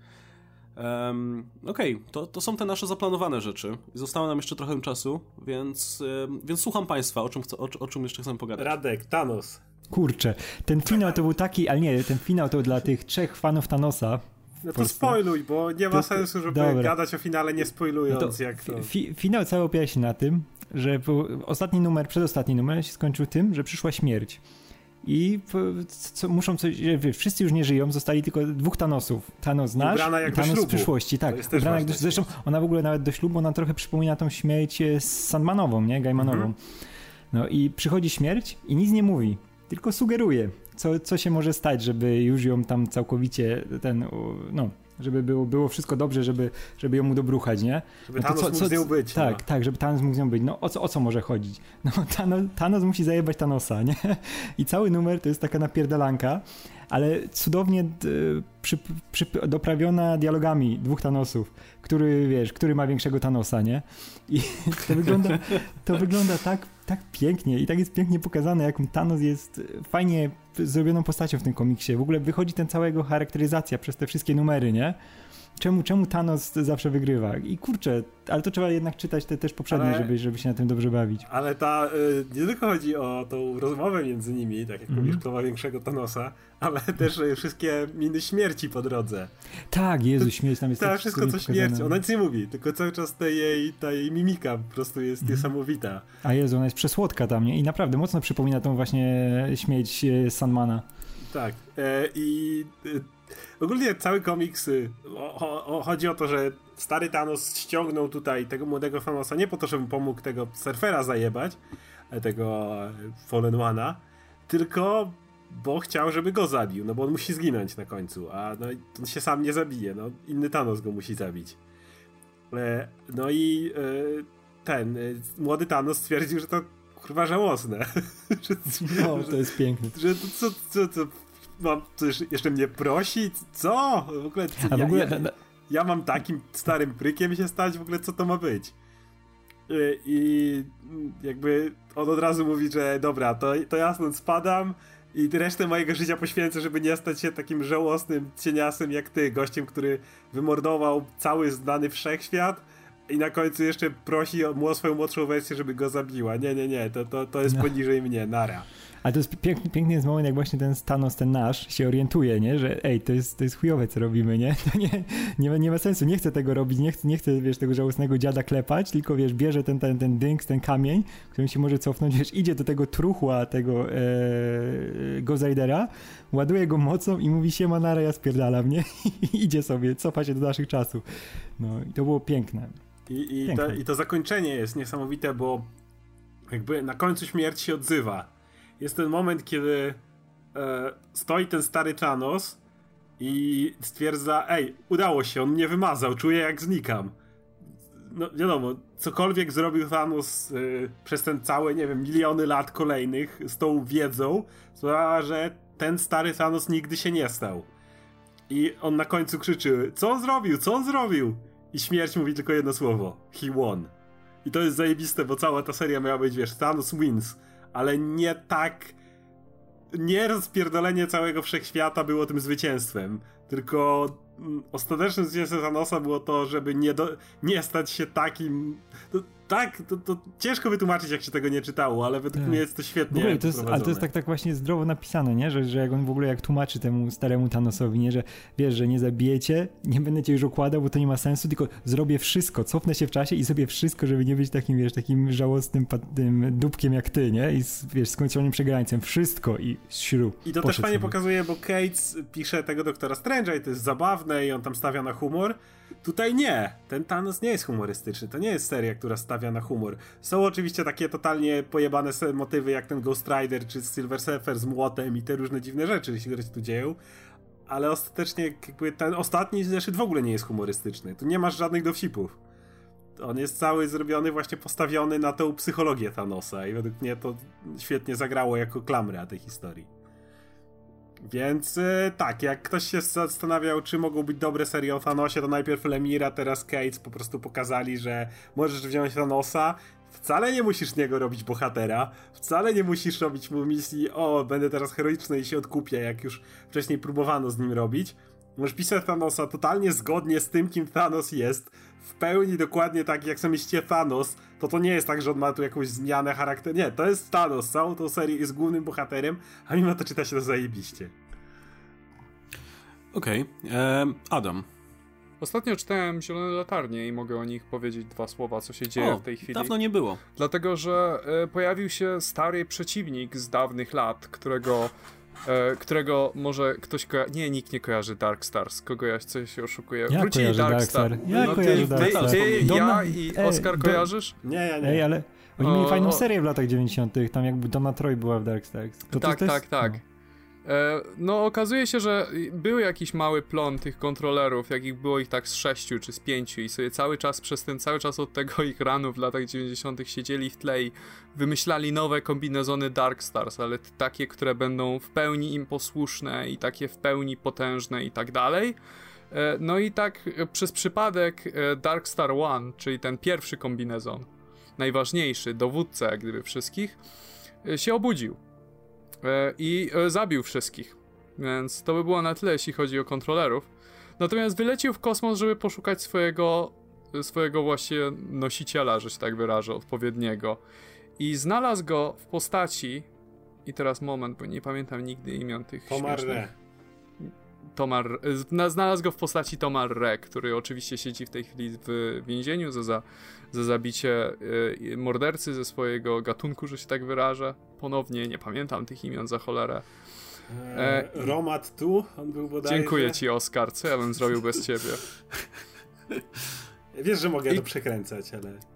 Um, Okej, okay, to, to są te nasze zaplanowane rzeczy. Zostało nam jeszcze trochę czasu, więc, um, więc słucham Państwa, o czym, chcę, o, o czym jeszcze chcę pogadać. Radek, Thanos. Kurczę, ten finał to był taki, ale nie, ten finał to dla tych trzech fanów Thanosa. No to spoiluj, bo nie ma to, sensu, żeby dobra. gadać o finale nie spoilując. No to jak to... Fi, finał cały opiera się na tym, że ostatni numer, przedostatni numer się skończył tym, że przyszła śmierć i co, muszą coś, wszyscy już nie żyją, zostali tylko dwóch Thanosów. Thanos nasz i Thanos z przyszłości, tak. Ubrana jak do, zresztą ona w ogóle nawet do ślubu, ona trochę przypomina tą śmierć z Sandmanową, nie? Gaimanową. Mhm. No i przychodzi śmierć i nic nie mówi, tylko sugeruje, co, co się może stać, żeby już ją tam całkowicie ten, no, żeby było, było wszystko dobrze, żeby, żeby ją udobruchać, nie? Żeby no Thanos co, mógł z nią być. Tak, no. tak, żeby Thanos mógł z nią być. No o co, o co może chodzić? No Thanos, Thanos musi zajebać Thanosa, nie? I cały numer to jest taka napierdalanka, ale cudownie przy, przy, doprawiona dialogami dwóch Thanosów, który, wiesz, który ma większego Thanosa, nie? I to wygląda, to wygląda tak, tak pięknie i tak jest pięknie pokazane, jak Thanos jest fajnie zrobioną postacią w tym komiksie. W ogóle wychodzi ten cała jego charakteryzacja przez te wszystkie numery, nie? Czemu, czemu Thanos zawsze wygrywa? I kurczę, ale to trzeba jednak czytać te też poprzednie, ale, żeby, żeby się na tym dobrze bawić. Ale ta, y, nie tylko chodzi o tą rozmowę między nimi, tak jak mm mówisz, kto ma większego Thanosa, ale też y, wszystkie miny śmierci po drodze. Tak, Jezu, śmierć tam jest tak, wszystko co śmierć, ona nic nie mówi, tylko cały czas ta jej, ta jej mimika po prostu jest mm niesamowita. A Jezu, ona jest przesłodka tam, nie? I naprawdę mocno przypomina tą właśnie śmierć y, Sandmana. Tak. E, I Ogólnie cały komiks y, o, o, chodzi o to, że stary Thanos ściągnął tutaj tego młodego Thanosa nie po to, żeby pomógł tego surfera zajebać, e, tego e, Fallen One'a, tylko bo chciał, żeby go zabił, no bo on musi zginąć na końcu, a no, on się sam nie zabije, no inny Thanos go musi zabić. E, no i ten młody Thanos stwierdził, że to kurwa żałosne. że, no, to jest piękne. Że to, co, co, co, mam coś jeszcze mnie prosi? Co? W ogóle, co, A w ogóle ja, ja, ja, mam takim starym prykiem się stać? W ogóle co to ma być? Y, I jakby on od razu mówi, że dobra, to, to ja stąd spadam i resztę mojego życia poświęcę, żeby nie stać się takim żałosnym cieniasem jak ty, gościem, który wymordował cały znany wszechświat i na końcu jeszcze prosi o swoją młodszą wersję, żeby go zabiła. Nie, nie, nie, to, to, to jest no. poniżej mnie, nara. Ale to jest piękny, piękny jest moment, jak właśnie ten Thanos, ten nasz, się orientuje, nie? Że ej, to jest, to jest chujowe, co robimy, nie? To nie, nie, ma, nie ma sensu, nie chcę tego robić, nie chcę, nie chcę, wiesz, tego żałosnego dziada klepać, tylko, wiesz, bierze ten, ten, ten dynks, ten kamień, którym się może cofnąć, wiesz, idzie do tego truchła, tego e, ładuje go mocą i mówi się Manara, ja spierdalam, nie? I idzie sobie, cofa się do naszych czasów. No i to było piękne. I, i, to, I to zakończenie jest niesamowite, bo jakby na końcu śmierć się odzywa jest ten moment, kiedy e, stoi ten stary Thanos i stwierdza, ej, udało się, on mnie wymazał, czuję jak znikam. No wiadomo, cokolwiek zrobił Thanos e, przez ten cały, nie wiem, miliony lat kolejnych z tą wiedzą, sprawia, że ten stary Thanos nigdy się nie stał. I on na końcu krzyczy, co on zrobił, co on zrobił? I śmierć mówi tylko jedno słowo, he won. I to jest zajebiste, bo cała ta seria miała być, wiesz, Thanos wins ale nie tak. Nie rozpierdolenie całego wszechświata było tym zwycięstwem, tylko mm, ostatecznym zwycięstwem Thanosa było to, żeby nie, do, nie stać się takim. Tak, to, to, ciężko wytłumaczyć, jak się tego nie czytało, ale według tak. mnie jest to świetnie. W ogóle to jest, ale to jest tak, tak właśnie zdrowo napisane, nie? Że, że jak on w ogóle jak tłumaczy temu staremu Thanosowi, nie? Że wiesz, że nie zabijecie, nie będę cię już okładał, bo to nie ma sensu, tylko zrobię wszystko, cofnę się w czasie i zrobię wszystko, żeby nie być takim, wiesz, takim żałosnym tym dupkiem jak ty, nie? I wiesz, skończonym przegrańcem. Wszystko i śru. I to też fajnie pokazuje, bo Cates pisze tego doktora Strange'a i to jest zabawne i on tam stawia na humor. Tutaj nie. Ten Thanos nie jest humorystyczny. To nie jest seria, która stawia na humor. Są oczywiście takie totalnie pojebane motywy, jak ten Ghost Rider czy Silver Surfer z młotem i te różne dziwne rzeczy, które się tu dzieją. Ale ostatecznie jakby ten ostatni zeszyt w ogóle nie jest humorystyczny. Tu nie masz żadnych dowcipów. On jest cały zrobiony, właśnie postawiony na tą psychologię Thanosa i według mnie to świetnie zagrało jako klamra tej historii. Więc e, tak, jak ktoś się zastanawiał, czy mogą być dobre serie o Thanosie, to najpierw Lemira, teraz Cates po prostu pokazali, że możesz wziąć Thanosa, wcale nie musisz z niego robić bohatera, wcale nie musisz robić mu misji, o, będę teraz heroiczny i się odkupię, jak już wcześniej próbowano z nim robić. Możesz pisać Thanosa totalnie zgodnie z tym, kim Thanos jest, w pełni dokładnie tak, jak sobie myślicie Thanos, to to nie jest tak, że on ma tu jakąś zmianę charakteru. Nie, to jest Thanos. Całą tą serię jest głównym bohaterem, a mimo to czyta się to zajebiście. Okej. Okay. Adam. Ostatnio czytałem Zielone Latarnie i mogę o nich powiedzieć dwa słowa, co się dzieje o, w tej chwili. dawno nie było. Dlatego, że e, pojawił się stary przeciwnik z dawnych lat, którego E, którego może ktoś kojarzy. Nie, nikt nie kojarzy Dark Stars. Kogo ja coś się oszukuje. Ja Wrócili Dark, Dark Star. Star. Ja no, kojarzę ty, Dark Star. Ty, ty ja i Ej, Oscar kojarzysz? Nie, ja nie. Ej, ale oni o, mieli fajną serię w latach 90. Tam jakby Donna Troy była w Dark Stars. To tak, to, to tak, tak. No. E, no, okazuje się, że był jakiś mały plon tych kontrolerów, jakich było ich tak z sześciu czy z pięciu i sobie cały czas, przez ten cały czas od tego ich ranu w latach 90. siedzieli w tle i wymyślali nowe kombinezony Dark Stars, ale takie, które będą w pełni im posłuszne i takie w pełni potężne i tak dalej. E, no i tak e, przez przypadek Dark Star One, czyli ten pierwszy kombinezon, najważniejszy, dowódca jak gdyby wszystkich, się obudził i e, zabił wszystkich. Więc to by było na tyle, jeśli chodzi o kontrolerów. Natomiast wylecił w kosmos, żeby poszukać swojego, swojego właściwie nosiciela, że się tak wyrażę, odpowiedniego. I znalazł go w postaci. I teraz moment, bo nie pamiętam nigdy imion tych. Tomar Re. Tomar, znalazł go w postaci Tomar Re, który oczywiście siedzi w tej chwili w więzieniu za, za, za zabicie y, mordercy ze swojego gatunku, że się tak wyrażę. Ponownie nie pamiętam tych imion za cholerę. E, e Romat tu, on był bodajże. Dziękuję ci, Oskar. Co ja bym zrobił bez ciebie? Wiesz, że mogę I... to przekręcać, ale.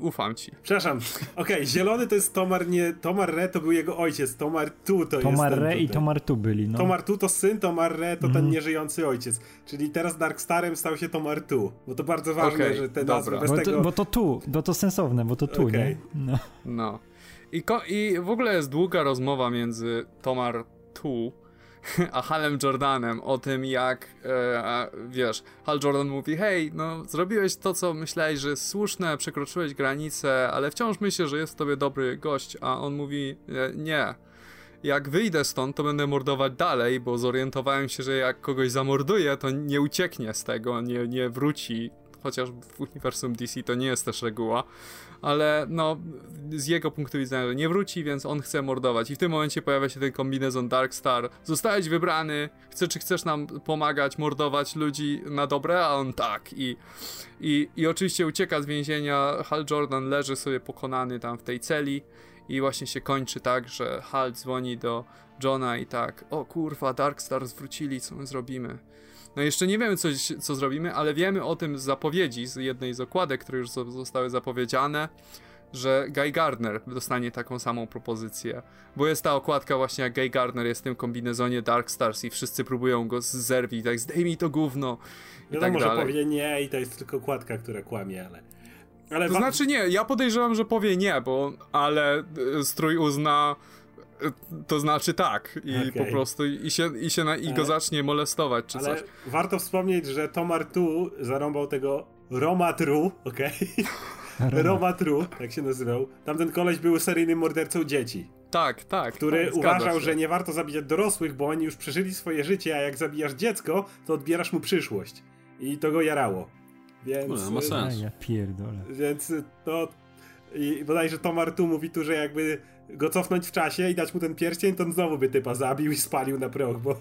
Ufam ci. Przepraszam. Okej, okay, zielony to jest Tomar, nie. Tomar Re to był jego ojciec. Tomar Tu to Tomar jest. Tomar Re i Tomar Tu byli. No. Tomar Tu to syn, Tomar Re to mm. ten mhm. nieżyjący ojciec. Czyli teraz Dark Starem stał się Tomar Tu. Bo to bardzo ważne, okay, że te nazwy bez bo tego. To, bo to tu, bo to sensowne, bo to tu, okay. nie? No. no. I, I w ogóle jest długa rozmowa między Tomar Tu a Halem Jordanem o tym, jak e, wiesz, Hal Jordan mówi: Hej, no zrobiłeś to, co myślałeś, że jest słuszne, przekroczyłeś granicę, ale wciąż myślę, że jest w tobie dobry gość. A on mówi: e, Nie. Jak wyjdę stąd, to będę mordować dalej, bo zorientowałem się, że jak kogoś zamorduję, to nie ucieknie z tego, nie, nie wróci. Chociaż w uniwersum DC to nie jest też reguła ale no z jego punktu widzenia nie wróci, więc on chce mordować. I w tym momencie pojawia się ten kombinezon Dark Star. Zostałeś wybrany, chcesz czy chcesz nam pomagać, mordować ludzi na dobre? A on tak. I, i, i oczywiście ucieka z więzienia. Hal Jordan leży sobie pokonany tam w tej celi. I właśnie się kończy tak, że Hal dzwoni do Johna i tak, o kurwa, Dark Star zwrócili, co my zrobimy? No jeszcze nie wiemy, co, co zrobimy, ale wiemy o tym z zapowiedzi, z jednej z okładek, które już zostały zapowiedziane, że Guy Gardner dostanie taką samą propozycję. Bo jest ta okładka właśnie, jak Guy Gardner jest w tym kombinezonie Dark Stars i wszyscy próbują go zerwić, tak zdejmij to gówno i no, tak może dalej. powie nie i to jest tylko okładka, która kłamie, ale... ale to znaczy nie, ja podejrzewam, że powie nie, bo ale y, strój uzna to znaczy tak i okay. po prostu i się, i się na, i go zacznie molestować czy ale coś. warto wspomnieć, że Tomar tu zarąbał tego Romatru, okej? Okay? Romatru, tak się nazywał. Tamten koleś był seryjnym mordercą dzieci. Tak, tak. Który tak, uważał, się. że nie warto zabijać dorosłych, bo oni już przeżyli swoje życie, a jak zabijasz dziecko, to odbierasz mu przyszłość. I to go jarało. Więc... No, ma sens. ja pierdolę. Więc to... I bodajże Tomar tu mówi tu, że jakby go cofnąć w czasie i dać mu ten pierścień, to on znowu by typa zabił i spalił na proch, bo...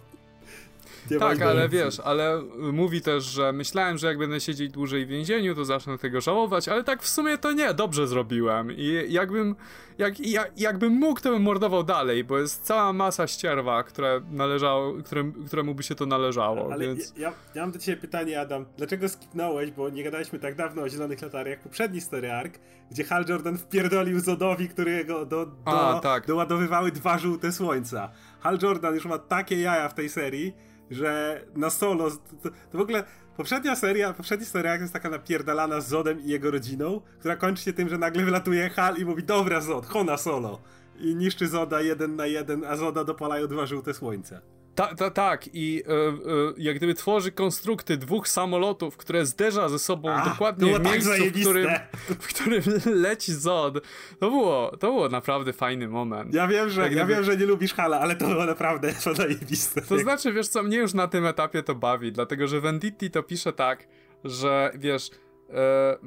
Nie tak, ale wiesz, ale mówi też, że myślałem, że jak będę siedzieć dłużej w więzieniu, to zacznę tego żałować, ale tak w sumie to nie, dobrze zrobiłem. I jakbym, jak, jak, jakbym mógł, to bym mordował dalej, bo jest cała masa ścierwa, które należało, którym, któremu by się to należało. Ale więc... ja, ja mam do ciebie pytanie, Adam. Dlaczego skipnąłeś, bo nie gadaliśmy tak dawno o Zielonych Latarniach, poprzedni story arc, gdzie Hal Jordan wpierdolił Zodowi, którego do, do, A, tak. doładowywały dwa żółte słońca. Hal Jordan już ma takie jaja w tej serii, że na solo, to, to w ogóle poprzednia seria, poprzednia seria jest taka napierdalana z Zodem i jego rodziną, która kończy się tym, że nagle wylatuje Hal i mówi, dobra Zod, Hona solo. I niszczy Zoda jeden na jeden, a Zoda dopalają dwa żółte słońca. Ta, ta, tak, i e, e, jak gdyby tworzy konstrukty dwóch samolotów, które zderza ze sobą A, dokładnie w tak miejscu, tak w, którym, w którym leci Zod. To było, to było naprawdę fajny moment. Ja wiem, że, ja wiem, że nie lubisz Hala, ale to było naprawdę zajebiste. To znaczy, wiesz co, mnie już na tym etapie to bawi, dlatego że Venditti to pisze tak, że wiesz... E,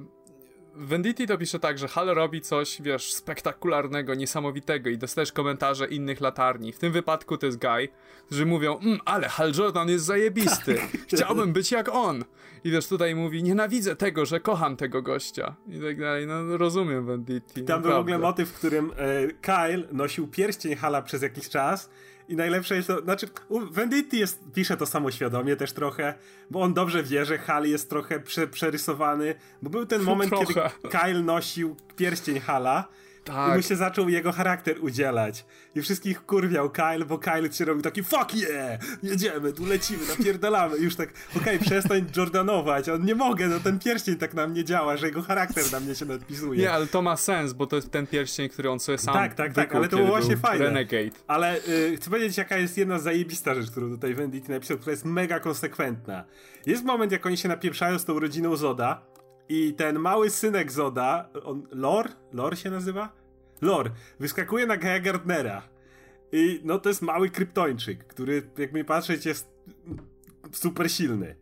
Venditti to pisze tak, że Hal robi coś, wiesz, spektakularnego, niesamowitego i dostajesz komentarze innych latarni. W tym wypadku to jest Guy, którzy mówią, mmm, ale Hal Jordan jest zajebisty, tak. chciałbym być jak on. I wiesz, tutaj mówi, nienawidzę tego, że kocham tego gościa. I tak dalej, no rozumiem Venditti. Tam naprawdę. był w ogóle motyw, w którym e, Kyle nosił pierścień Hala przez jakiś czas i najlepsze jest to, znaczy, Venditti jest, pisze to samoświadomie też trochę, bo on dobrze wie, że Hal jest trochę prze, przerysowany, bo był ten moment, kiedy Kyle nosił pierścień Hala tak. I mu się zaczął jego charakter udzielać. I wszystkich kurwiał Kyle, bo Kyle się robił taki fuck yeah! Jedziemy, tu lecimy, napierdalamy. I już tak, okej, okay, przestań Jordanować. On nie mogę, no ten pierścień tak na mnie działa, że jego charakter na mnie się nadpisuje. Nie, ale to ma sens, bo to jest ten pierścień, który on sobie sam Tak, tak, tak, ale to było właśnie fajne. Renegade. Ale y, chcę powiedzieć, jaka jest jedna zajebista rzecz, którą tutaj Venditti napisał, która jest mega konsekwentna. Jest moment, jak oni się napieprzają z tą rodziną Zoda, i ten mały synek Zoda, on, Lor? Lor się nazywa? Lor, wyskakuje na Gaia Gardnera. I no to jest mały kryptończyk, który jak mi patrzeć jest super silny.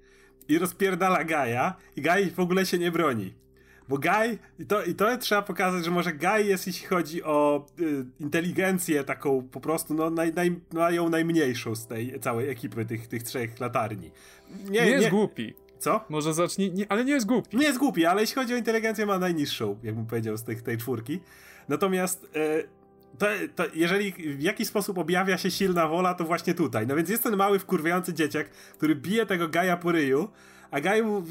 I rozpierdala Gaia i Gai w ogóle się nie broni. Bo Guy, i to, i to trzeba pokazać, że może Guy jest, jeśli chodzi o y, inteligencję taką po prostu, no, naj, naj, mają najmniejszą z tej całej ekipy tych, tych trzech latarni. Nie, nie jest nie, głupi. Co? Może zacznij, nie, ale nie jest głupi. Nie jest głupi, ale jeśli chodzi o inteligencję, ma najniższą, jakbym powiedział, z tych, tej czwórki. Natomiast e, to, to, jeżeli w jakiś sposób objawia się silna wola, to właśnie tutaj. No więc jest ten mały wkurwiający dzieciak, który bije tego Gaja po ryju, a Gaj mu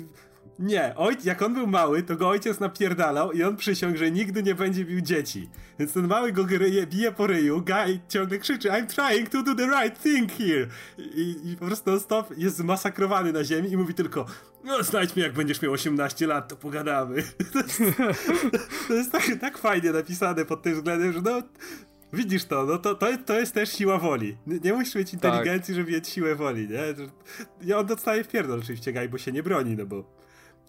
nie, ojc, jak on był mały, to go ojciec napierdalał i on przysiągł, że nigdy nie będzie bił dzieci. Więc ten mały go gryje, bije po ryju, Guy ciągle krzyczy I'm trying to do the right thing here! I, i po prostu stop jest zmasakrowany na ziemi i mówi tylko no znajdź mnie jak będziesz miał 18 lat, to pogadamy. To jest, to jest tak, tak fajnie napisane pod tym względem, że no Widzisz to, no to, to, to jest też siła woli. Nie, nie musisz mieć inteligencji, tak. żeby mieć siłę woli, nie? Ja on dostaje w pierdol oczywiście, Gaj, bo się nie broni, no bo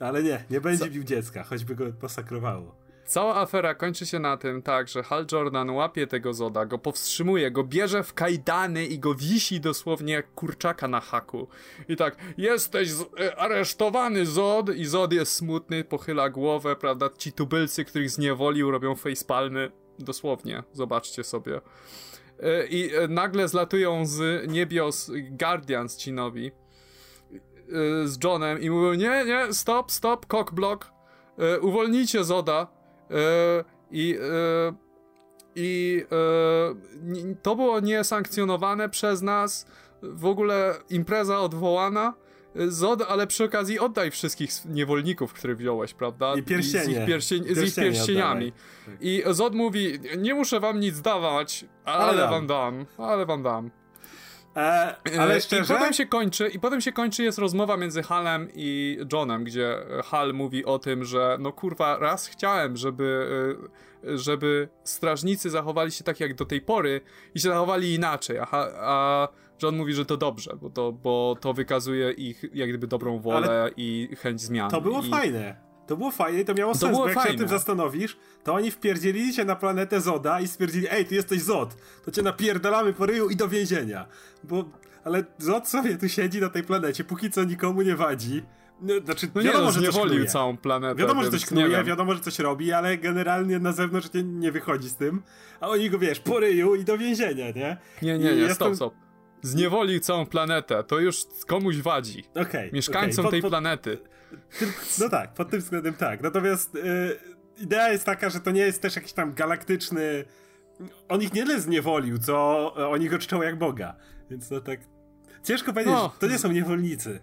ale nie, nie będzie Co? bił dziecka, choćby go posakrowało. Cała afera kończy się na tym, tak, że Hal Jordan łapie tego Zoda, go powstrzymuje, go bierze w kajdany i go wisi dosłownie jak kurczaka na haku. I tak, jesteś e, aresztowany Zod i Zod jest smutny, pochyla głowę, prawda, ci tubylcy, których zniewolił, robią facepalmy. Dosłownie, zobaczcie sobie. E, I e, nagle zlatują z niebios Guardians ci nowi z Johnem i mówią, nie, nie, stop, stop, cockblock, y, uwolnijcie Zoda y, i i to było niesankcjonowane przez nas, w ogóle impreza odwołana, Zod, ale przy okazji oddaj wszystkich niewolników, których wziąłeś, prawda? I pierścienie. Z ich, pierścień, z ich pierścieniami. I Zod mówi, nie muszę wam nic dawać, ale, ale wam dam, ale wam dam. E, ale szczerze? I potem się kończy, i potem się kończy, jest rozmowa między Halem i Johnem, gdzie Hal mówi o tym, że no kurwa, raz chciałem, żeby, e, żeby strażnicy zachowali się tak jak do tej pory i się zachowali inaczej, a, a John mówi, że to dobrze, bo to, bo to wykazuje ich jak gdyby dobrą wolę ale i chęć zmian. To było I... fajne. To było fajne i to miało to sens, bo jak fajne. się o tym zastanowisz, to oni wpierdzielili się na planetę Zoda i stwierdzili, ej, ty jesteś Zod, to cię napierdalamy po ryju i do więzienia. Bo, ale Zod sobie tu siedzi na tej planecie, póki co nikomu nie wadzi. No, znaczy, no wiadomo, nie, no, że zniewolił całą planetę. Wiadomo, że coś knuje, wiadomo, że coś robi, ale generalnie na zewnątrz nie, nie wychodzi z tym. A oni go, wiesz, po ryju i do więzienia, nie? Nie, nie, nie, jestem... stop, stop. Zniewolił całą planetę, to już komuś wadzi. Okay, Mieszkańcom okay. tej planety. No tak, pod tym względem tak. Natomiast y, idea jest taka, że to nie jest też jakiś tam galaktyczny. On ich nie tyle zniewolił, co oni go czczą jak Boga. Więc no tak. Ciężko powiedzieć, no, to nie są niewolnicy.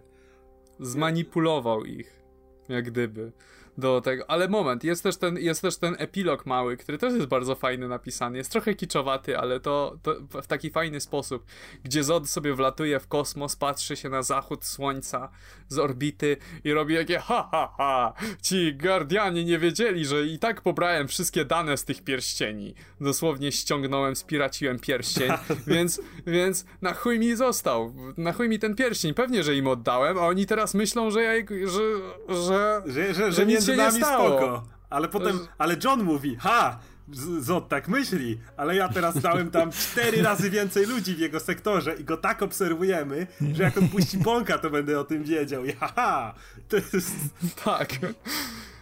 Zmanipulował ich. Jak gdyby. Do tego. Ale moment, jest też ten, jest też ten epilog mały, który też jest bardzo fajny napisany. Jest trochę kiczowaty, ale to, to w taki fajny sposób, gdzie Zod sobie wlatuje w kosmos, patrzy się na zachód słońca z orbity i robi takie ha ha ha, ci Guardianie nie wiedzieli, że i tak pobrałem wszystkie dane z tych pierścieni. Dosłownie ściągnąłem, spiraciłem pierścień, więc, więc na chuj mi został, na chuj mi ten pierścień. Pewnie, że im oddałem, a oni teraz myślą, że ja, że, że, że, że, że nic się nie stało. spoko. Ale potem, ale John mówi, ha, Zod tak myśli, ale ja teraz dałem tam cztery razy więcej ludzi w jego sektorze i go tak obserwujemy, że jak on puści bąka, to będę o tym wiedział. I haha, to jest... Tak.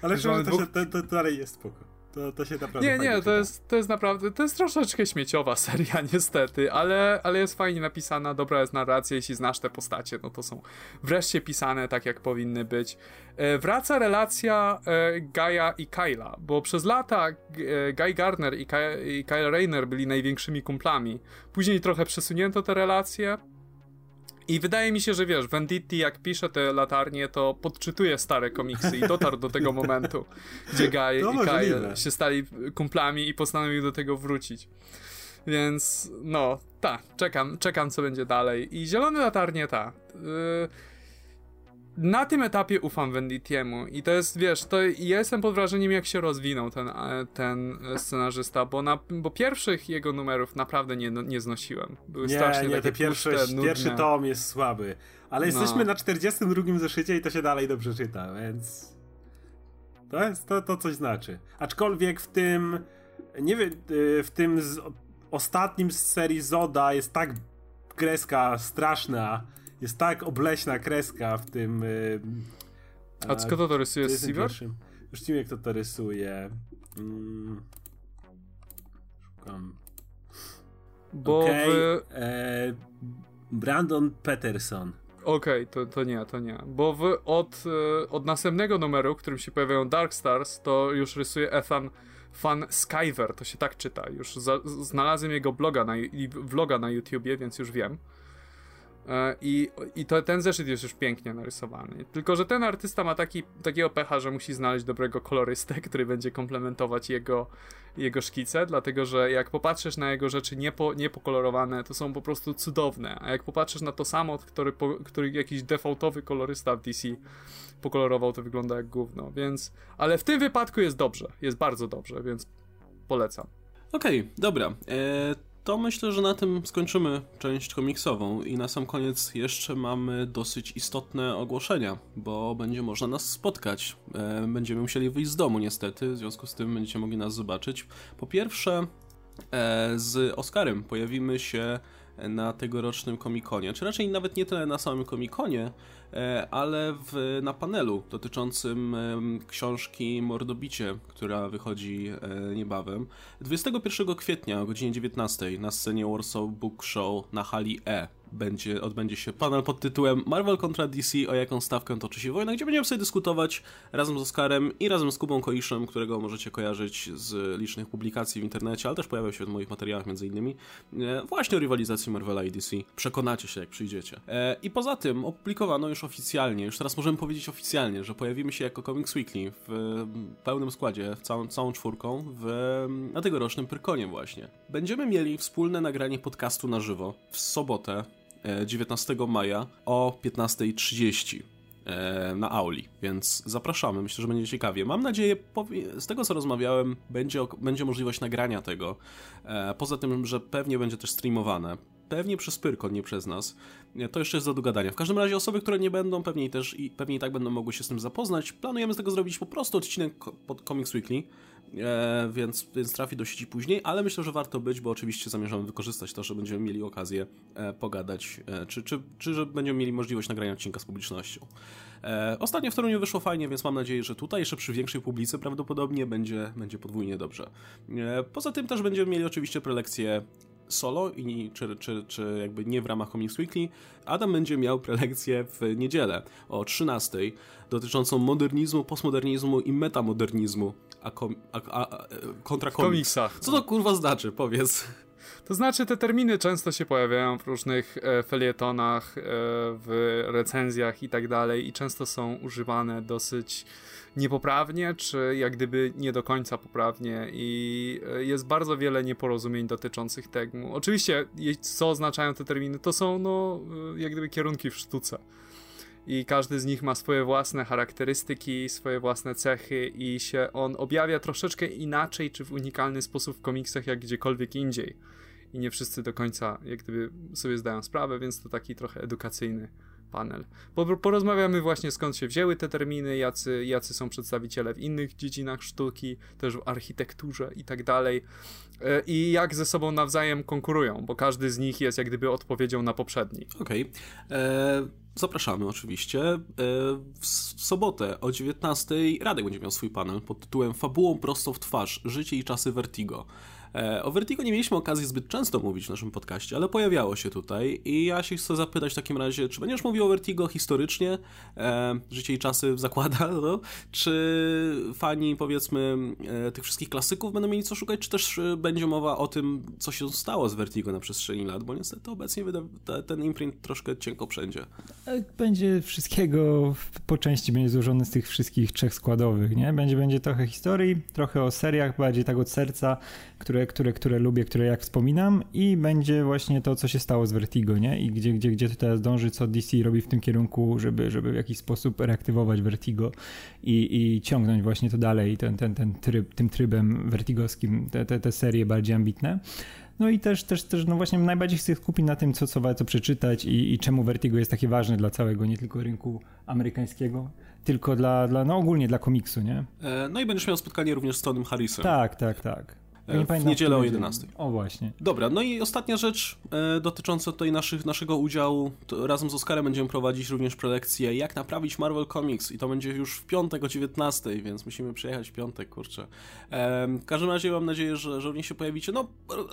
Ale szczerze, to, się, to, to dalej jest spoko. To, to się naprawdę Nie, nie, to jest, to jest naprawdę, to jest troszeczkę śmieciowa seria niestety, ale, ale jest fajnie napisana, dobra jest narracja, jeśli znasz te postacie, no to są wreszcie pisane tak, jak powinny być. E, wraca relacja e, Gaia i Kyla, bo przez lata e, Guy Gardner i, Ky i Kyle Rayner byli największymi kumplami. Później trochę przesunięto te relacje, i wydaje mi się, że wiesz, Venditti jak pisze te latarnie, to podczytuje stare komiksy i dotarł do tego momentu, gdzie Guy i Kyle się stali kumplami i postanowił do tego wrócić. Więc no, tak, czekam, czekam co będzie dalej. I zielone latarnie, ta. Yy, na tym etapie ufam Venditiemu i to jest, wiesz, to ja jestem pod wrażeniem jak się rozwinął ten, e, ten scenarzysta, bo, na, bo pierwszych jego numerów naprawdę nie, nie znosiłem. Były nie, strasznie nie, takie te pierwsze, puste, pierwszy tom jest słaby, ale no. jesteśmy na 42 zeszycie i to się dalej dobrze czyta, więc to jest, to, to coś znaczy. Aczkolwiek w tym, nie wiem, y, w tym z, ostatnim z serii Zoda jest tak kreska straszna, jest tak obleśna kreska w tym. Yy, a kto to, to rysuje? Silver? Już nie wiem, kto to rysuje. Mm. Szukam. Bo okay. w... e, Brandon Peterson. Okej, okay, to, to nie, to nie. Bo w, od, e, od następnego numeru, w którym się pojawiają Dark Stars, to już rysuje Ethan Fan Skyver, to się tak czyta. Już za, znalazłem jego bloga na, vloga na YouTubie, więc już wiem. E, I, i to, ten zeszyt jest już pięknie narysowany. Tylko, że ten artysta ma taki, takiego pecha, że musi znaleźć dobrego kolorystę, który będzie komplementować jego, jego szkice, dlatego, że jak popatrzysz na jego rzeczy niepo, niepokolorowane, to są po prostu cudowne, a jak popatrzysz na to samo, który, który jakiś defaultowy kolorysta w DC pokolorował, to wygląda jak gówno, więc... Ale w tym wypadku jest dobrze, jest bardzo dobrze, więc polecam. Okej, okay, dobra. Eee to myślę, że na tym skończymy część komiksową i na sam koniec jeszcze mamy dosyć istotne ogłoszenia, bo będzie można nas spotkać. E, będziemy musieli wyjść z domu niestety, w związku z tym będziecie mogli nas zobaczyć. Po pierwsze, e, z Oskarem pojawimy się na tegorocznym komikonie, czy raczej nawet nie tyle na samym komikonie, ale w, na panelu dotyczącym książki Mordobicie, która wychodzi e, niebawem. 21 kwietnia o godzinie 19 na scenie Warsaw Book Show na hali E będzie, odbędzie się panel pod tytułem Marvel kontra DC, o jaką stawkę toczy się wojna, gdzie będziemy sobie dyskutować razem z Oskarem i razem z Kubą Koiszem, którego możecie kojarzyć z licznych publikacji w internecie, ale też pojawiał się w moich materiałach między innymi, e, właśnie o rywalizacji Marvela i DC. Przekonacie się, jak przyjdziecie. E, I poza tym opublikowano już oficjalnie, już teraz możemy powiedzieć oficjalnie, że pojawimy się jako Comics Weekly w pełnym składzie, w całą, całą czwórką, w, na tegorocznym Pyrkonie właśnie. Będziemy mieli wspólne nagranie podcastu na żywo w sobotę 19 maja o 15.30 e, na Auli, więc zapraszamy, myślę, że będzie ciekawie. Mam nadzieję, z tego co rozmawiałem, będzie, będzie możliwość nagrania tego. E, poza tym, że pewnie będzie też streamowane. Pewnie przez Pyrkon, nie przez nas. To jeszcze jest do dogadania. W każdym razie osoby, które nie będą, pewnie też i pewnie i tak będą mogły się z tym zapoznać. Planujemy z tego zrobić po prostu odcinek pod Comics Weekly e, więc, więc trafi do sieci później, ale myślę, że warto być, bo oczywiście zamierzamy wykorzystać to, że będziemy mieli okazję e, pogadać, e, czy, czy, czy że będziemy mieli możliwość nagrania odcinka z publicznością. E, ostatnio w Toruniu wyszło fajnie, więc mam nadzieję, że tutaj jeszcze przy większej publicy prawdopodobnie będzie, będzie podwójnie dobrze. E, poza tym też będziemy mieli oczywiście prelekcję solo, i, czy, czy, czy jakby nie w ramach Comics Weekly, Adam będzie miał prelekcję w niedzielę o 13 dotyczącą modernizmu, postmodernizmu i metamodernizmu a, kom, a, a, kontra komiks. komiksach. Co to kurwa znaczy? Powiedz. To znaczy, te terminy często się pojawiają w różnych e, felietonach, e, w recenzjach i tak dalej, i często są używane dosyć niepoprawnie, czy jak gdyby nie do końca poprawnie i e, jest bardzo wiele nieporozumień dotyczących tego. Oczywiście, co oznaczają te terminy, to są no, e, jak gdyby kierunki w sztuce i każdy z nich ma swoje własne charakterystyki, swoje własne cechy i się on objawia troszeczkę inaczej czy w unikalny sposób w komiksach jak gdziekolwiek indziej. I nie wszyscy do końca jak gdyby sobie zdają sprawę, więc to taki trochę edukacyjny panel. Porozmawiamy właśnie skąd się wzięły te terminy, jacy, jacy są przedstawiciele w innych dziedzinach sztuki, też w architekturze i tak dalej. E, I jak ze sobą nawzajem konkurują, bo każdy z nich jest jak gdyby odpowiedzią na poprzedni. Okej. Okay. E, zapraszamy oczywiście. E, w sobotę o 19:00 Radek będzie miał swój panel pod tytułem Fabułą prosto w twarz. Życie i czasy Vertigo. E, o Vertigo nie mieliśmy okazji zbyt często mówić w naszym podcaście, ale pojawiało się tutaj i ja się chcę zapytać w takim razie, czy będziesz mówił o Vertigo historycznie, e, życie i czasy zakłada, no? czy fani powiedzmy e, tych wszystkich klasyków będą mieli co szukać, czy też e, będzie mowa o tym, co się stało z Vertigo na przestrzeni lat, bo niestety obecnie ten imprint troszkę cienko wszędzie. E, będzie wszystkiego po części będzie złożony z tych wszystkich trzech składowych, nie? Będzie, będzie trochę historii, trochę o seriach, bardziej tak od serca, które, które, które lubię, które jak wspominam i będzie właśnie to, co się stało z Vertigo, nie? I gdzie, gdzie, gdzie to teraz dąży, co DC robi w tym kierunku, żeby, żeby w jakiś sposób reaktywować Vertigo i, i ciągnąć właśnie to dalej, ten, ten, ten tryb, tym trybem vertigowskim, te, te, te serie bardziej ambitne. No i też, też, też no właśnie najbardziej chcę skupić na tym, co, co warto przeczytać i, i czemu Vertigo jest takie ważne dla całego, nie tylko rynku amerykańskiego, tylko dla, dla no ogólnie dla komiksu, nie? E, no i będziesz miał spotkanie również z Tonym Harrisem. Tak, tak, tak. Ja w niedzielę o 11. O właśnie. Dobra, no i ostatnia rzecz e, dotycząca tutaj naszych, naszego udziału. razem z Oskarem będziemy prowadzić również prelekcję Jak naprawić Marvel Comics i to będzie już w piątek o 19, więc musimy przyjechać w piątek, kurczę. E, w każdym razie mam nadzieję, że, że również się pojawicie. No,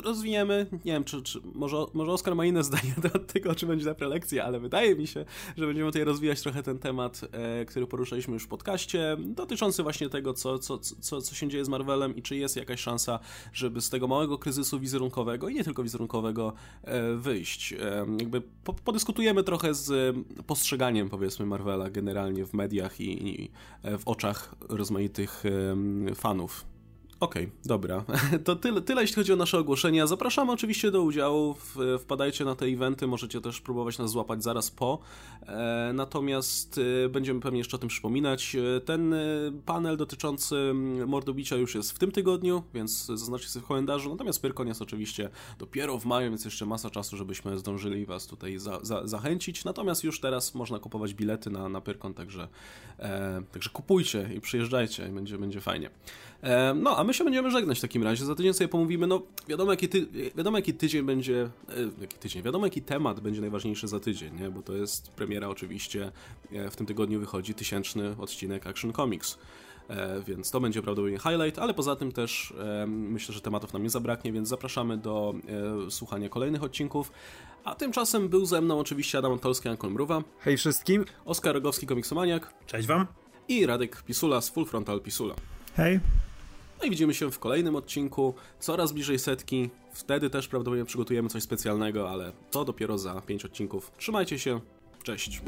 rozwiniemy. Nie wiem, czy, czy może, może Oskar ma inne zdanie do tego, czy będzie ta prelekcja, ale wydaje mi się, że będziemy tutaj rozwijać trochę ten temat, e, który poruszaliśmy już w podcaście, dotyczący właśnie tego, co, co, co, co się dzieje z Marvelem i czy jest jakaś szansa żeby z tego małego kryzysu wizerunkowego i nie tylko wizerunkowego e, wyjść. E, jakby podyskutujemy trochę z postrzeganiem, powiedzmy, Marvela generalnie w mediach i, e, w oczach rozmaitych fanów Okej, okay, dobra. To tyle, tyle, jeśli chodzi o nasze ogłoszenia. Zapraszamy oczywiście do udziału. Wpadajcie na te eventy, możecie też próbować nas złapać zaraz po. E, natomiast e, będziemy pewnie jeszcze o tym przypominać. E, ten panel dotyczący mordobicia już jest w tym tygodniu, więc zaznaczcie sobie w kalendarzu. Natomiast Pyrkon jest oczywiście dopiero w maju, więc jeszcze masa czasu, żebyśmy zdążyli Was tutaj za, za, zachęcić. Natomiast już teraz można kupować bilety na, na Pyrkon, także, e, także kupujcie i przyjeżdżajcie, będzie, będzie fajnie. E, no, a my się będziemy żegnać w takim razie. Za tydzień sobie pomówimy, no wiadomo jaki, ty, wiadomo, jaki tydzień będzie, e, jaki tydzień, wiadomo jaki temat będzie najważniejszy za tydzień, nie? Bo to jest premiera oczywiście, e, w tym tygodniu wychodzi tysięczny odcinek Action Comics. Więc to będzie prawdopodobnie highlight, ale poza tym też myślę, że tematów nam nie zabraknie, więc zapraszamy do słuchania kolejnych odcinków. A tymczasem był ze mną oczywiście Adam Antolski, Ankon Mruwa. Hej wszystkim. Oskar Rogowski, komiksomaniak. Cześć wam. I Radek Pisula z Full Frontal Pisula. Hej. No i widzimy się w kolejnym odcinku, coraz bliżej setki. Wtedy też prawdopodobnie przygotujemy coś specjalnego, ale to dopiero za 5 odcinków. Trzymajcie się, cześć.